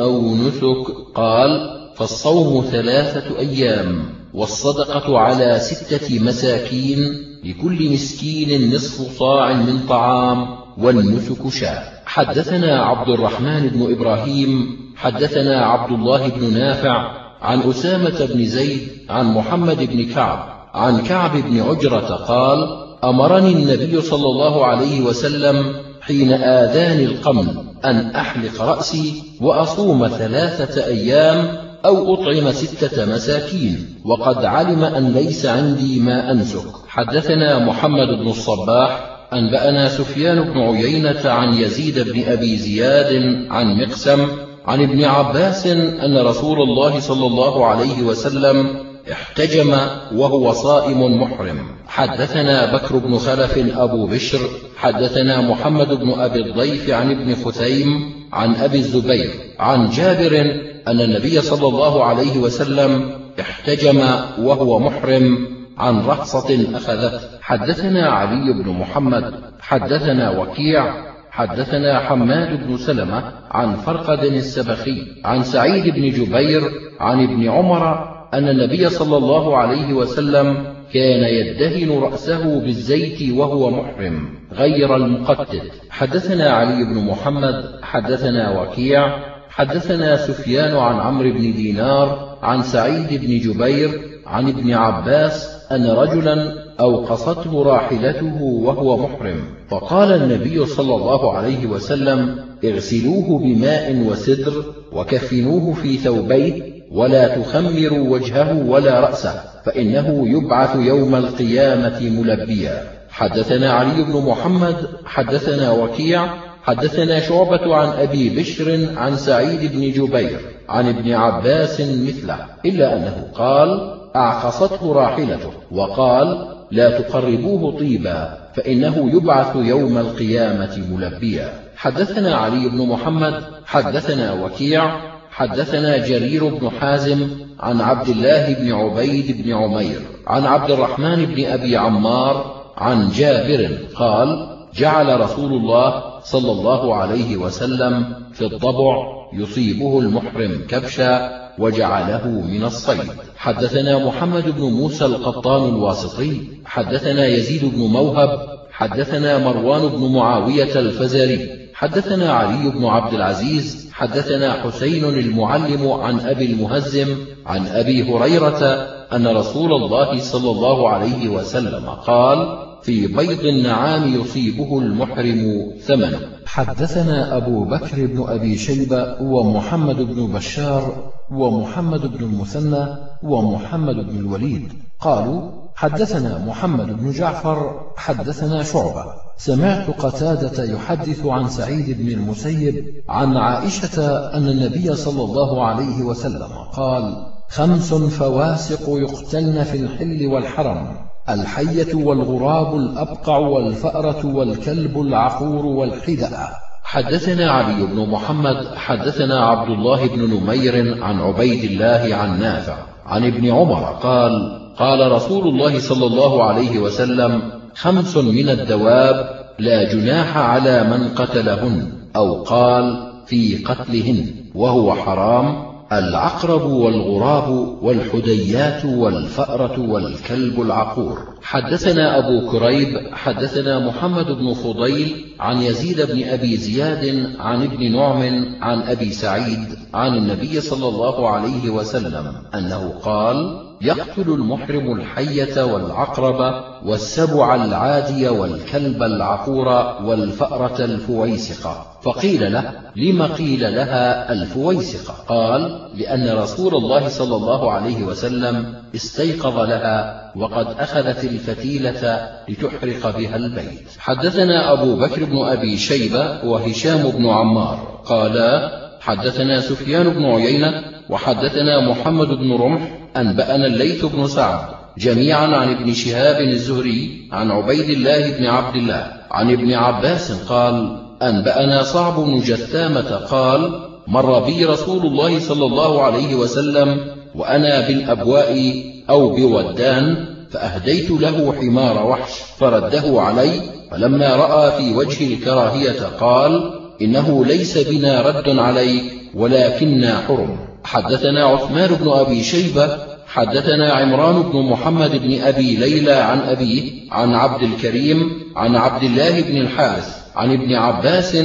أو نسك. قال فالصوم ثلاثة أيام والصدقة على ستة مساكين لكل مسكين نصف صاع من طعام والنسك شاء حدثنا عبد الرحمن بن إبراهيم حدثنا عبد الله بن نافع عن أسامة بن زيد عن محمد بن كعب عن كعب بن عجرة قال أمرني النبي صلى الله عليه وسلم حين آذاني القمل أن أحلق رأسي وأصوم ثلاثة أيام أو أطعم ستة مساكين وقد علم أن ليس عندي ما أنسك. حدثنا محمد بن الصباح أنبأنا سفيان بن عيينة عن يزيد بن أبي زياد عن مقسم عن ابن عباس أن رسول الله صلى الله عليه وسلم احتجم وهو صائم محرم. حدثنا بكر بن خلف أبو بشر حدثنا محمد بن أبي الضيف عن ابن خثيم عن أبي الزبير عن جابر أن النبي صلى الله عليه وسلم احتجم وهو محرم عن رخصة أخذته حدثنا علي بن محمد حدثنا وكيع حدثنا حماد بن سلمة عن فرقد السبخي عن سعيد بن جبير عن ابن عمر أن النبي صلى الله عليه وسلم كان يدهن رأسه بالزيت وهو محرم غير المقتد. حدثنا علي بن محمد حدثنا وكيع حدثنا سفيان عن عمرو بن دينار عن سعيد بن جبير عن ابن عباس أن رجلا أوقصته راحلته وهو محرم. فقال النبي صلى الله عليه وسلم اغسلوه بماء وسدر وكفنوه في ثوبيه ولا تخمروا وجهه ولا رأسه فإنه يبعث يوم القيامة ملبيا. حدثنا علي بن محمد حدثنا وكيع حدثنا شعبة عن أبي بشر عن سعيد بن جبير عن ابن عباس مثله إلا أنه قال أعقصته راحلته وقال لا تقربوه طيبا فإنه يبعث يوم القيامة ملبيا. حدثنا علي بن محمد حدثنا وكيع حدثنا جرير بن حازم عن عبد الله بن عبيد بن عمير عن عبد الرحمن بن أبي عمار عن جابر قال جعل رسول الله صلى الله عليه وسلم في الضبع يصيبه المحرم كبشا وجعله من الصيد. حدثنا محمد بن موسى القطان الواسطي حدثنا يزيد بن موهب حدثنا مروان بن معاوية الفزاري حدثنا علي بن عبد العزيز حدثنا حسين المعلم عن أبي المهزم عن أبي هريرة أن رسول الله صلى الله عليه وسلم قال في بيض النعام يصيبه المحرم ثمنه حدثنا أبو بكر بن أبي شيبة ومحمد بن بشار ومحمد بن المثنى ومحمد بن الوليد قالوا حدثنا محمد بن جعفر حدثنا شعبة. سمعت قتادة يحدث عن سعيد بن المسيب عن عائشة أن النبي صلى الله عليه وسلم قال خمس فواسق يقتلن في الحل والحرم الحية والغراب الأبقع والفأرة والكلب العقور والحدأ حدثنا علي بن محمد حدثنا عبد الله بن نمير عن عبيد الله عن نافع عن ابن عمر قال قال رسول الله صلى الله عليه وسلم خمس من الدواب لا جناح على من قتلهن أو قال في قتلهن وهو حرام العقرب والغراب والحديات والفأرة والكلب العقور. حدثنا أبو كريب حدثنا محمد بن فضيل عن يزيد بن أبي زياد عن ابن نعم عن أبي سعيد عن النبي صلى الله عليه وسلم أنه قال يقتل المحرم الحية والعقرب والسبع العادي والكلب العقور والفأرة الفويسقة فقيل له لم قيل لها الفويسقة قال لأن رسول الله صلى الله عليه وسلم استيقظ لها وقد أخذت الفتيلة لتحرق بها البيت. حدثنا أبو بكر بن أبي شيبة وهشام بن عمار. قالا حدثنا سفيان بن عيينة وحدثنا محمد بن رمح أنبأنا الليث بن سعد جميعا عن ابن شهاب الزهري عن عبيد الله بن عبد الله عن ابن عباس قال أنبأنا صعب بن جثامة قال مر بي رسول الله صلى الله عليه وسلم وأنا بالأبواء أو بودان فأهديت له حمار وحش فرده علي فلما رأى في وجه الكراهية قال إنه ليس بنا رد عليك ولكنا حرم. حدثنا عثمان بن أبي شيبة حدثنا عمران بن محمد بن أبي ليلى عن أبيه عن عبد الكريم عن عبد الله بن الحارث عن ابن عباس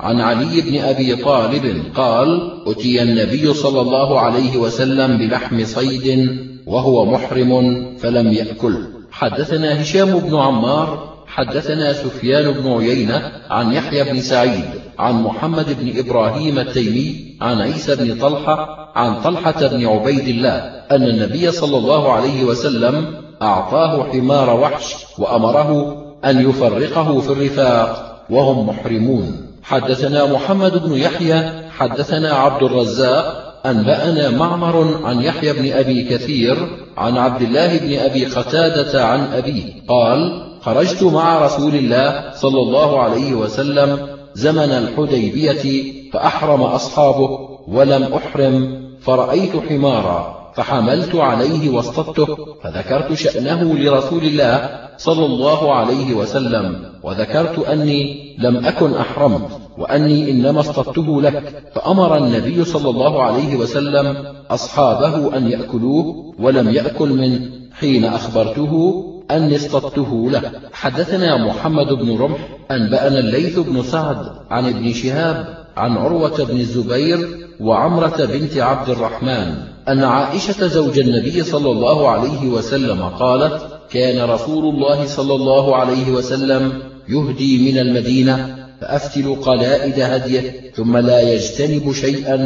عن علي بن أبي طالب قال أتي النبي صلى الله عليه وسلم بلحم صيد وهو محرم فلم يأكل. حدثنا هشام بن عمار حدثنا سفيان بن عيينة عن يحيى بن سعيد. عن محمد بن إبراهيم التيمي عن عيسى بن طلحة عن طلحة بن عبيد الله أن النبي صلى الله عليه وسلم أعطاه حمار وحش وأمره أن يفرقه في الرفاق وهم محرمون. حدثنا محمد بن يحيى حدثنا عبد الرزاق أنبأنا معمر عن يحيى بن أبي كثير عن عبد الله بن أبي قتادة عن أبيه قال خرجت مع رسول الله صلى الله عليه وسلم زمن الحديبية فأحرم أصحابه ولم أحرم فرأيت حمارا فحملت عليه واصطدته فذكرت شأنه لرسول الله صلى الله عليه وسلم وذكرت أني لم أكن أحرمت وأني إنما اصطدته لك فأمر النبي صلى الله عليه وسلم أصحابه أن يأكلوه ولم يأكل من حين أخبرته أني اصطدته له. حدثنا محمد بن رمح أنبأنا الليث بن سعد عن ابن شهاب عن عروة بن الزبير وعمرة بنت عبد الرحمن أن عائشة زوج النبي صلى الله عليه وسلم قالت كان رسول الله صلى الله عليه وسلم يهدي من المدينة فأفتل قلائد هديه ثم لا يجتنب شيئا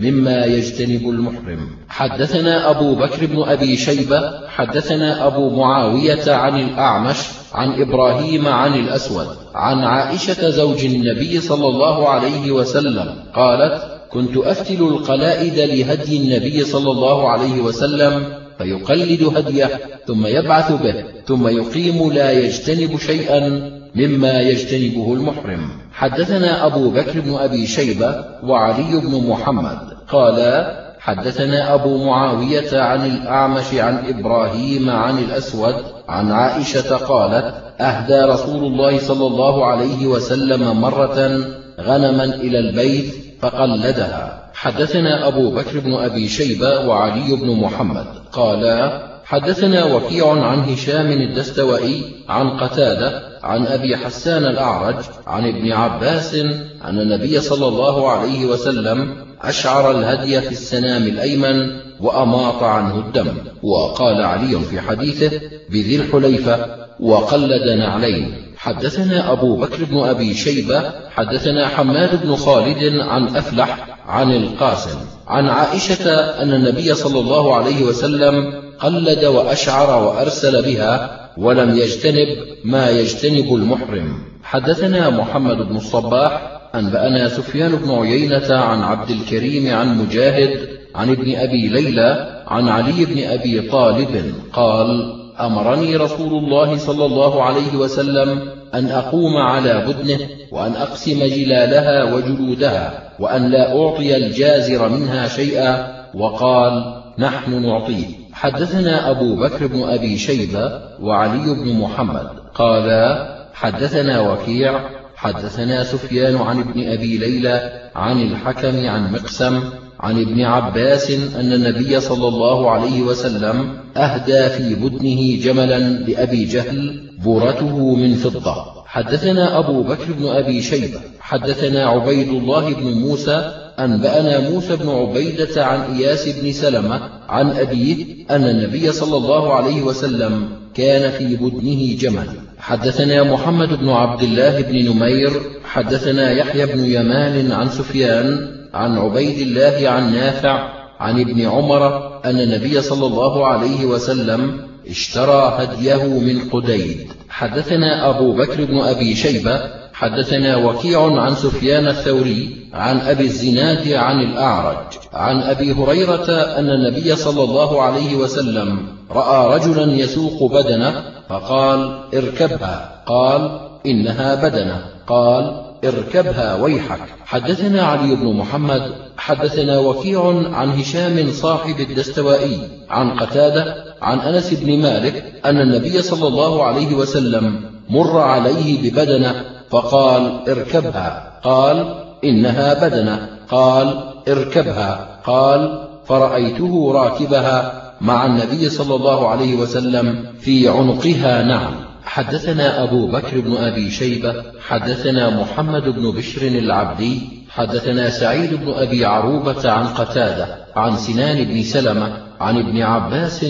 مما يجتنب المحرم. حدثنا أبو بكر بن أبي شيبة حدثنا أبو معاوية عن الأعمش عن إبراهيم عن الأسود عن عائشة زوج النبي صلى الله عليه وسلم قالت كنت أفتل القلائد لهدي النبي صلى الله عليه وسلم فيقلد هديه ثم يبعث به ثم يقيم لا يجتنب شيئا مما يجتنبه المحرم. حدثنا أبو بكر بن أبي شيبة وعلي بن محمد. قالا حدثنا أبو معاوية عن الأعمش عن إبراهيم عن الأسود عن عائشة قالت أهدى رسول الله صلى الله عليه وسلم مرة غنما إلى البيت فقلدها. حدثنا أبو بكر بن أبي شيبة وعلي بن محمد. قالا حدثنا وكيع عن هشام الدستوائي عن قتادة عن أبي حسان الأعرج عن ابن عباس أن النبي صلى الله عليه وسلم أشعر الهدي في السنام الأيمن وأماط عنه الدم وقال علي في حديثه بذي الحليفة وقلد نعلين حدثنا أبو بكر بن أبي شيبة حدثنا حماد بن خالد عن أفلح عن القاسم عن عائشة أن النبي صلى الله عليه وسلم قلد وأشعر وأرسل بها ولم يجتنب ما يجتنب المحرم. حدثنا محمد بن الصباح أنبأنا سفيان بن عيينة عن عبد الكريم عن مجاهد عن ابن أبي ليلى عن علي بن أبي طالب قال أمرني رسول الله صلى الله عليه وسلم أن أقوم على بدنه وأن أقسم جلالها وجلودها وأن لا أعطي الجازر منها شيئا وقال نحن نعطيه. حدثنا أبو بكر بن أبي شيبة وعلي بن محمد قالا حدثنا وكيع حدثنا سفيان عن ابن أبي ليلى عن الحكم عن مقسم عن ابن عباس أن النبي صلى الله عليه وسلم أهدى في بدنه جملا لأبي جهل بورته من فضة. حدثنا أبو بكر بن أبي شيبة حدثنا عبيد الله بن موسى أنبأنا موسى بن عبيدة عن إياس بن سلمة عن أبيه أن النبي صلى الله عليه وسلم كان في بدنه جمل. حدثنا محمد بن عبد الله بن نمير حدثنا يحيى بن يمان عن سفيان عن عبيد الله عن نافع عن ابن عمر أن النبي صلى الله عليه وسلم اشترى هديه من قديد. حدثنا أبو بكر بن أبي شيبة حدثنا وكيع عن سفيان الثوري عن أبي الزناد عن الأعرج عن أبي هريرة أن النبي صلى الله عليه وسلم رأى رجلا يسوق بدنه فقال اركبها. قال إنها بدنه. قال اركبها ويحك. حدثنا علي بن محمد حدثنا وكيع عن هشام صاحب الدستوائي عن قتادة عن أنس بن مالك أن النبي صلى الله عليه وسلم مر عليه ببدنة فقال اركبها. قال إنها بدنة. قال اركبها. قال فرأيته راكبها مع النبي صلى الله عليه وسلم في عنقها. نعم. حدثنا أبو بكر بن أبي شيبة حدثنا محمد بن بشر العبدي حدثنا سعيد بن أبي عروبة عن قتادة عن سنان بن سلمة عن ابن عباس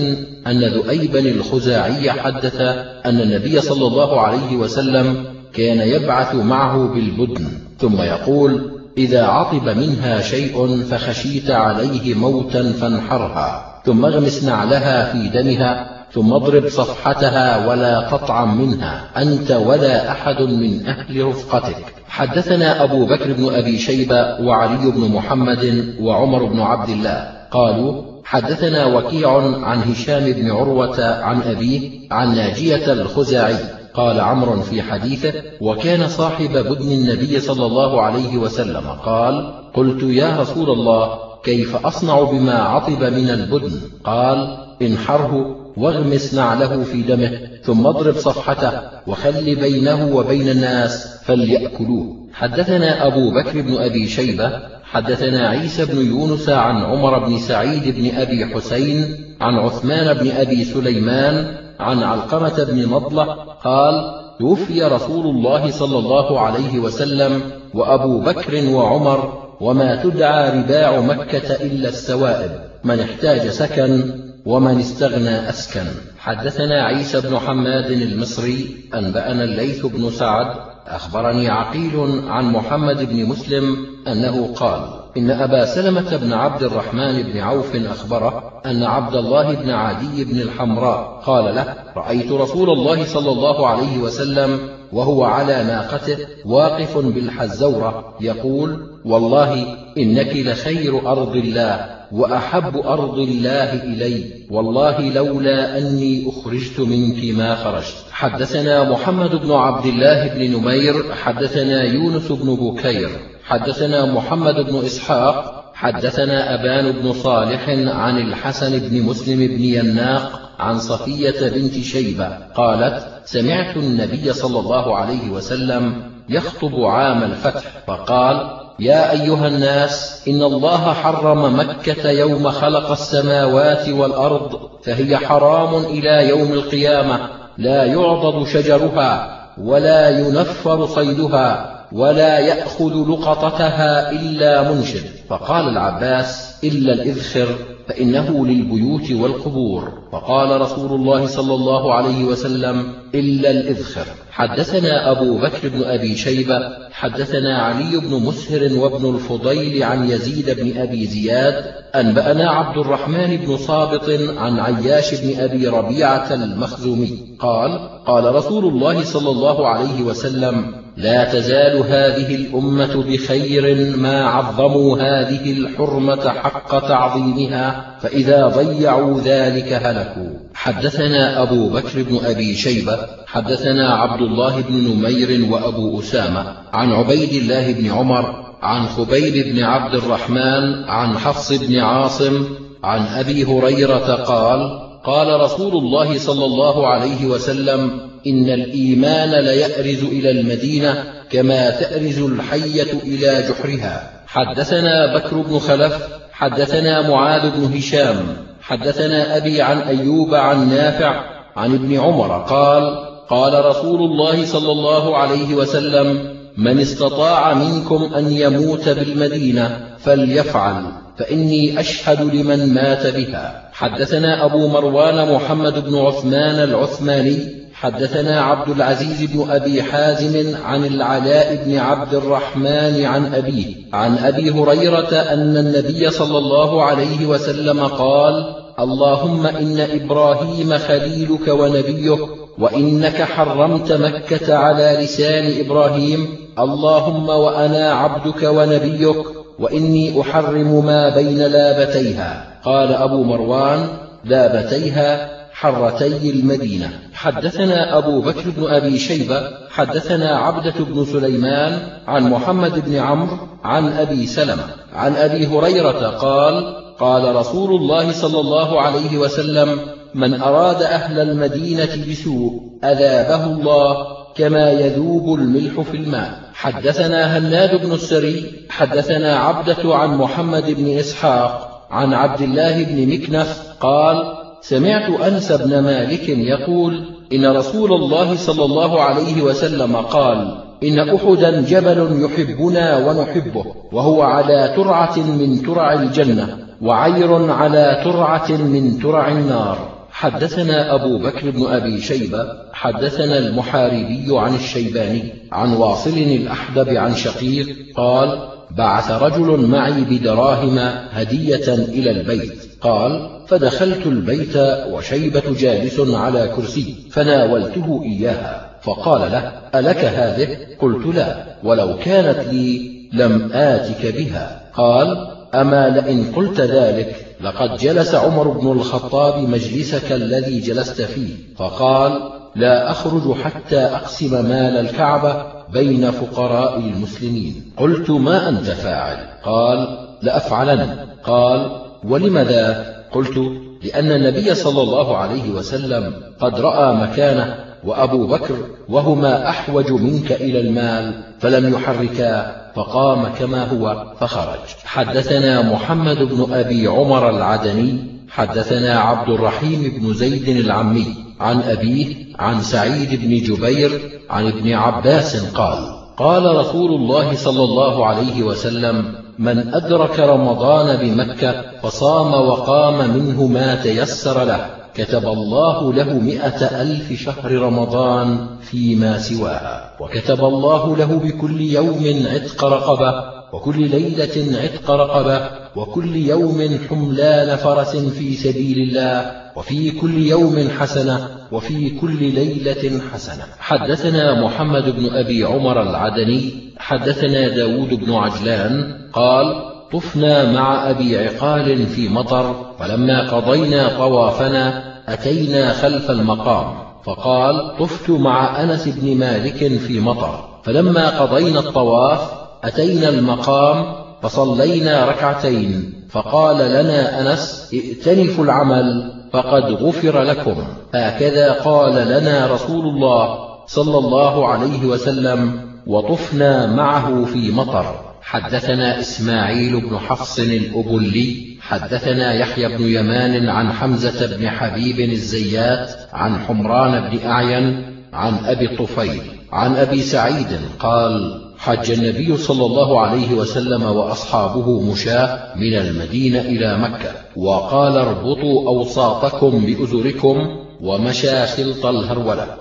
أن ذؤيبا الخزاعي حدث أن النبي صلى الله عليه وسلم كان يبعث معه بالبدن ثم يقول إذا عطب منها شيء فخشيت عليه موتا فانحرها ثم اغمس نعلها في دمها ثم اضرب صفحتها ولا تطعم منها أنت ولا أحد من أهل رفقتك. حدثنا أبو بكر بن أبي شيبة وعلي بن محمد وعمر بن عبد الله. قالوا حدثنا وكيع عن هشام بن عروة عن أبيه عن ناجية الخزاعي. قال عمرو في حديثه وكان صاحب بدن النبي صلى الله عليه وسلم. قال قلت يا رسول الله كيف أصنع بما عطب من البدن؟ قال انحره واغمس نعله في دمه ثم اضرب صفحته وخل بينه وبين الناس فليأكلوه. حدثنا أبو بكر بن أبي شيبة حدثنا عيسى بن يونس عن عمر بن سعيد بن أبي حسين عن عثمان بن أبي سليمان عن علقمة بن نضلة قال توفي رسول الله صلى الله عليه وسلم وأبو بكر وعمر وما تدعى رباع مكة إلا السوائب من احتاج سكن ومن استغنى أسكن. حدثنا عيسى بن حماد المصري أنبأنا الليث بن سعد أخبرني عقيل عن محمد بن مسلم أنه قال إن أبا سلمة بن عبد الرحمن بن عوف أخبره أن عبد الله بن عدي بن الحمراء قال له رأيت رسول الله صلى الله عليه وسلم وهو على ناقته واقف بالحزورة يقول والله إنك لخير أرض الله. وأحب أرض الله إلي. والله لولا أني أخرجت منك ما خرجت. حدثنا محمد بن عبد الله بن نمير حدثنا يونس بن بكير حدثنا محمد بن إسحاق حدثنا أبان بن صالح عن الحسن بن مسلم بن يناق عن صفية بنت شيبة قالت سمعت النبي صلى الله عليه وسلم يخطب عام الفتح فقال يا أيها الناس إن الله حرم مكة يوم خلق السماوات والأرض فهي حرام إلى يوم القيامة. لا يعضد شجرها ولا ينفر صيدها ولا يأخذ لقطتها إلا منشد. فقال العباس إلا الإذخر. فإنه للبيوت والقبور. فقال رسول الله صلى الله عليه وسلم إلا الإذخر. حدثنا أبو بكر بن أبي شيبة حدثنا علي بن مسهر وابن الفضيل عن يزيد بن أبي زياد أنبأنا عبد الرحمن بن صابط عن عياش بن أبي ربيعة المخزومي. قال قال رسول الله صلى الله عليه وسلم لا تزال هذه الأمة بخير ما عظموا هذه الحرمة حق تعظيمها فإذا ضيعوا ذلك هلكوا. حدثنا أبو بكر بن أبي شيبة حدثنا عبد الله بن نمير وأبو أسامة عن عبيد الله بن عمر عن خبيب بن عبد الرحمن عن حفص بن عاصم عن أبي هريرة قال قال رسول الله صلى الله عليه وسلم إن الإيمان ليأرز إلى المدينة كما تأرز الحية إلى جحرها. حدثنا بكر بن خلف حدثنا معاذ بن هشام حدثنا أبي عن أيوب عن نافع عن ابن عمر قال قال رسول الله صلى الله عليه وسلم من استطاع منكم أن يموت بالمدينة فليفعل فإني أشهد لمن مات بها. حدثنا أبو مروان محمد بن عثمان العثماني حدثنا عبد العزيز بن أبي حازم عن العلاء بن عبد الرحمن عن أبيه عن أبي هريرة أن النبي صلى الله عليه وسلم قال اللهم إن إبراهيم خليلك ونبيك وإنك حرمت مكة على لسان إبراهيم اللهم وأنا عبدك ونبيك وإني أحرم ما بين لابتيها قال أبو مروان لابتيها؟ حرتي المدينة. حدثنا أبو بكر بن أبي شيبة حدثنا عبدة بن سليمان عن محمد بن عمرو عن أبي سلمة عن أبي هريرة قال قال رسول الله صلى الله عليه وسلم من أراد أهل المدينة بسوء أذابه الله كما يذوب الملح في الماء. حدثنا هناد بن السري حدثنا عبدة عن محمد بن إسحاق عن عبد الله بن مكنف قال سمعت أنس بن مالك يقول إن رسول الله صلى الله عليه وسلم قال إن أحدا جبل يحبنا ونحبه وهو على ترعة من ترع الجنة وعير على ترعة من ترع النار. حدثنا أبو بكر بن أبي شيبة حدثنا المحاربي عن الشيباني عن واصل الأحدب عن شقيق قال بعث رجل معي بدراهم هدية إلى البيت. قال فدخلت البيت وشيبة جالس على كرسي فناولته إياها فقال له ألك هذه؟ قلت لا ولو كانت لي لم آتك بها. قال أما لئن قلت ذلك لقد جلس عمر بن الخطاب مجلسك الذي جلست فيه. فقال لا أخرج حتى أقسم مال الكعبة بين فقراء المسلمين. قلت ما أنت فاعل؟ قال لأفعلن. قال ولم ذا قلت لأن النبي صلى الله عليه وسلم قد رأى مكانه وأبو بكر وهما أحوج منك إلى المال فلم يحركا فقام كما هو فخرج. حدثنا محمد بن أبي عمر العدني حدثنا عبد الرحيم بن زيد العمي عن أبيه عن سعيد بن جبير عن ابن عباس قال قال رسول الله صلى الله عليه وسلم من أدرك رمضان بمكة فصام وقام منه ما تيسر له كتب الله له مئة ألف شهر رمضان فيما سواها وكتب الله له بكل يوم عتق رقبة وكل ليلة عتق رقبة وكل يوم حملان فرس في سبيل الله وفي كل يوم حسنة وفي كل ليلة حسنة. حدثنا محمد بن أبي عمر العدني حدثنا داود بن عجلان قال طفنا مع أبي عقال في مطر فلما قضينا طوافنا أتينا خلف المقام فقال طفت مع أنس بن مالك في مطر. فلما قضينا الطواف أتينا المقام فصلينا ركعتين فقال لنا أنس ائتنفوا العمل. فقد غفر لكم. هكذا قال لنا رسول الله صلى الله عليه وسلم وطفنا معه في مطر. حدثنا إسماعيل بن حفص الأبلي حدثنا يحيى بن يمان عن حمزة بن حبيب الزيات عن حمران بن أعين عن أبي الطفيل عن أبي سعيد قال حج النبي صلى الله عليه وسلم وأصحابه مشاة من المدينة إلى مكة وقال اربطوا أوساطكم بأزركم ومشى خلط الهرولة.